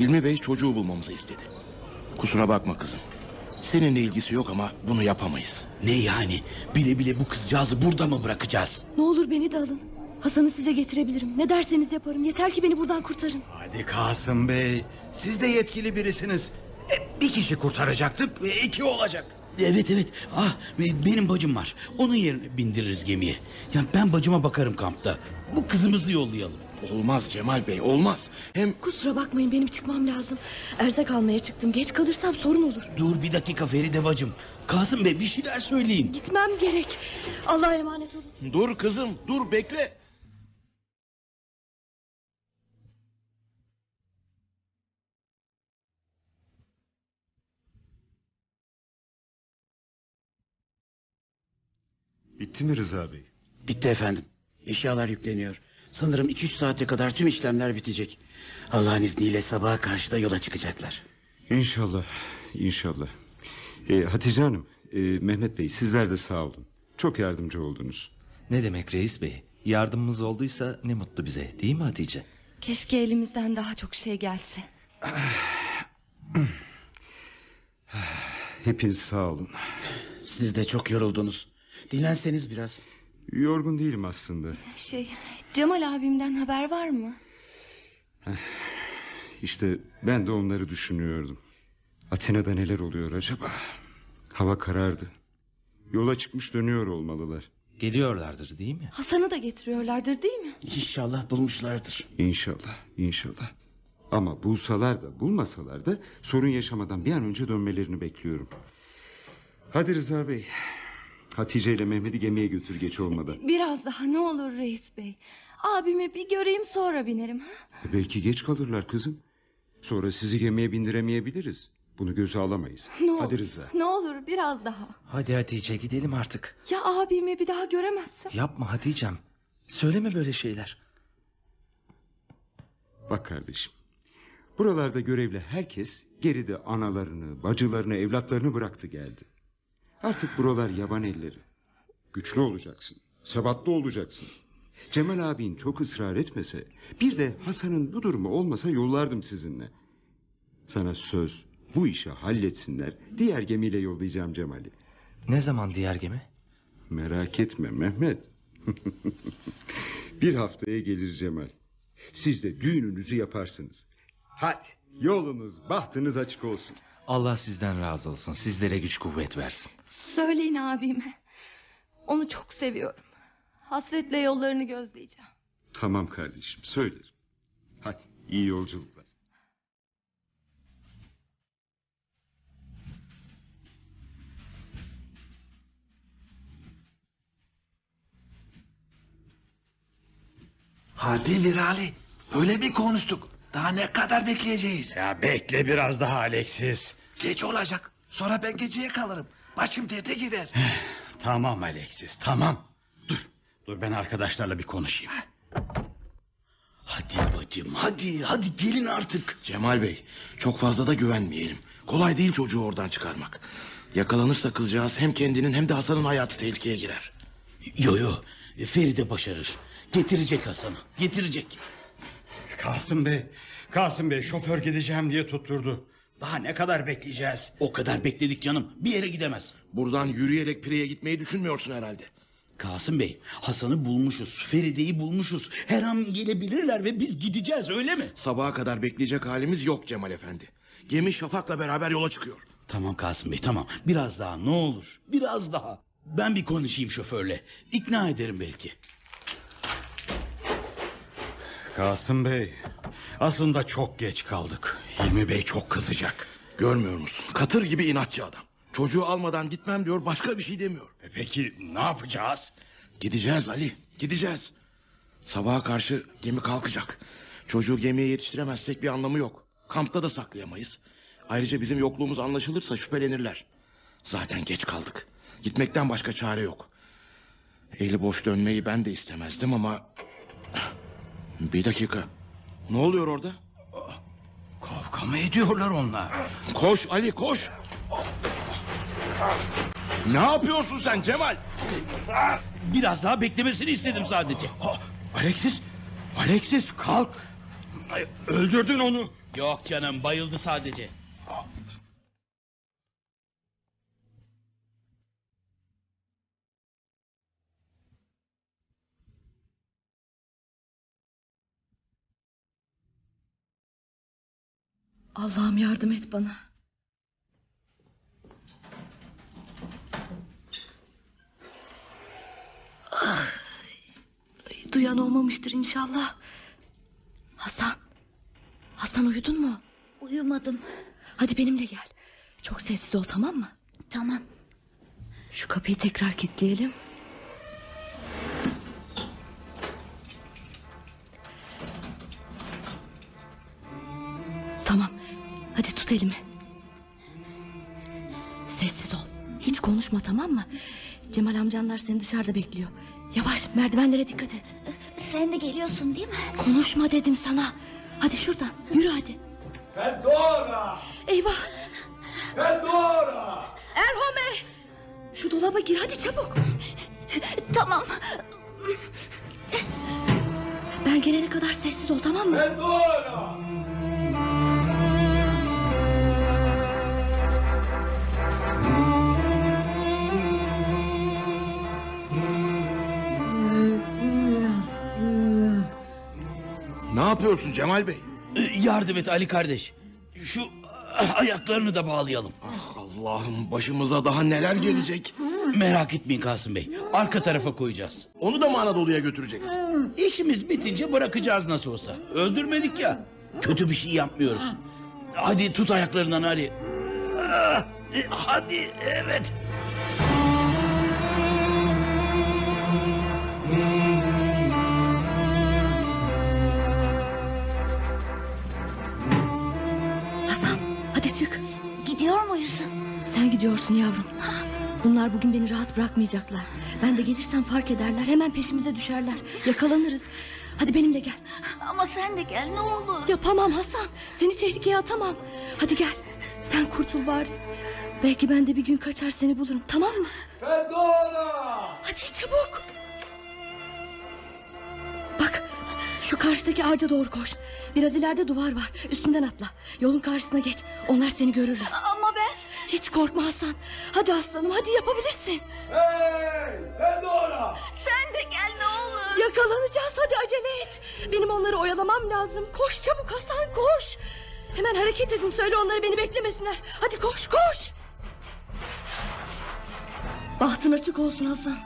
Hilmi Bey çocuğu bulmamızı istedi. Kusura bakma kızım. Seninle ilgisi yok ama bunu yapamayız. Ne yani? Bile bile bu kızcağızı burada mı bırakacağız? Ne olur beni de alın. Hasan'ı size getirebilirim. Ne derseniz yaparım. Yeter ki beni buradan kurtarın. Hadi Kasım Bey. Siz de yetkili birisiniz. E, bir kişi kurtaracaktık. e, iki olacak. Evet evet. Ah be- benim bacım var. Onun yerine bindiririz gemiye. Ya ben bacıma bakarım kampta. Bu kızımızı yollayalım. Olmaz Cemal Bey olmaz. Hem Kusura bakmayın benim çıkmam lazım. Erzak almaya çıktım. Geç kalırsam sorun olur. Dur bir dakika Feride bacım. Kasım Bey bir şeyler söyleyin. Gitmem gerek. Allah'a emanet olun. dur kızım dur bekle. Bitti mi Rıza Bey? Bitti efendim. Eşyalar yükleniyor. Sanırım 2-3 saate kadar tüm işlemler bitecek. Allah'ın izniyle sabaha karşı da yola çıkacaklar. İnşallah, inşallah. Ee, Hatice Hanım, e, Mehmet Bey sizler de sağ olun. Çok yardımcı oldunuz. Ne demek reis bey? Yardımımız olduysa ne mutlu bize değil mi Hatice? Keşke elimizden daha çok şey gelse. Hepiniz sağ olun. Siz de çok yoruldunuz. Dinlenseniz biraz. Yorgun değilim aslında. Şey Cemal abimden haber var mı? İşte ben de onları düşünüyordum. Atina'da neler oluyor acaba? Hava karardı. Yola çıkmış dönüyor olmalılar. Geliyorlardır değil mi? Hasan'ı da getiriyorlardır değil mi? İnşallah bulmuşlardır. İnşallah, inşallah. Ama bulsalar da bulmasalar da sorun yaşamadan bir an önce dönmelerini bekliyorum. Hadi Rıza Bey. Hatice ile Mehmet'i gemiye götür geç olmadan. Biraz daha ne olur reis bey. Abimi bir göreyim sonra binerim. Ha? Belki geç kalırlar kızım. Sonra sizi gemiye bindiremeyebiliriz. Bunu göze alamayız. Ne olur, Hadi Rıza. Ne olur biraz daha. Hadi Hatice gidelim artık. Ya abimi bir daha göremezsem? Yapma Hatice'm. Söyleme böyle şeyler. Bak kardeşim. Buralarda görevli herkes geride analarını, bacılarını, evlatlarını bıraktı geldi. Artık buralar yaban elleri. Güçlü olacaksın. Sebatlı olacaksın. Cemal abin çok ısrar etmese... ...bir de Hasan'ın bu durumu olmasa yollardım sizinle. Sana söz bu işi halletsinler. Diğer gemiyle yollayacağım Cemal'i. Ne zaman diğer gemi? Merak etme Mehmet. bir haftaya gelir Cemal. Siz de düğününüzü yaparsınız. Hadi yolunuz bahtınız açık olsun. Allah sizden razı olsun. Sizlere güç kuvvet versin. Söyleyin abime. Onu çok seviyorum. Hasretle yollarını gözleyeceğim. Tamam kardeşim söylerim. Hadi iyi yolculuklar. Hadi Lirali. Öyle mi konuştuk? Daha ne kadar bekleyeceğiz? Ya bekle biraz daha Alexis. Geç olacak. Sonra ben geceye kalırım. Başım derde gider. Tamam Alexis tamam. Dur dur ben arkadaşlarla bir konuşayım. Hadi bacım hadi hadi gelin artık. Cemal Bey çok fazla da güvenmeyelim. Kolay değil çocuğu oradan çıkarmak. Yakalanırsa kızcağız hem kendinin hem de Hasan'ın hayatı tehlikeye girer. Yo yo Feride başarır. Getirecek Hasan'ı getirecek. Kasım Bey, Kasım Bey şoför gideceğim diye tutturdu. Daha ne kadar bekleyeceğiz? O kadar bekledik canım bir yere gidemez. Buradan yürüyerek Pire'ye gitmeyi düşünmüyorsun herhalde. Kasım Bey Hasan'ı bulmuşuz Feride'yi bulmuşuz. Her an gelebilirler ve biz gideceğiz öyle mi? Sabaha kadar bekleyecek halimiz yok Cemal Efendi. Gemi Şafak'la beraber yola çıkıyor. Tamam Kasım Bey tamam biraz daha ne olur biraz daha. Ben bir konuşayım şoförle ikna ederim belki. Kasım Bey, aslında çok geç kaldık. Hilmi Bey çok kızacak. Görmüyor musun? Katır gibi inatçı adam. Çocuğu almadan gitmem diyor başka bir şey demiyor. E peki ne yapacağız? Gideceğiz Ali gideceğiz. Sabaha karşı gemi kalkacak. Çocuğu gemiye yetiştiremezsek bir anlamı yok. Kampta da saklayamayız. Ayrıca bizim yokluğumuz anlaşılırsa şüphelenirler. Zaten geç kaldık. Gitmekten başka çare yok. Eli boş dönmeyi ben de istemezdim ama... Bir dakika. Ne oluyor orada? Kavga mı ediyorlar onlar? Koş Ali koş. Ne yapıyorsun sen Cemal? Biraz daha beklemesini istedim sadece. Alexis, Alexis kalk. Ay, Öldürdün onu. Yok canım bayıldı sadece. Allah'ım yardım et bana. Ah, Duyan olmamıştır inşallah. Hasan. Hasan uyudun mu? Uyumadım. Hadi benimle gel. Çok sessiz ol tamam mı? Tamam. Şu kapıyı tekrar kilitleyelim. Tut elimi. Sessiz ol. Hiç konuşma tamam mı? Cemal amcanlar seni dışarıda bekliyor. Yavaş merdivenlere dikkat et. Sen de geliyorsun değil mi? Konuşma dedim sana. Hadi şuradan yürü hadi. Fedora! Eyvah. Fedora! Erhome. Şu dolaba gir hadi çabuk. Tamam. Ben gelene kadar sessiz ol tamam mı? Fedora! Yapıyorsun Cemal Bey? Ee, Yardım et Ali kardeş. Şu ayaklarını da bağlayalım. Ah Allah'ım başımıza daha neler gelecek. Merak etmeyin Kasım Bey. Arka tarafa koyacağız. Onu da mı Anadolu'ya götüreceksin? İşimiz bitince bırakacağız nasıl olsa. Öldürmedik ya. Kötü bir şey yapmıyoruz. Hadi tut ayaklarından Ali. Ah, e, Hadi evet. Bunlar bugün beni rahat bırakmayacaklar. Ben de gelirsem fark ederler. Hemen peşimize düşerler. Yakalanırız. Hadi benimle gel. Ama sen de gel ne olur. Yapamam Hasan. Seni tehlikeye atamam. Hadi gel. Sen kurtul bari. Belki ben de bir gün kaçar seni bulurum. Tamam mı? Fedora! Hadi çabuk. Bak şu karşıdaki ağaca doğru koş. Biraz ileride duvar var. Üstünden atla. Yolun karşısına geç. Onlar seni görürler. Ama ben... Hiç korkma Hasan. Hadi aslanım hadi yapabilirsin. Hey! Fedora! Sen de gel ne olur. Yakalanacağız hadi acele et. Benim onları oyalamam lazım. Koş çabuk Hasan koş. Hemen hareket edin söyle onları beni beklemesinler. Hadi koş koş. Bahtın açık olsun Hasan.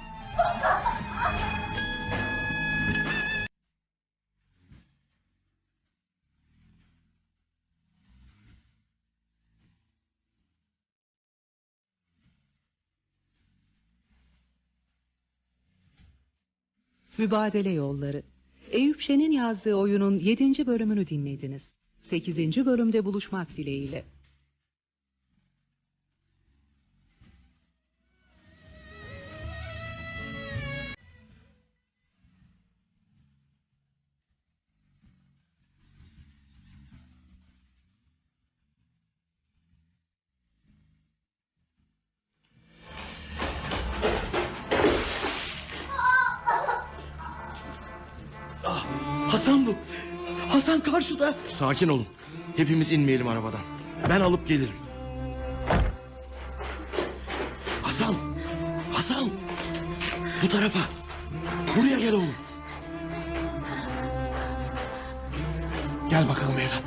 Mübadele Yolları. Eyüp Şen'in yazdığı oyunun 7. bölümünü dinlediniz. 8. bölümde buluşmak dileğiyle. Sakin olun. Hepimiz inmeyelim arabadan. Ben alıp gelirim. Hasan. Hasan. Bu tarafa. Buraya gel oğlum. Gel bakalım evlat.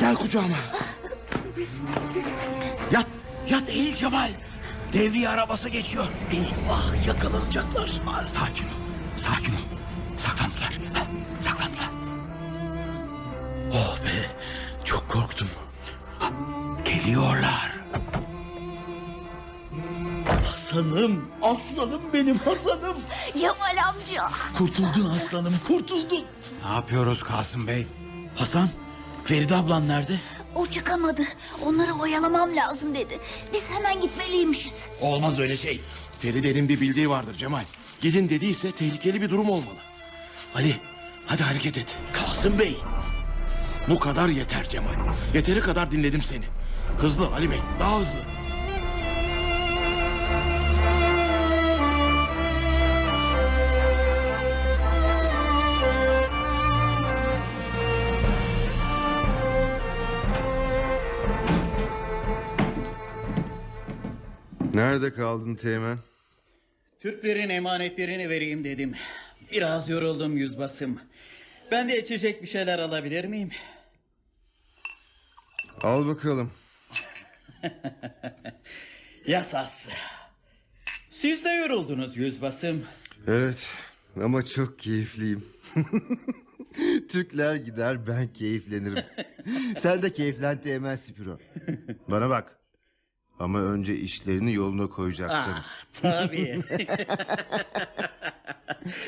Gel kucağıma. Yat. Yat eğil Cemal. Devriye arabası geçiyor. Eyvah yakalanacaklar. Sakin ol. Sakin ol. Çok korktum. Geliyorlar. Hasan'ım. Aslanım benim Hasan'ım. Cemal amca. Kurtuldun aslanım kurtuldun. Ne yapıyoruz Kasım Bey? Hasan. Feride ablan nerede? O çıkamadı. Onları oyalamam lazım dedi. Biz hemen gitmeliymişiz. Olmaz öyle şey. Feride'nin bir bildiği vardır Cemal. Gidin dediyse tehlikeli bir durum olmalı. Ali hadi hareket et. Kasım Bey. Bu kadar yeter Cemal. Yeteri kadar dinledim seni. Hızlı Ali Bey daha hızlı. Nerede kaldın Teğmen? Türklerin emanetlerini vereyim dedim. Biraz yoruldum yüzbasım. Ben de içecek bir şeyler alabilir miyim? Al bakalım. Yasası. Siz de yoruldunuz yüzbasım. Evet ama çok keyifliyim. Türkler gider ben keyiflenirim. Sen de keyiflen Teğmen Spiro. Bana bak. Ama önce işlerini yoluna koyacaksın. Ah, tabii.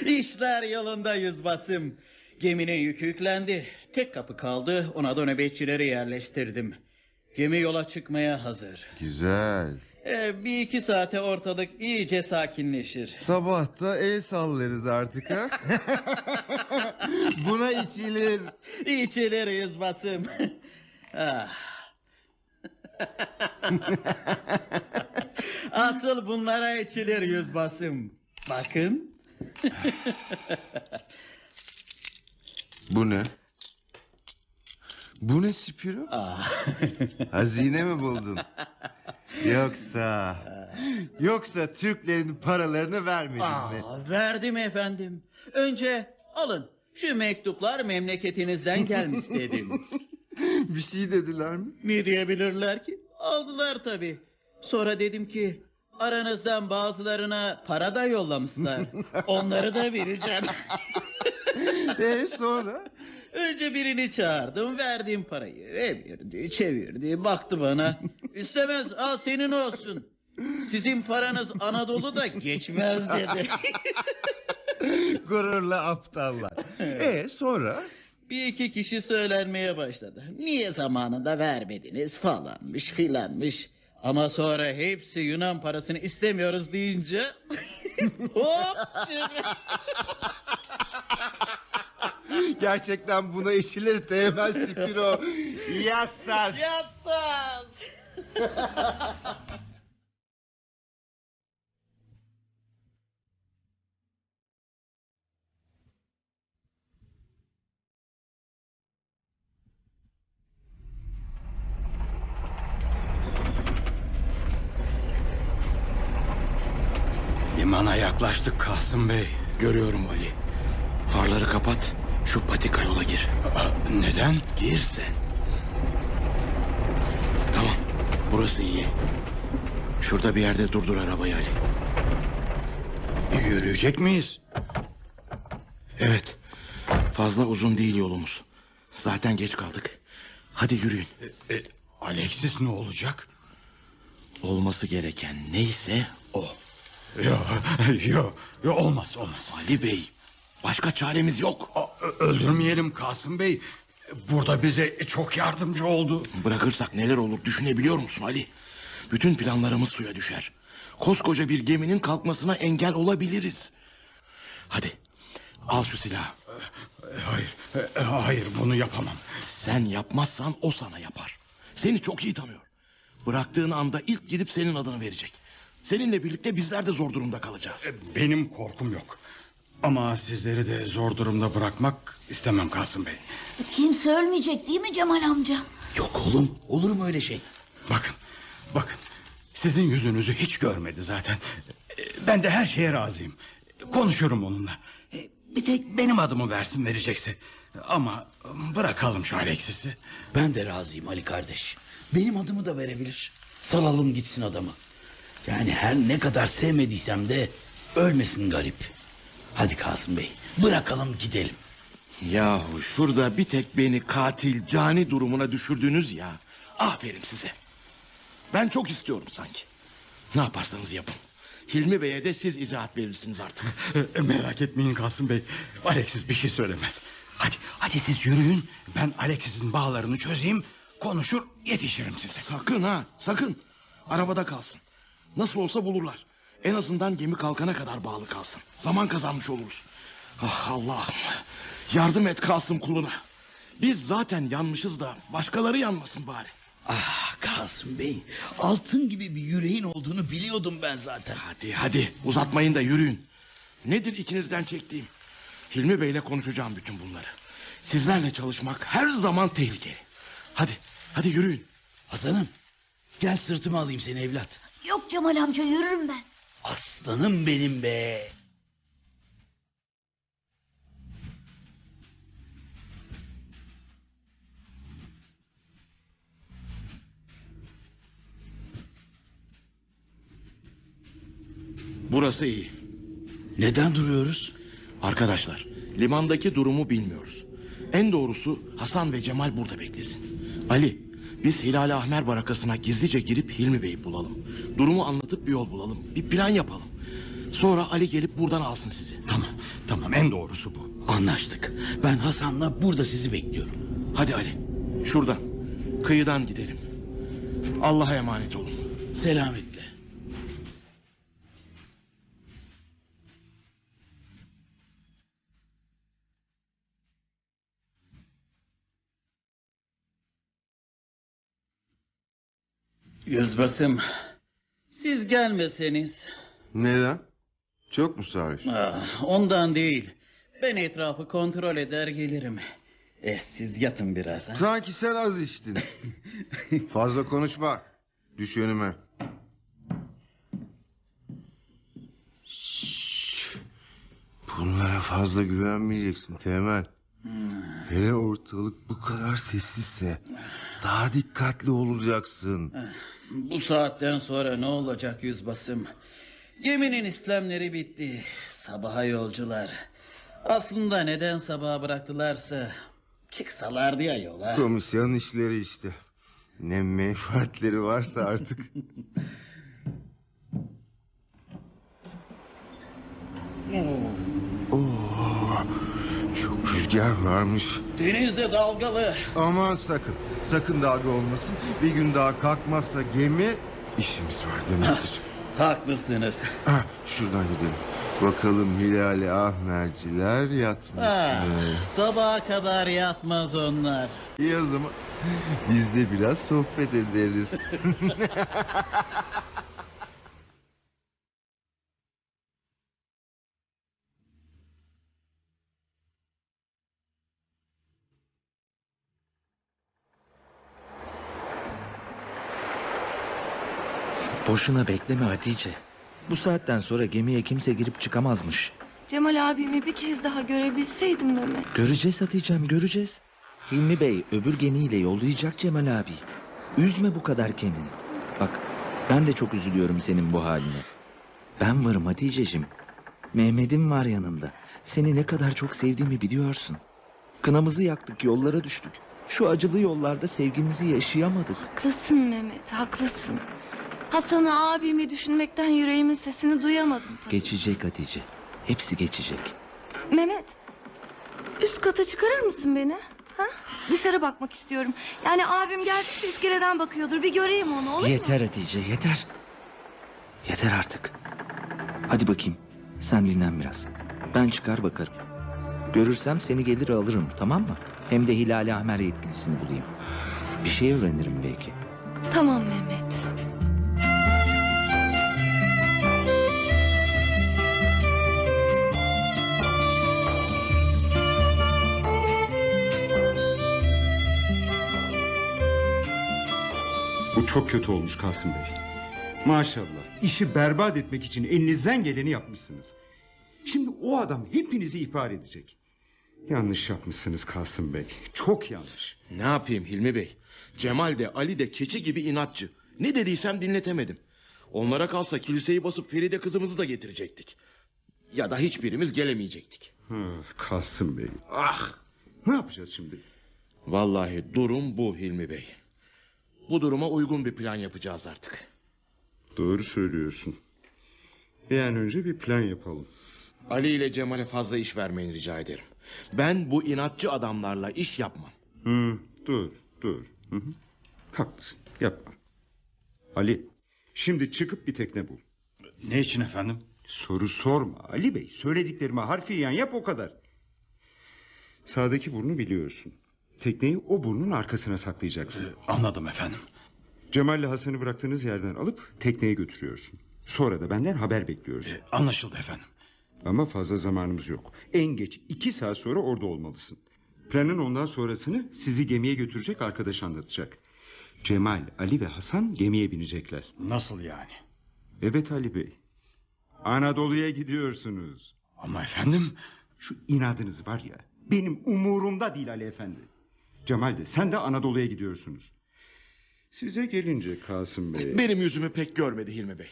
İşler yolunda yüzbasım. Geminin yükü yüklendi. Tek kapı kaldı. Ona da nöbetçileri yerleştirdim. Gemi yola çıkmaya hazır. Güzel. Ee, bir iki saate ortalık iyice sakinleşir. Sabah da el sallarız artık ha. Buna içilir. İçilir yüzbasım. ah. Asıl bunlara içilir yüzbasım. Bakın. Bu ne? Bu ne Spiro? Hazine mi buldun? Yoksa... Yoksa Türklerin paralarını vermedin mi? Aa, verdim efendim. Önce alın. Şu mektuplar memleketinizden gelmiş dedim. Bir şey dediler mi? Ne diyebilirler ki? Aldılar tabii. Sonra dedim ki aranızdan bazılarına para da yollamışlar. Onları da vereceğim. e sonra? Önce birini çağırdım verdim parayı. Evirdi çevirdi baktı bana. İstemez al senin olsun. Sizin paranız Anadolu'da geçmez dedi. Gururla aptallar. E sonra? Bir iki kişi söylenmeye başladı. Niye zamanında vermediniz falanmış filanmış. Ama sonra hepsi Yunan parasını istemiyoruz deyince... Hop! Gerçekten buna içilir Teğmen Spiro. Yassas. Yassas. Limana yaklaştık Kasım Bey. Görüyorum Ali. Farları kapat. Şu patika yola gir. neden? Gir sen. Tamam. Burası iyi. Şurada bir yerde durdur arabayı Ali. Yürüyecek miyiz? Evet. Fazla uzun değil yolumuz. Zaten geç kaldık. Hadi yürüyün. E, Alexis ne olacak? Olması gereken neyse o. Yo, yo, yo olmaz olmaz. Ali Bey Başka çaremiz yok. Öldürmeyelim Kasım Bey. Burada bize çok yardımcı oldu. Bırakırsak neler olur düşünebiliyor musun Ali? Bütün planlarımız suya düşer. Koskoca bir geminin kalkmasına engel olabiliriz. Hadi al şu silahı. Hayır, e, hayır bunu yapamam. Sen yapmazsan o sana yapar. Seni çok iyi tanıyor. Bıraktığın anda ilk gidip senin adını verecek. Seninle birlikte bizler de zor durumda kalacağız. Benim korkum yok. Ama sizleri de zor durumda bırakmak istemem Kasım Bey. Kimse ölmeyecek değil mi Cemal amca? Yok oğlum, olur mu öyle şey? Bakın, bakın. Sizin yüzünüzü hiç görmedi zaten. E, Ben de her şeye razıyım. Konuşurum onunla. E, Bir tek benim adımı versin verecekse. Ama bırakalım şu Alexis'i. Ben de razıyım Ali kardeş. Benim adımı da verebilir. Salalım gitsin adamı. Yani her ne kadar sevmediysem de ölmesin garip. Hadi Kasım Bey bırakalım gidelim. Yahu şurada bir tek beni katil cani durumuna düşürdünüz ya. Aferin size. Ben çok istiyorum sanki. Ne yaparsanız yapın. Hilmi Bey'e de siz izahat verirsiniz artık. Merak etmeyin Kasım Bey. Alexis bir şey söylemez. Hadi, hadi siz yürüyün. Ben Alexis'in bağlarını çözeyim. Konuşur yetişirim size. Sakın ha sakın. Arabada kalsın. Nasıl olsa bulurlar. En azından gemi kalkana kadar bağlı kalsın. Zaman kazanmış oluruz. Ah Allah'ım. Yardım et Kasım kuluna. Biz zaten yanmışız da başkaları yanmasın bari. Ah Kasım Bey altın gibi bir yüreğin olduğunu biliyordum ben zaten. Hadi hadi uzatmayın da yürüyün. Nedir ikinizden çektiğim? Hilmi Bey'le konuşacağım bütün bunları. Sizlerle çalışmak her zaman tehlikeli. Hadi hadi yürüyün. Hasan'ım gel sırtıma alayım seni evlat. Yok Cemal amca yürürüm ben. Aslanım benim be. Burası iyi. Neden duruyoruz? Arkadaşlar limandaki durumu bilmiyoruz. En doğrusu Hasan ve Cemal burada beklesin. Ali biz Hilal Ahmer barakasına gizlice girip Hilmi Bey'i bulalım. Durumu anlatıp bir yol bulalım. Bir plan yapalım. Sonra Ali gelip buradan alsın sizi. Tamam tamam en doğrusu bu. Anlaştık. Ben Hasan'la burada sizi bekliyorum. Hadi Ali şuradan kıyıdan gidelim. Allah'a emanet olun. Selametle. Yüzbaşım, siz gelmeseniz... Neden? Çok mu sarhoş? Ah, ondan değil. Ben etrafı kontrol eder gelirim. E, siz yatın biraz. Ha? Sanki sen az içtin. Fazla konuşma. Düş önüme. Şşş. Bunlara fazla güvenmeyeceksin Temel. Hele ortalık bu kadar sessizse daha dikkatli olacaksın. Bu saatten sonra ne olacak yüzbaşım? Geminin işlemleri bitti. Sabaha yolcular. Aslında neden sabaha bıraktılarsa... ...çıksalardı ya yola. Komisyon işleri işte. Ne menfaatleri varsa artık. Rüzgar varmış. Denizde dalgalı. Aman sakın. Sakın dalga olmasın. Bir gün daha kalkmazsa gemi işimiz var demektir. Haklısınız. Ah, şuradan gidelim. Bakalım Hilali Ahmerciler yatmış Ah, sabaha kadar yatmaz onlar. İyi o zaman. Biz de biraz sohbet ederiz. Boşuna bekleme Hatice. Bu saatten sonra gemiye kimse girip çıkamazmış. Cemal abimi bir kez daha görebilseydim Mehmet. Göreceğiz Hatice'm göreceğiz. Hilmi Bey öbür gemiyle yollayacak Cemal abi. Üzme bu kadar kendini. Bak ben de çok üzülüyorum senin bu haline. Ben varım Hatice'cim. Mehmet'im var yanında. Seni ne kadar çok sevdiğimi biliyorsun. Kınamızı yaktık yollara düştük. Şu acılı yollarda sevgimizi yaşayamadık. Haklısın Mehmet haklısın. Hasan'ı abimi düşünmekten yüreğimin sesini duyamadım. tabii. Geçecek Hatice. Hepsi geçecek. Mehmet. Üst kata çıkarır mısın beni? Ha? Dışarı bakmak istiyorum. Yani abim geldi iskeleden bakıyordur. Bir göreyim onu olur mu? Yeter Hatice yeter. Yeter artık. Hadi bakayım. Sen dinlen biraz. Ben çıkar bakarım. Görürsem seni gelir alırım tamam mı? Hem de Hilal Ahmer yetkilisini bulayım. Bir şey öğrenirim belki. Tamam Mehmet. Çok kötü olmuş Kasım Bey. Maşallah işi berbat etmek için elinizden geleni yapmışsınız. Şimdi o adam hepinizi ihbar edecek. Yanlış yapmışsınız Kasım Bey. Çok yanlış. Ne yapayım Hilmi Bey? Cemal de Ali de keçi gibi inatçı. Ne dediysem dinletemedim. Onlara kalsa kiliseyi basıp Feride kızımızı da getirecektik. Ya da hiçbirimiz gelemeyecektik. Ah, Kasım Bey. Ah. Ne yapacağız şimdi? Vallahi durum bu Hilmi Bey. Bu duruma uygun bir plan yapacağız artık. Doğru söylüyorsun. Bir an önce bir plan yapalım. Ali ile Cemal'e fazla iş vermeyin rica ederim. Ben bu inatçı adamlarla iş yapmam. Hı, dur, dur. Hı hı. Haklısın, yapma. Ali, şimdi çıkıp bir tekne bul. Ne için efendim? Soru sorma Ali Bey. Söylediklerime harfiyen yap o kadar. Sağdaki burnu biliyorsun. Tekneyi o burnun arkasına saklayacaksın. Anladım efendim. Cemal'le Hasan'ı bıraktığınız yerden alıp tekneye götürüyorsun. Sonra da benden haber bekliyorsun. Anlaşıldı efendim. Ama fazla zamanımız yok. En geç iki saat sonra orada olmalısın. Planın ondan sonrasını sizi gemiye götürecek arkadaş anlatacak. Cemal, Ali ve Hasan gemiye binecekler. Nasıl yani? Evet Ali Bey. Anadolu'ya gidiyorsunuz. Ama efendim... Şu inadınız var ya benim umurumda değil Ali Efendi. Cemal de sen de Anadolu'ya gidiyorsunuz. Size gelince Kasım Bey... Benim yüzümü pek görmedi Hilmi Bey.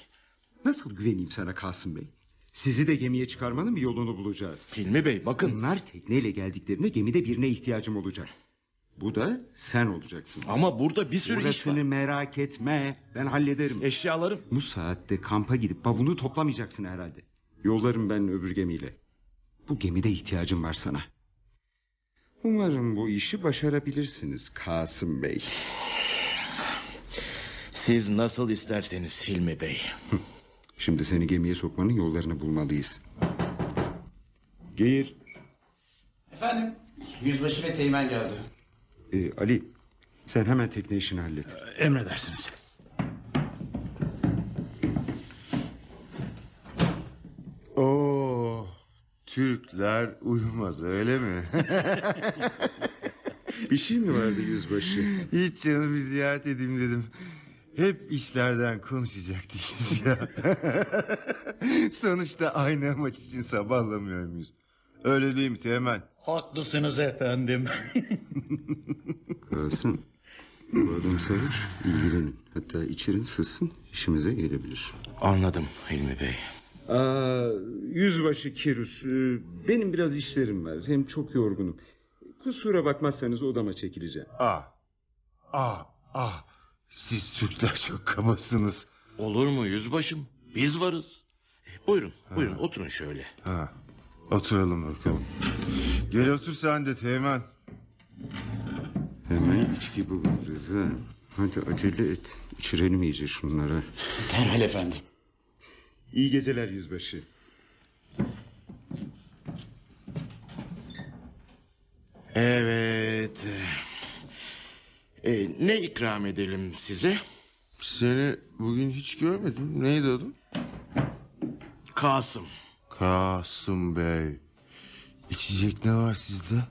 Nasıl güveneyim sana Kasım Bey? Sizi de gemiye çıkarmanın bir yolunu bulacağız. Hilmi Bey bakın. Bunlar tekneyle geldiklerinde gemide birine ihtiyacım olacak. Bu da sen olacaksın. Ama burada bir sürü iş Burasını var. merak etme. Ben hallederim. Eşyalarım. Bu saatte kampa gidip bavunu toplamayacaksın herhalde. Yollarım ben öbür gemiyle. Bu gemide ihtiyacım var sana. Umarım bu işi başarabilirsiniz Kasım Bey. Siz nasıl isterseniz Hilmi Bey. Şimdi seni gemiye sokmanın yollarını bulmalıyız. Geyir. Efendim? Yüzbaşı ve teğmen geldi. Ee, Ali sen hemen tekne işini hallet. Emredersiniz. Türkler uyumaz öyle mi? Bir şey mi vardı yüzbaşı? Hiç canım bir ziyaret edeyim dedim. Hep işlerden konuşacaktık ya. Sonuçta aynı amaç için sabahlamıyor muyuz? Öyle değil mi Teğmen? Haklısınız efendim. Kasım. Bu adam sarhoş. ilgilenin. Hatta içerin sızsın işimize gelebilir. Anladım Hilmi Bey. Aa, yüzbaşı Kirus. e, Benim biraz işlerim var. Hem çok yorgunum. Kusura bakmazsanız odama çekileceğim. Ah, ah, ah. Siz Türkler çok kabasınız. Olur mu yüzbaşım? Biz varız. E, Buyurun, buyurun oturun şöyle. Ha, oturalım bakalım. Gel otur sen de Teğmen. Hemen içki buluruz ha. Hadi acele et. İçirelim iyice şunları. Derhal efendim. İyi geceler yüzbaşı. Evet. E, ne ikram edelim size? Seni bugün hiç görmedim. Neydi adın? Kasım. Kasım Bey. İçecek ne var sizde?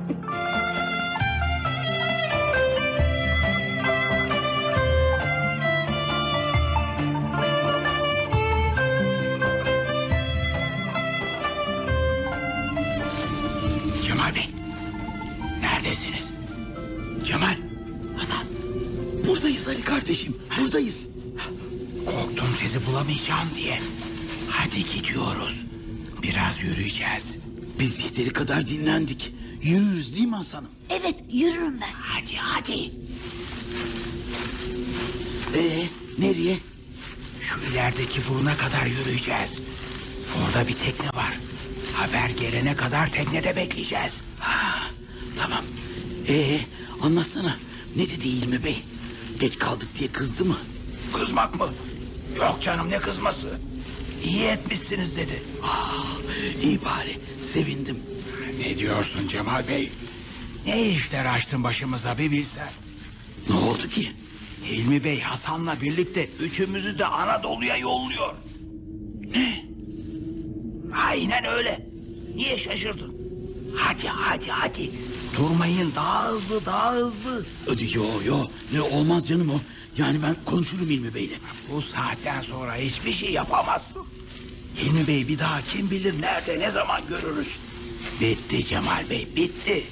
kardeşim. Buradayız. Korktum sizi bulamayacağım diye. Hadi gidiyoruz. Biraz yürüyeceğiz. Biz yeteri kadar dinlendik. Yürürüz değil mi Hasan'ım? Evet yürürüm ben. Hadi hadi. Ee, nereye? Şu ilerideki buruna kadar yürüyeceğiz. Orada bir tekne var. Haber gelene kadar teknede bekleyeceğiz. Ha, tamam. Ee, anlatsana. Ne dedi İlmi Bey? Geç kaldık diye kızdı mı? Kızmak mı? Yok canım ne kızması. İyi etmişsiniz dedi. Ah, iyi bari. Sevindim. Ne diyorsun Cemal Bey? Ne işler açtın başımıza bir bilsen. Ne oldu ki? Hilmi Bey Hasan'la birlikte üçümüzü de Anadolu'ya yolluyor. Ne? Aynen öyle. Niye şaşırdın? Hadi hadi hadi. Durmayın daha hızlı daha hızlı. Öde yo yo. Ne olmaz canım o. Yani ben konuşurum İlmi Bey'le. Bu saatten sonra hiçbir şey yapamazsın. Hilmi Bey bir daha kim bilir nerede ne zaman görürüz. Bitti Cemal Bey bitti.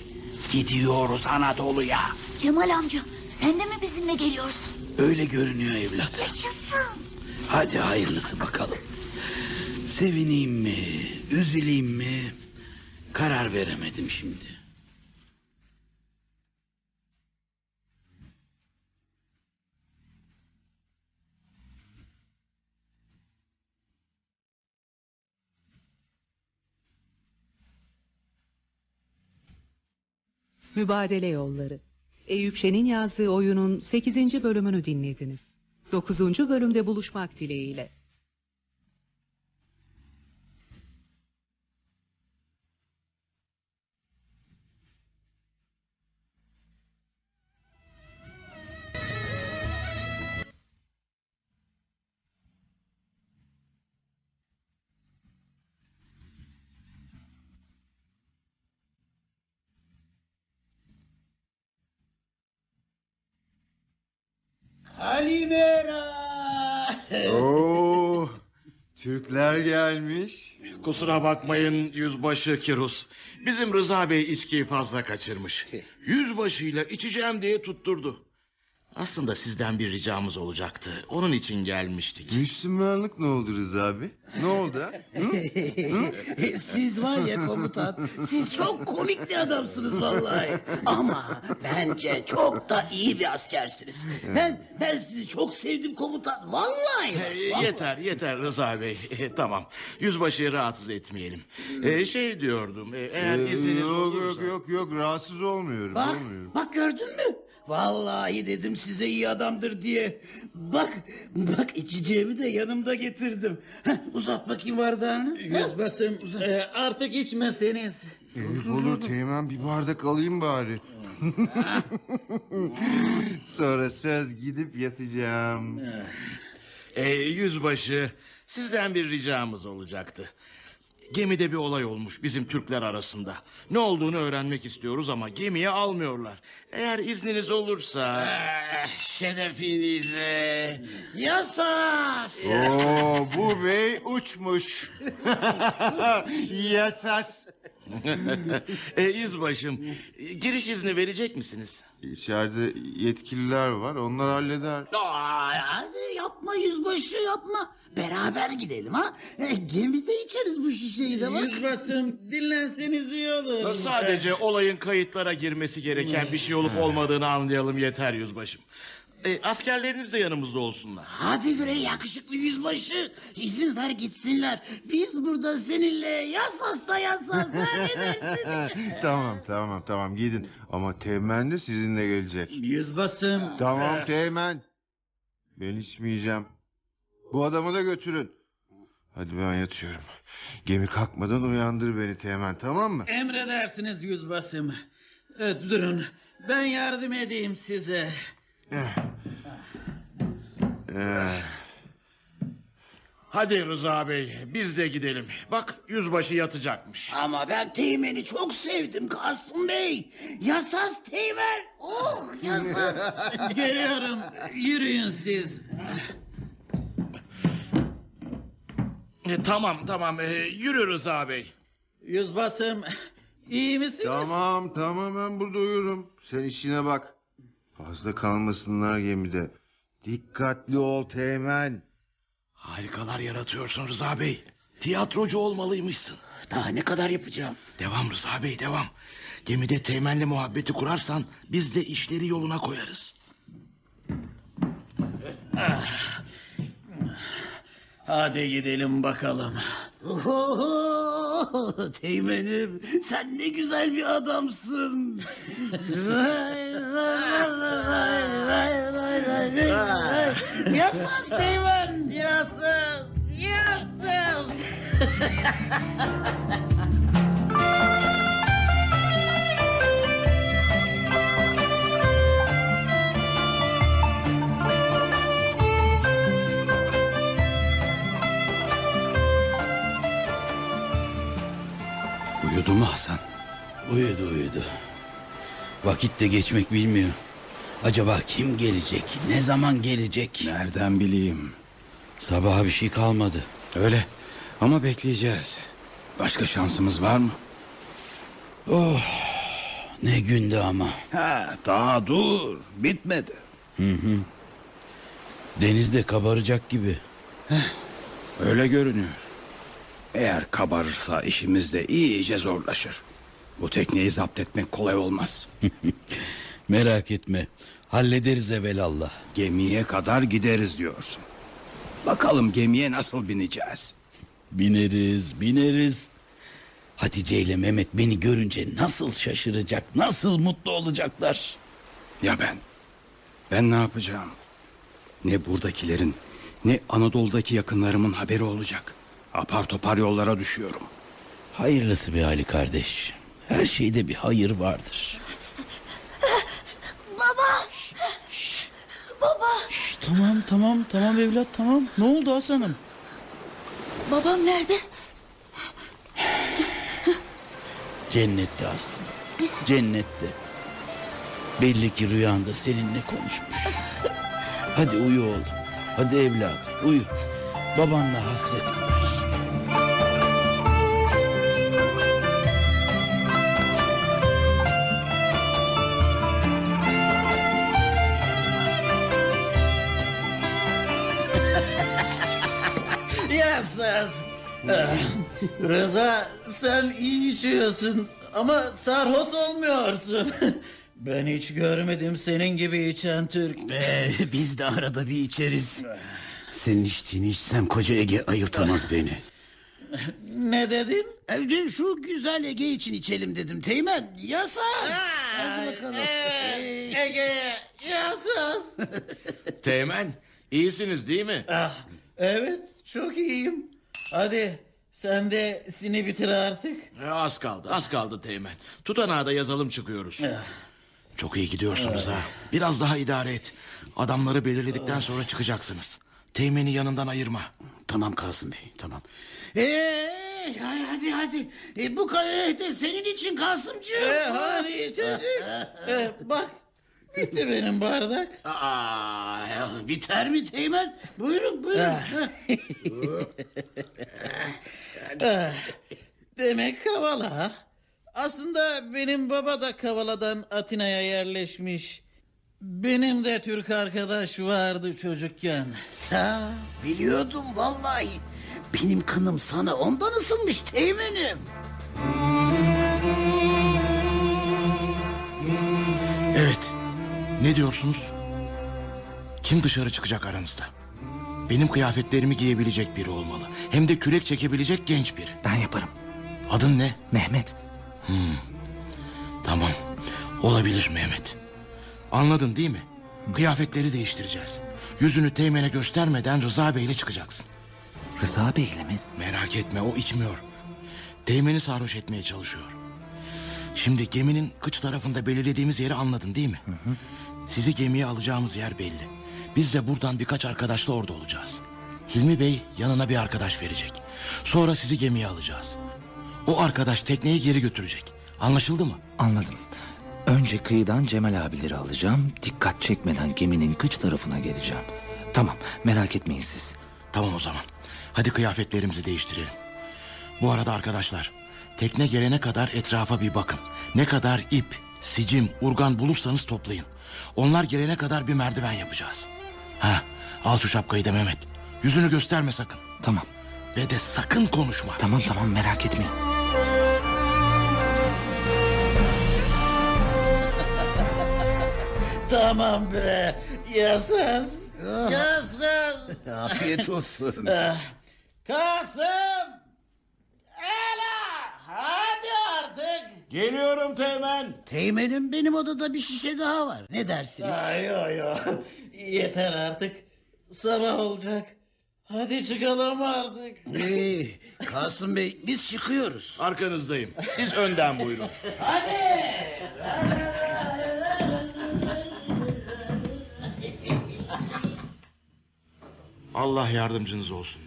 Gidiyoruz Anadolu'ya. Cemal amca sen de mi bizimle geliyorsun? Öyle görünüyor evlat. Yaşasın. Hadi hayırlısı bakalım. Sevineyim mi, üzüleyim mi? Karar veremedim şimdi. Mübadele Yolları. Eyüp Şen'in yazdığı oyunun 8. bölümünü dinlediniz. 9. bölümde buluşmak dileğiyle. Türkler gelmiş. Kusura bakmayın yüzbaşı Kirus. Bizim Rıza Bey içkiyi fazla kaçırmış. Yüzbaşıyla içeceğim diye tutturdu. Aslında sizden bir ricamız olacaktı. Onun için gelmiştik. Müslümanlık ne oldu Rıza abi? Ne oldu ha? siz var ya komutan, siz çok komik bir adamsınız vallahi. Ama bence çok da iyi bir askersiniz. Ben ben sizi çok sevdim komutan, vallahi. Vallahi. yeter yeter Rıza Bey. E, tamam. Yüzbaşıyı rahatsız etmeyelim. E, şey diyordum. e, eğer Ee, izniniz yok, olursa. yok yok yok rahatsız olmuyorum. Bak, olmuyorum. bak gördün mü? Vallahi dedim size iyi adamdır diye. Bak, bak içeceğimi de yanımda getirdim. Heh, uzat bakayım bardağını. Yüzbaşım e, artık içmeseniz. Elif olur Teğmen bir bardak alayım bari. Sonra söz gidip yatacağım. E, yüzbaşı sizden bir ricamız olacaktı. Gemide bir olay olmuş bizim Türkler arasında. Ne olduğunu öğrenmek istiyoruz ama gemiye almıyorlar. Eğer izniniz olursa... Şerefinize. Yasas. Oo bu bey uçmuş. Yasas. e, yüzbaşım giriş izni verecek misiniz? İçeride yetkililer var onlar halleder. Aa, hadi yapma yüzbaşı yapma. Beraber gidelim ha. E, gemide içeriz bu şişeyi de bak. Yüzbaşım dinlenseniz iyi olur. Sadece olayın kayıtlara girmesi gereken bir şey olup olmadığını anlayalım yeter yüzbaşım. E, askerleriniz de yanımızda olsunlar. Hadi bre yakışıklı yüzbaşı. İzin ver gitsinler. Biz burada seninle yasas da yasas. ha, ne dersin? tamam tamam tamam gidin. Ama Teğmen de sizinle gelecek. Yüzbaşım. Tamam Teğmen. Ben içmeyeceğim. Bu adamı da götürün. Hadi ben yatıyorum. Gemi kalkmadan uyandır beni Teğmen tamam mı? Emredersiniz yüzbaşım. Evet, durun. Ben yardım edeyim size. Eh, Hadi Rıza Bey biz de gidelim. Bak yüzbaşı yatacakmış. Ama ben Teğmen'i çok sevdim Kasım Bey. Yasas Teğmen. Oh yasas. Geliyorum. Yürüyün siz. E, tamam tamam e, yürü Rıza Bey. Yüzbaşım iyi misiniz? tamam tamam ben burada uyurum. Sen işine bak. Fazla kalmasınlar gemide. Dikkatli ol Teğmen. Harikalar yaratıyorsun Rıza Bey. Tiyatrocu olmalıymışsın. Daha ne kadar yapacağım? Devam Rıza Bey devam. Gemide teğmenle muhabbeti kurarsan biz de işleri yoluna koyarız. Hadi gidelim bakalım. Oho, Teğmenim sen ne güzel bir adamsın. Vay, vay, vay, vay, vay, vay, vay. Yasız Teğmen yasız yasız. Uyudu mu Hasan? Uyudu uyudu. Vakit de geçmek bilmiyor. Acaba kim gelecek? Ne zaman gelecek? Nereden bileyim? Sabaha bir şey kalmadı. Öyle ama bekleyeceğiz. Başka şansımız var mı? Oh ne gündü ama. Ha, daha dur bitmedi. Hı hı. Deniz de kabaracak gibi. Öyle görünüyor. Eğer kabarırsa işimiz de iyice zorlaşır. Bu tekneyi zapt etmek kolay olmaz. Merak etme. Hallederiz evelallah. Gemiye kadar gideriz diyorsun. Bakalım gemiye nasıl bineceğiz? Bineriz, bineriz. Hatice ile Mehmet beni görünce nasıl şaşıracak, nasıl mutlu olacaklar. Ya ben? Ben ne yapacağım? Ne buradakilerin, ne Anadolu'daki yakınlarımın haberi olacak. Apar topar yollara düşüyorum. Hayırlısı bir Ali kardeş. Her şeyde bir hayır vardır. Baba. Baba. Tamam tamam tamam evlat tamam. Ne oldu Hasan'ım? Babam nerede? Cennette Hasan. Cennette. Belli ki rüyanda seninle konuşmuş. Hadi uyu oğlum. Hadi evladım uyu. Babanla hasret gider. Yasız. Ah, Rıza sen iyi içiyorsun ama sarhoş olmuyorsun. Ben hiç görmedim senin gibi içen Türk. biz de arada bir içeriz. Senin içtiğini içsem koca Ege ayıltamaz beni. Ne dedin? Evde şu güzel Ege için içelim dedim Teğmen. Yasas. Hadi bakalım. Evet, Ege yasız. Teğmen iyisiniz değil mi? Ah, evet çok iyiyim. Hadi sen de sini bitir artık. E, az kaldı az kaldı Teğmen. Tutanağa da yazalım çıkıyoruz. Çok iyi gidiyorsunuz ha. Biraz daha idare et. Adamları belirledikten sonra çıkacaksınız. Teğmeni yanından ayırma. Tamam Kasım Bey tamam. Ee, hadi hadi. E, bu kadeh de senin için Kasımcığım. Ee, hani çocuk. Ee, bak bitti benim bardak. Aa, biter mi Teğmen? Buyurun buyurun. Ah, Demek Kavala. ha? Aslında benim baba da Kavala'dan Atina'ya yerleşmiş. Benim de Türk arkadaş vardı çocukken. Ha, biliyordum vallahi. Benim kanım sana ondan ısınmış Teğmen'im. Evet. Ne diyorsunuz? Kim dışarı çıkacak aranızda? Benim kıyafetlerimi giyebilecek biri olmalı. Hem de kürek çekebilecek genç biri. Ben yaparım. Adın ne? Mehmet. Hmm. Tamam. Olabilir Mehmet. Anladın değil mi? Kıyafetleri değiştireceğiz. Yüzünü Teğmen'e göstermeden Rıza Bey'le çıkacaksın. Rıza Bey'le mi? Merak etme o içmiyor. Teğmen'i sarhoş etmeye çalışıyor. Şimdi geminin kıç tarafında belirlediğimiz yeri anladın değil mi? Sizi gemiye alacağımız yer belli. Biz de buradan birkaç arkadaşla orada olacağız. Hilmi Bey yanına bir arkadaş verecek. Sonra sizi gemiye alacağız. O arkadaş tekneyi geri götürecek. Anlaşıldı mı? Anladım. Önce kıyıdan Cemal abileri alacağım. Dikkat çekmeden geminin kıç tarafına geleceğim. Tamam merak etmeyin siz. Tamam o zaman. Hadi kıyafetlerimizi değiştirelim. Bu arada arkadaşlar, tekne gelene kadar etrafa bir bakın. Ne kadar ip, sicim, urgan bulursanız toplayın. Onlar gelene kadar bir merdiven yapacağız. Ha, al şu şapkayı da Mehmet. Yüzünü gösterme sakın. Tamam. Ve de sakın konuşma. Tamam tamam merak etmeyin. Tamam bre. Yasas. Yasas. Afiyet olsun. Ah, Kasım. Geliyorum Teğmen. Teğmenim benim odada bir şişe daha var. Ne dersiniz? Ay ay ay. Yeter artık. Sabah olacak. Hadi çıkalım artık. Ee, Kasım Bey biz çıkıyoruz. Arkanızdayım. Siz önden buyurun. Hadi. Allah yardımcınız olsun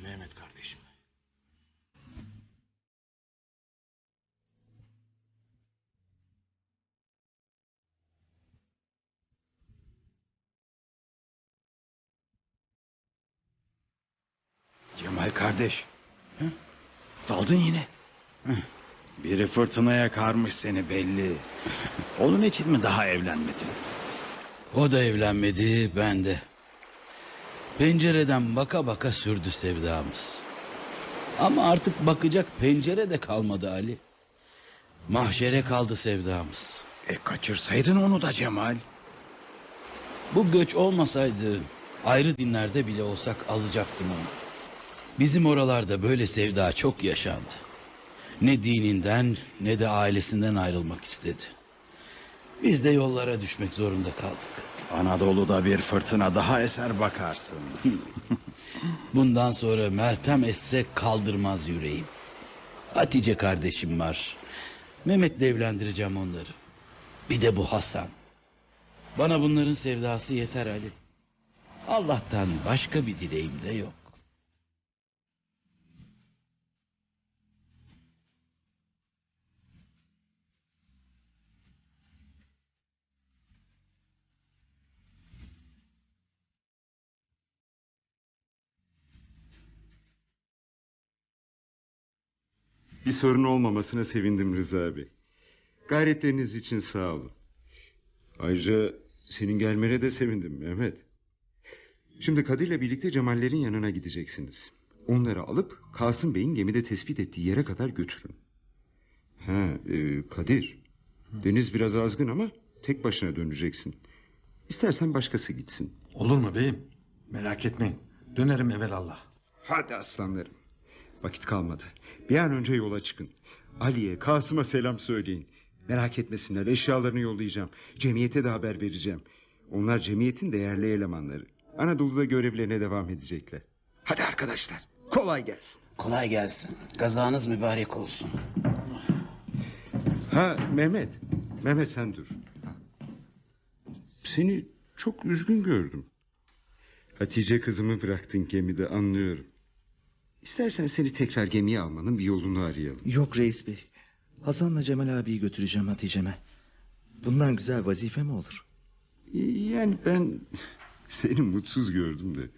Cemal kardeş. Hı? Daldın yine. Hı. Biri fırtınaya karmış seni belli. Onun için mi daha evlenmedin? O da evlenmedi, ben de. Pencereden baka baka sürdü sevdamız. Ama artık bakacak pencere de kalmadı Ali. Mahşere kaldı sevdamız. E kaçırsaydın onu da Cemal. Bu göç olmasaydı ayrı dinlerde bile olsak alacaktım onu. Bizim oralarda böyle sevda çok yaşandı. Ne dininden ne de ailesinden ayrılmak istedi. Biz de yollara düşmek zorunda kaldık. Anadolu'da bir fırtına daha eser bakarsın. Bundan sonra Meltem esse kaldırmaz yüreğim. Hatice kardeşim var. Mehmet'le evlendireceğim onları. Bir de bu Hasan. Bana bunların sevdası yeter Ali. Allah'tan başka bir dileğim de yok. Bir sorun olmamasına sevindim Rıza Bey. Gayretleriniz için sağ olun. Ayrıca senin gelmene de sevindim Mehmet. Şimdi Kadir'le birlikte Cemallerin yanına gideceksiniz. Onları alıp Kasım Bey'in gemide tespit ettiği yere kadar götürün. Ha, e, Kadir. Deniz biraz azgın ama tek başına döneceksin. İstersen başkası gitsin. Olur mu beyim? Merak etmeyin. Dönerim evelallah. Hadi aslanlarım. Vakit kalmadı. Bir an önce yola çıkın. Ali'ye, Kasım'a selam söyleyin. Merak etmesinler eşyalarını yollayacağım. Cemiyete de haber vereceğim. Onlar cemiyetin değerli elemanları. Anadolu'da görevlerine devam edecekler. Hadi arkadaşlar kolay gelsin. Kolay gelsin. Kazanız mübarek olsun. Ha Mehmet. Mehmet sen dur. Seni çok üzgün gördüm. Hatice kızımı bıraktın gemide anlıyorum. İstersen seni tekrar gemiye almanın bir yolunu arayalım. Yok reis bey. Hasan'la Cemal abiyi götüreceğim Hatice'me. Bundan güzel vazife mi olur? Yani ben seni mutsuz gördüm de.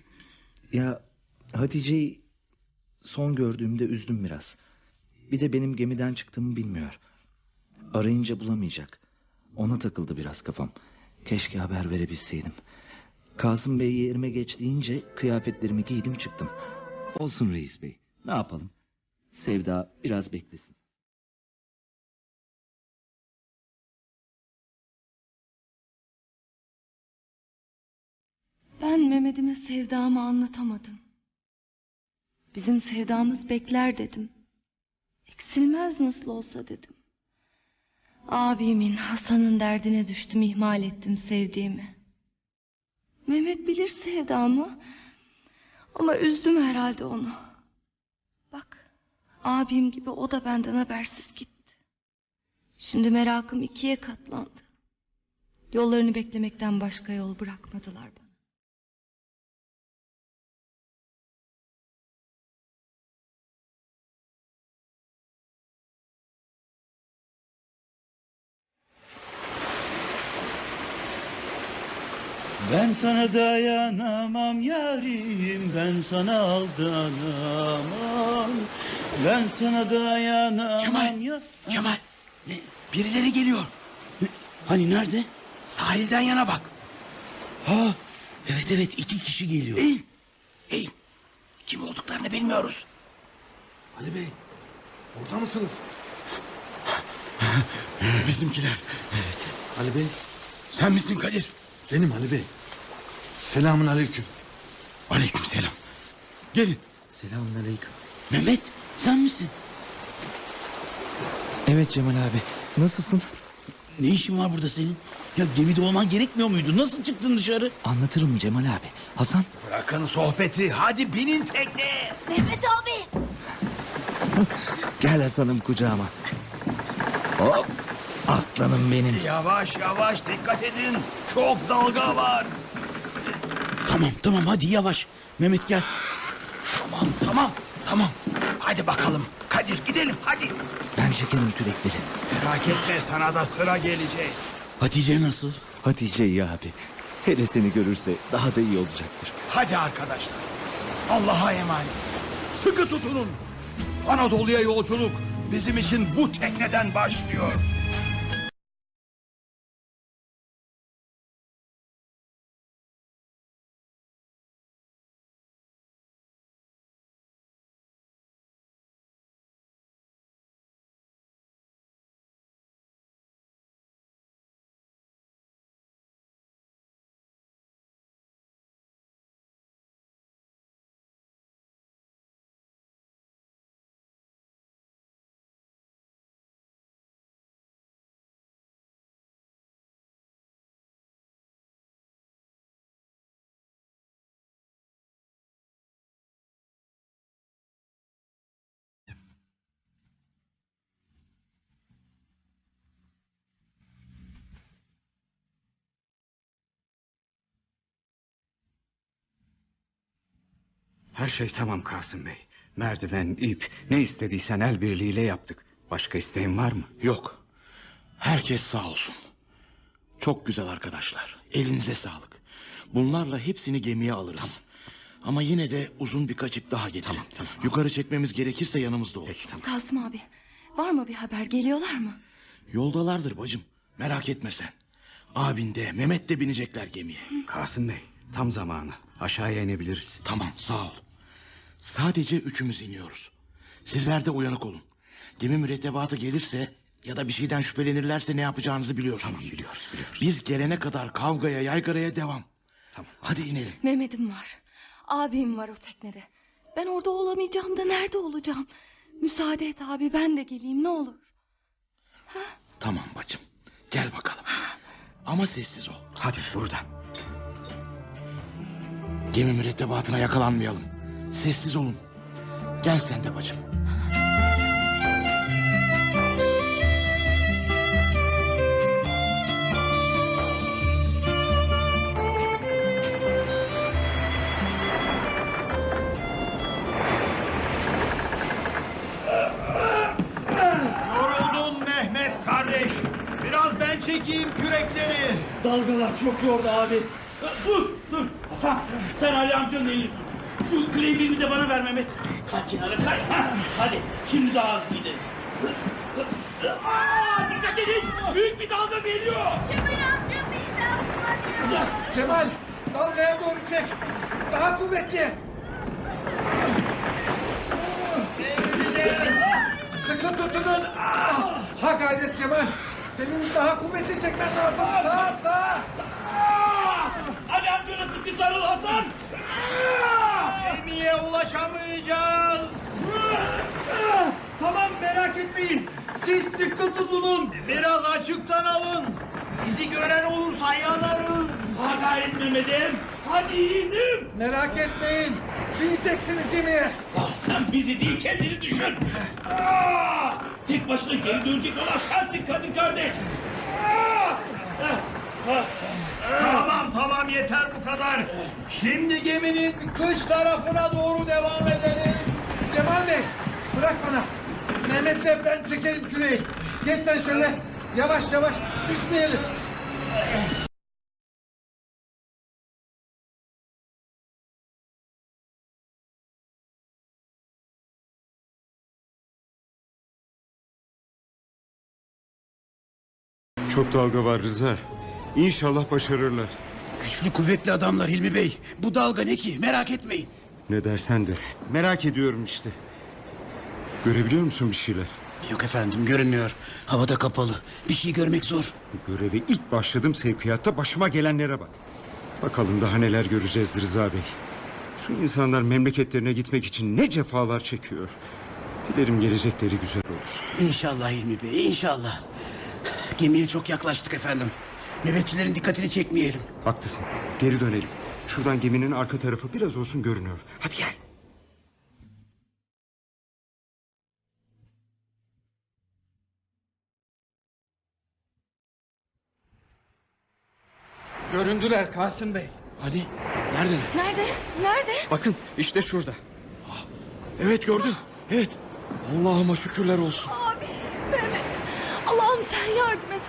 Ya Hatice'yi son gördüğümde üzdüm biraz. Bir de benim gemiden çıktığımı bilmiyor. Arayınca bulamayacak. Ona takıldı biraz kafam. Keşke haber verebilseydim. Kasım Bey yerime geç deyince kıyafetlerimi giydim çıktım. Olsun reis bey. Ne yapalım? Sevda biraz beklesin. Ben Mehmet'ime sevdamı anlatamadım. Bizim sevdamız bekler dedim. Eksilmez nasıl olsa dedim. Abimin, Hasan'ın derdine düştüm, ihmal ettim sevdiğimi. Mehmet bilir sevdamı. Ama üzdüm herhalde onu. Bak, abim gibi o da benden habersiz gitti. Şimdi merakım ikiye katlandı. Yollarını beklemekten başka yol bırakmadılar bana. Ben sana dayanamam yarim, ben sana aldanamam. Ben sana dayanamam Cemal, ya... Cemal. Birileri geliyor. Hani nerede? Sahilden yana bak. Ha, evet evet iki kişi geliyor. Eğil. Eğil. Kim olduklarını bilmiyoruz. Ali Bey. Orada mısınız? Bizimkiler. Evet. Ali Bey. Sen misin Kadir? Benim Ali Bey. Selamun aleyküm. Aleyküm selam. Gelin. Selamun aleyküm. Mehmet sen misin? Evet Cemal abi. Nasılsın? Ne işin var burada senin? Ya gemide olman gerekmiyor muydu? Nasıl çıktın dışarı? Anlatırım Cemal abi. Hasan Bırakın sohbeti. Hadi binin tekneye. Mehmet abi. gel Hasan'ım kucağıma. Hop. Aslanım benim. Yavaş yavaş dikkat edin. Çok dalga var. Tamam tamam hadi yavaş. Mehmet gel. Tamam tamam tamam. Hadi bakalım. Kadir gidelim hadi. Ben çekerim kürekleri. Merak etme sana da sıra gelecek. Hatice nasıl? Hatice iyi abi. Hele seni görürse daha da iyi olacaktır. Hadi arkadaşlar. Allah'a emanet. Sıkı tutunun. Anadolu'ya yolculuk bizim için bu tekneden başlıyor. Her şey tamam Kasım Bey. Merdiven, ip, ne istediysen el birliğiyle yaptık. Başka isteğin var mı? Yok. Herkes sağ olsun. Çok güzel arkadaşlar. Elinize sağlık. Bunlarla hepsini gemiye alırız. Ama yine de uzun birkaç ip daha getirin. Yukarı çekmemiz gerekirse yanımızda olsun. Kasım abi var mı bir haber geliyorlar mı? Yoldalardır bacım. Merak etme sen. Abin de Mehmet de binecekler gemiye. Kasım Bey, tam zamanı. Aşağıya inebiliriz. Tamam sağ ol. Sadece üçümüz iniyoruz. Sizler de uyanık olun. Gemi mürettebatı gelirse ya da bir şeyden şüphelenirlerse ne yapacağınızı biliyorsunuz. Tamam biliyoruz biliyoruz. Biz gelene kadar kavgaya yaygaraya devam. Tamam. Hadi inelim. Mehmet'im var. Abim var o teknede. Ben orada olamayacağım da nerede olacağım? Müsaade et abi ben de geleyim ne olur. Tamam bacım. Gel bakalım. Ama sessiz ol. Hadi buradan. Gemi mürettebatına yakalanmayalım. Sessiz olun. Gel sen de bacım. Yoruldum Mehmet kardeş. Biraz ben çekeyim kürekleri. Dalgalar çok yordu abi. Dur dur. Hasan sen Ali amcanın elini tut. Şu küreği de bana ver Mehmet. Kay kenara kay. Ha, Hadi şimdi daha hızlı gideriz. Aa, dikkat edin. Büyük bir dalga geliyor. Cemal dalgaya doğru çek. Daha kuvvetli. Sıkı tutunun. Ah, Ha gayret Cemal. Senin daha kuvvetli çekmen lazım. Sağ sağ. Ali amcana sıkı sarıl Hasan. Gemiye ulaşamayacağız. Tamam merak etmeyin. Siz sıkı tutunun. Biraz açıktan alın. Bizi gören olursa yanarız. Ha gayret Mehmet'im. Hadi yiğidim. Merak etmeyin. Bineceksiniz gemiye. Ah sen bizi değil kendini düşün. Ah! Tek başına geri dönecek olan sensin Kadir kardeş. Ah! Ah! Ah! Tamam tamam yeter bu kadar. Şimdi geminin kış tarafına doğru devam edelim. Cemal Bey bırak bana. Mehmet'le ben çekerim küreği. Geç sen şöyle. Yavaş yavaş düşmeyelim. Çok dalga var Rıza. İnşallah başarırlar. Güçlü kuvvetli adamlar Hilmi Bey. Bu dalga ne ki merak etmeyin. Ne dersen de. Merak ediyorum işte. Görebiliyor musun bir şeyler? Yok efendim görünmüyor. Havada kapalı. Bir şey görmek zor. Göreve ilk başladım sevkiyatta başıma gelenlere bak. Bakalım daha neler göreceğiz Rıza Bey. Şu insanlar memleketlerine gitmek için ne cefalar çekiyor. Dilerim gelecekleri güzel olur. İnşallah Hilmi Bey inşallah. Gemiye çok yaklaştık efendim. Nöbetçilerin dikkatini çekmeyelim. Haklısın. Geri dönelim. Şuradan geminin arka tarafı biraz olsun görünüyor. Hadi gel. Göründüler Kasım Bey. Hadi. Neredeler? Nerede? Nerede? Bakın işte şurada. Evet gördüm. Evet. Allah'ıma şükürler olsun. Abi, Mehmet. Allah'ım sen yardım et.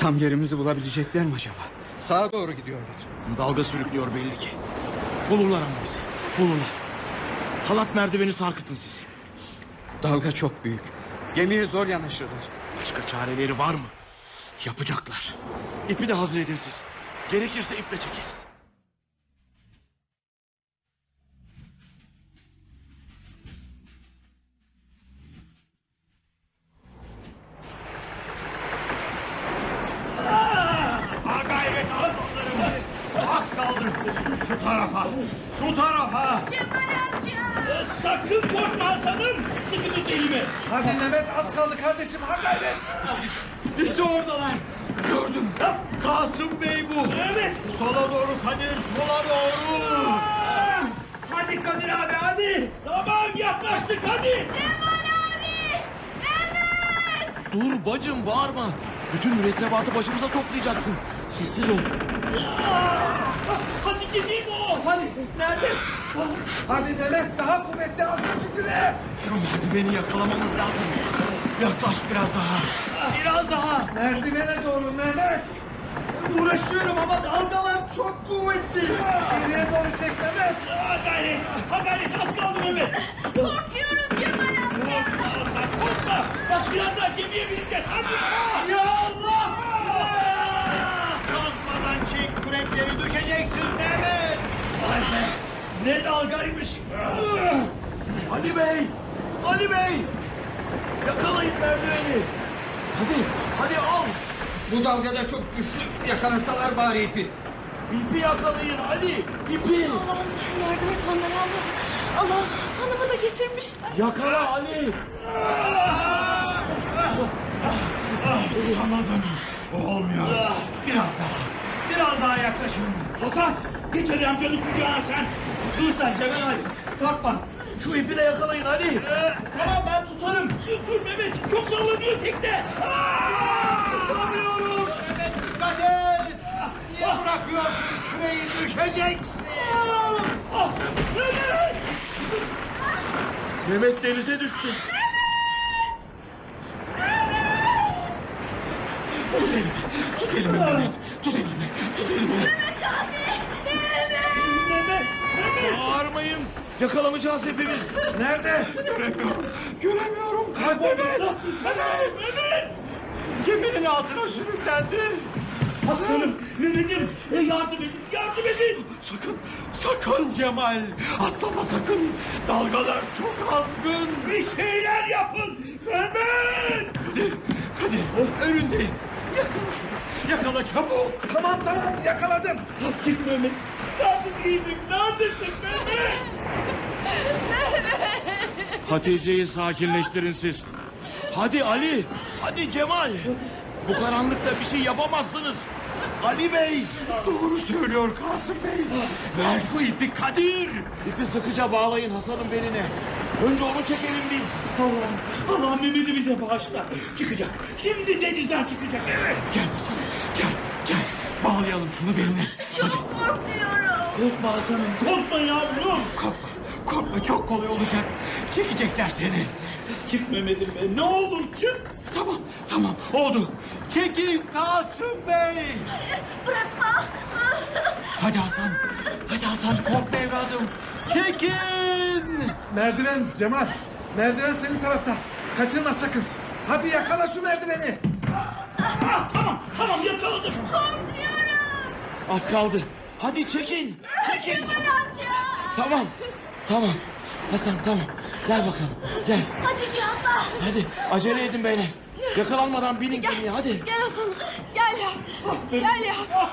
Tam yerimizi bulabilecekler mi acaba? Sağa doğru gidiyorlar. Dalga sürüklüyor belli ki. Bulurlar ama bizi. Bulurlar. Halat merdiveni sarkıtın siz. Dalga çok büyük. Gemiye zor yanaşırlar. Başka çareleri var mı? Yapacaklar. İpi de hazır edin siz. Gerekirse iple çekeriz. Ha gayret al onları. Az kaldı. Şu tarafa. Şu tarafa. Cemal amca. Sakın korkma Hasan'ım. Elimi. Hadi Mehmet az kaldı kardeşim ha gayret. İşte oradalar. Gördüm. Kasım Bey bu. Evet. Sola doğru Kadir. Sola doğru. Hadi Kadir abi hadi. Tamam yaklaştık hadi. Dur bacım bağırma. Bütün mürettebatı başımıza toplayacaksın. Sessiz ol. Hadi gideyim o. Hadi. Nerede? Hadi Mehmet daha kuvvetli az şu güne. Şu merdiveni yakalamamız lazım. Yaklaş biraz daha. Biraz daha. Merdivene doğru Mehmet. Uğraşıyorum ama dalgalar çok kuvvetli. Geriye doğru çek Mehmet. Ha gayret. Ha gayret az kaldı Mehmet. Korkuyorum Cemal amca. Korkma Hasan korkma. Bak birazdan gemiye bineceğiz. Hadi. Ya Allah. Kalkmadan çek kürekleri düşeceksin Mehmet. Vay be. Ne dalgaymış. Ali Bey. Ali Bey. Yakalayın merdiveni. Hadi. Hadi al. Bu dalgada çok güçlü. Yakalasalar bari ipi. İpi yakalayın hadi. İpi. Allah'ım sen yardım et onlara Allah'ım. Allah'ım Hasan'ımı da getirmişler. Yakala Ali. Anladım. Olmuyor. Biraz daha. Biraz daha yaklaşın. Hasan geç hadi amcanın kucağına sen. Dur sen Cemal Ali. Kalkma. Şu ipi de yakalayın hadi. tamam ben tutarım. Dur, dur Mehmet. Çok sallanıyor tekne. Tutamıyorum. Mehmet dikkat et. Niye bırakıyorsun? Küreği düşeceksin. Ah, Mehmet. Mehmet denize düştü. Tut elimi. Tut elimi Mehmet. Tut elimi. Mehmet abi. Mehmet. Mehmet. Bağırmayın. Yakalamayacağız hepimiz. Nerede? Göremiyorum. Göremiyorum. Kayboldu. Mehmet. Mehmet. Geminin altına sürüklendi. Hasan'ım, Mehmet'im, e, yardım edin, yardım edin. Sakın, sakın Cemal, atlama sakın. Dalgalar çok azgın. Bir şeyler yapın, Mehmet. Hadi, hadi, önündeyim. Yakala şunu, yakala çabuk. Tamam, tamam, yakaladım. Çık Mehmet, neredeydin, neredesin Mehmet? Hatice'yi sakinleştirin siz. Hadi Ali. Hadi Cemal. Bu karanlıkta bir şey yapamazsınız. Ali Bey. Doğru söylüyor Kasım Bey. Ver şu ipi Kadir. İpi sıkıca bağlayın Hasan'ın beline. Önce onu çekelim biz. Allah, Allah Mehmet'i bize bağışla. Çıkacak. Şimdi denizden çıkacak. Evet. Gel Hasan. Gel. Gel. Bağlayalım şunu beline. Çok korkuyorum. Korkma Hasan'ım. Korkma yavrum. Korkma. Korkma çok kolay olacak. Çekecekler seni. Çık Mehmet'im be. Ne olur çık. Tamam. Tamam. Oldu. Çekin Kasım Bey. Bırakma. Hadi Hasan. Hadi Hasan korkma evladım. Çekin. Merdiven Cemal. Merdiven senin tarafta. Kaçırma sakın. Hadi yakala şu merdiveni. Ah, tamam. Tamam yakaladım. Korkuyorum. Az kaldı. Hadi çekin. Çekin. Cemal amca. Tamam. Tamam. Hasan tamam. Gel bakalım. Gel. Hadi abla. Hadi acele edin beyler. Yakalanmadan binin gemiye hadi. Gel Hasan. Gel ya. Gel ya. Ah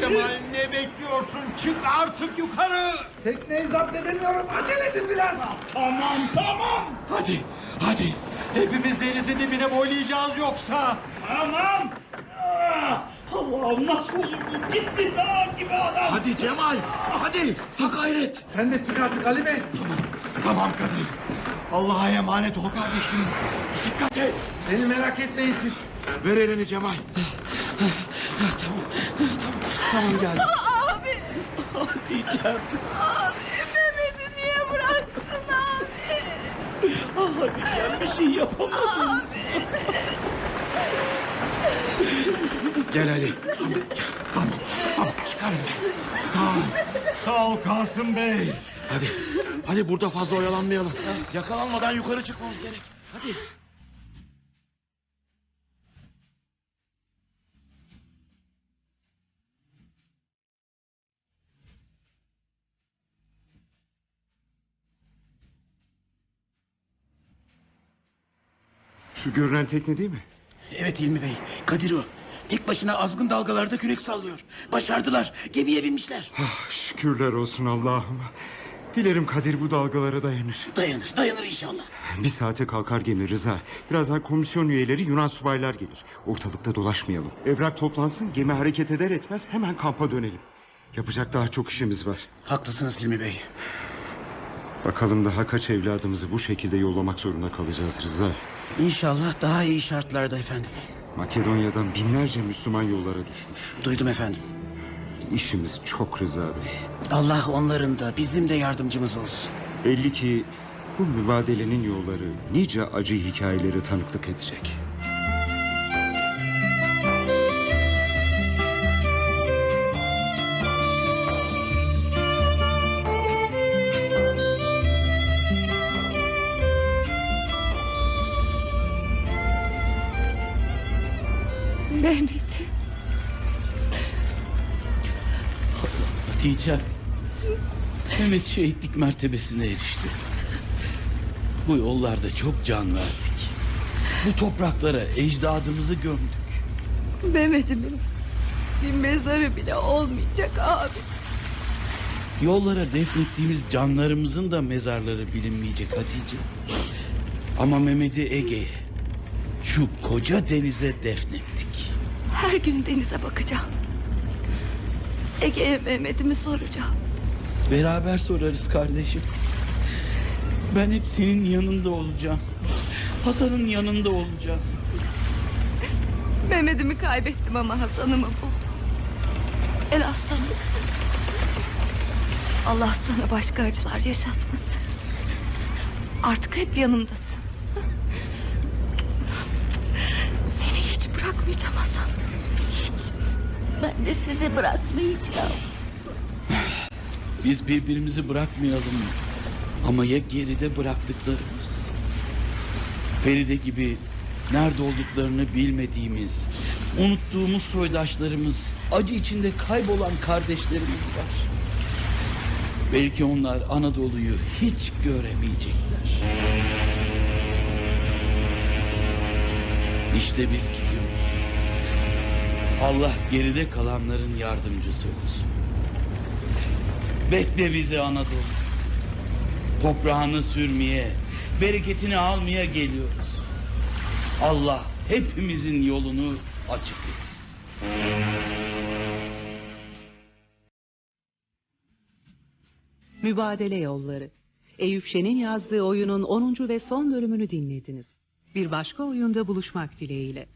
Cemal ne bekliyorsun? Çık artık yukarı. Tekneyi zapt edemiyorum. Acele edin biraz. Tamam tamam. Hadi hadi. Hepimiz denizin dibine boylayacağız yoksa. Tamam. Ah, Allah'ım nasıl olur bu? Gitti dağ gibi adam. Hadi Cemal, hadi. Ha gayret. Sen de çık artık Ali Bey. Tamam, tamam Kadir. Allah'a emanet ol kardeşim. Dikkat et. Beni merak etmeyin siz. Ver elini Cemal. Tamam geldim. Abi. Diyeceğim. Abi Mehmet'i niye bıraktın abi? Ah Hatice'm bir şey yapamadım. Gel Ali. Tamam, tamam çıkarım. Sağ ol. Sağ ol Kasım Bey. Hadi, hadi burada fazla oyalanmayalım. Yakalanmadan yukarı çıkmamız gerek. Hadi. Şu görünen tekne değil mi? Evet Hilmi Bey. Kadir o. Tek başına azgın dalgalarda kürek sallıyor. Başardılar. Gemiye binmişler. Ah, şükürler olsun Allah'ıma. Dilerim Kadir bu dalgalara dayanır. Dayanır, dayanır inşallah. Bir saate kalkar gemi Rıza. Birazdan komisyon üyeleri Yunan subaylar gelir. Ortalıkta dolaşmayalım. Evrak toplansın gemi hareket eder etmez hemen kampa dönelim. Yapacak daha çok işimiz var. Haklısınız Hilmi Bey. Bakalım daha kaç evladımızı bu şekilde yollamak zorunda kalacağız Rıza. İnşallah daha iyi şartlarda efendim. Makedonya'dan binlerce Müslüman yollara düşmüş. Duydum efendim. İşimiz çok Rıza Bey. Allah onların da bizim de yardımcımız olsun. Belli ki bu mübadelenin yolları nice acı hikayeleri tanıklık edecek. Hatice. Mehmet şehitlik mertebesine erişti. Bu yollarda çok can verdik. Bu topraklara ecdadımızı gömdük. Mehmet'imin bir mezarı bile olmayacak abi. Yollara defnettiğimiz canlarımızın da mezarları bilinmeyecek Hatice. Ama Mehmet'i Ege'ye, şu koca denize defnettik. Her gün denize bakacağım. Ege'ye Mehmet'imi soracağım. Beraber sorarız kardeşim. Ben hep senin yanında olacağım. Hasan'ın yanında olacağım. Mehmet'imi kaybettim ama Hasan'ımı buldum. El aslanım. Allah sana başka acılar yaşatmasın. Artık hep yanımdasın. Seni hiç bırakmayacağım Hasan. Ben de sizi bırakmayacağım. Biz birbirimizi bırakmayalım. Ama ya geride bıraktıklarımız? Feride gibi nerede olduklarını bilmediğimiz, unuttuğumuz soydaşlarımız, acı içinde kaybolan kardeşlerimiz var. Belki onlar Anadolu'yu hiç göremeyecekler. İşte biz. Allah geride kalanların yardımcısı olsun. Bekle bizi Anadolu. Toprağını sürmeye, bereketini almaya geliyoruz. Allah hepimizin yolunu açık etsin. Mübadele Yolları. Eyüp Şen'in yazdığı oyunun 10. ve son bölümünü dinlediniz. Bir başka oyunda buluşmak dileğiyle.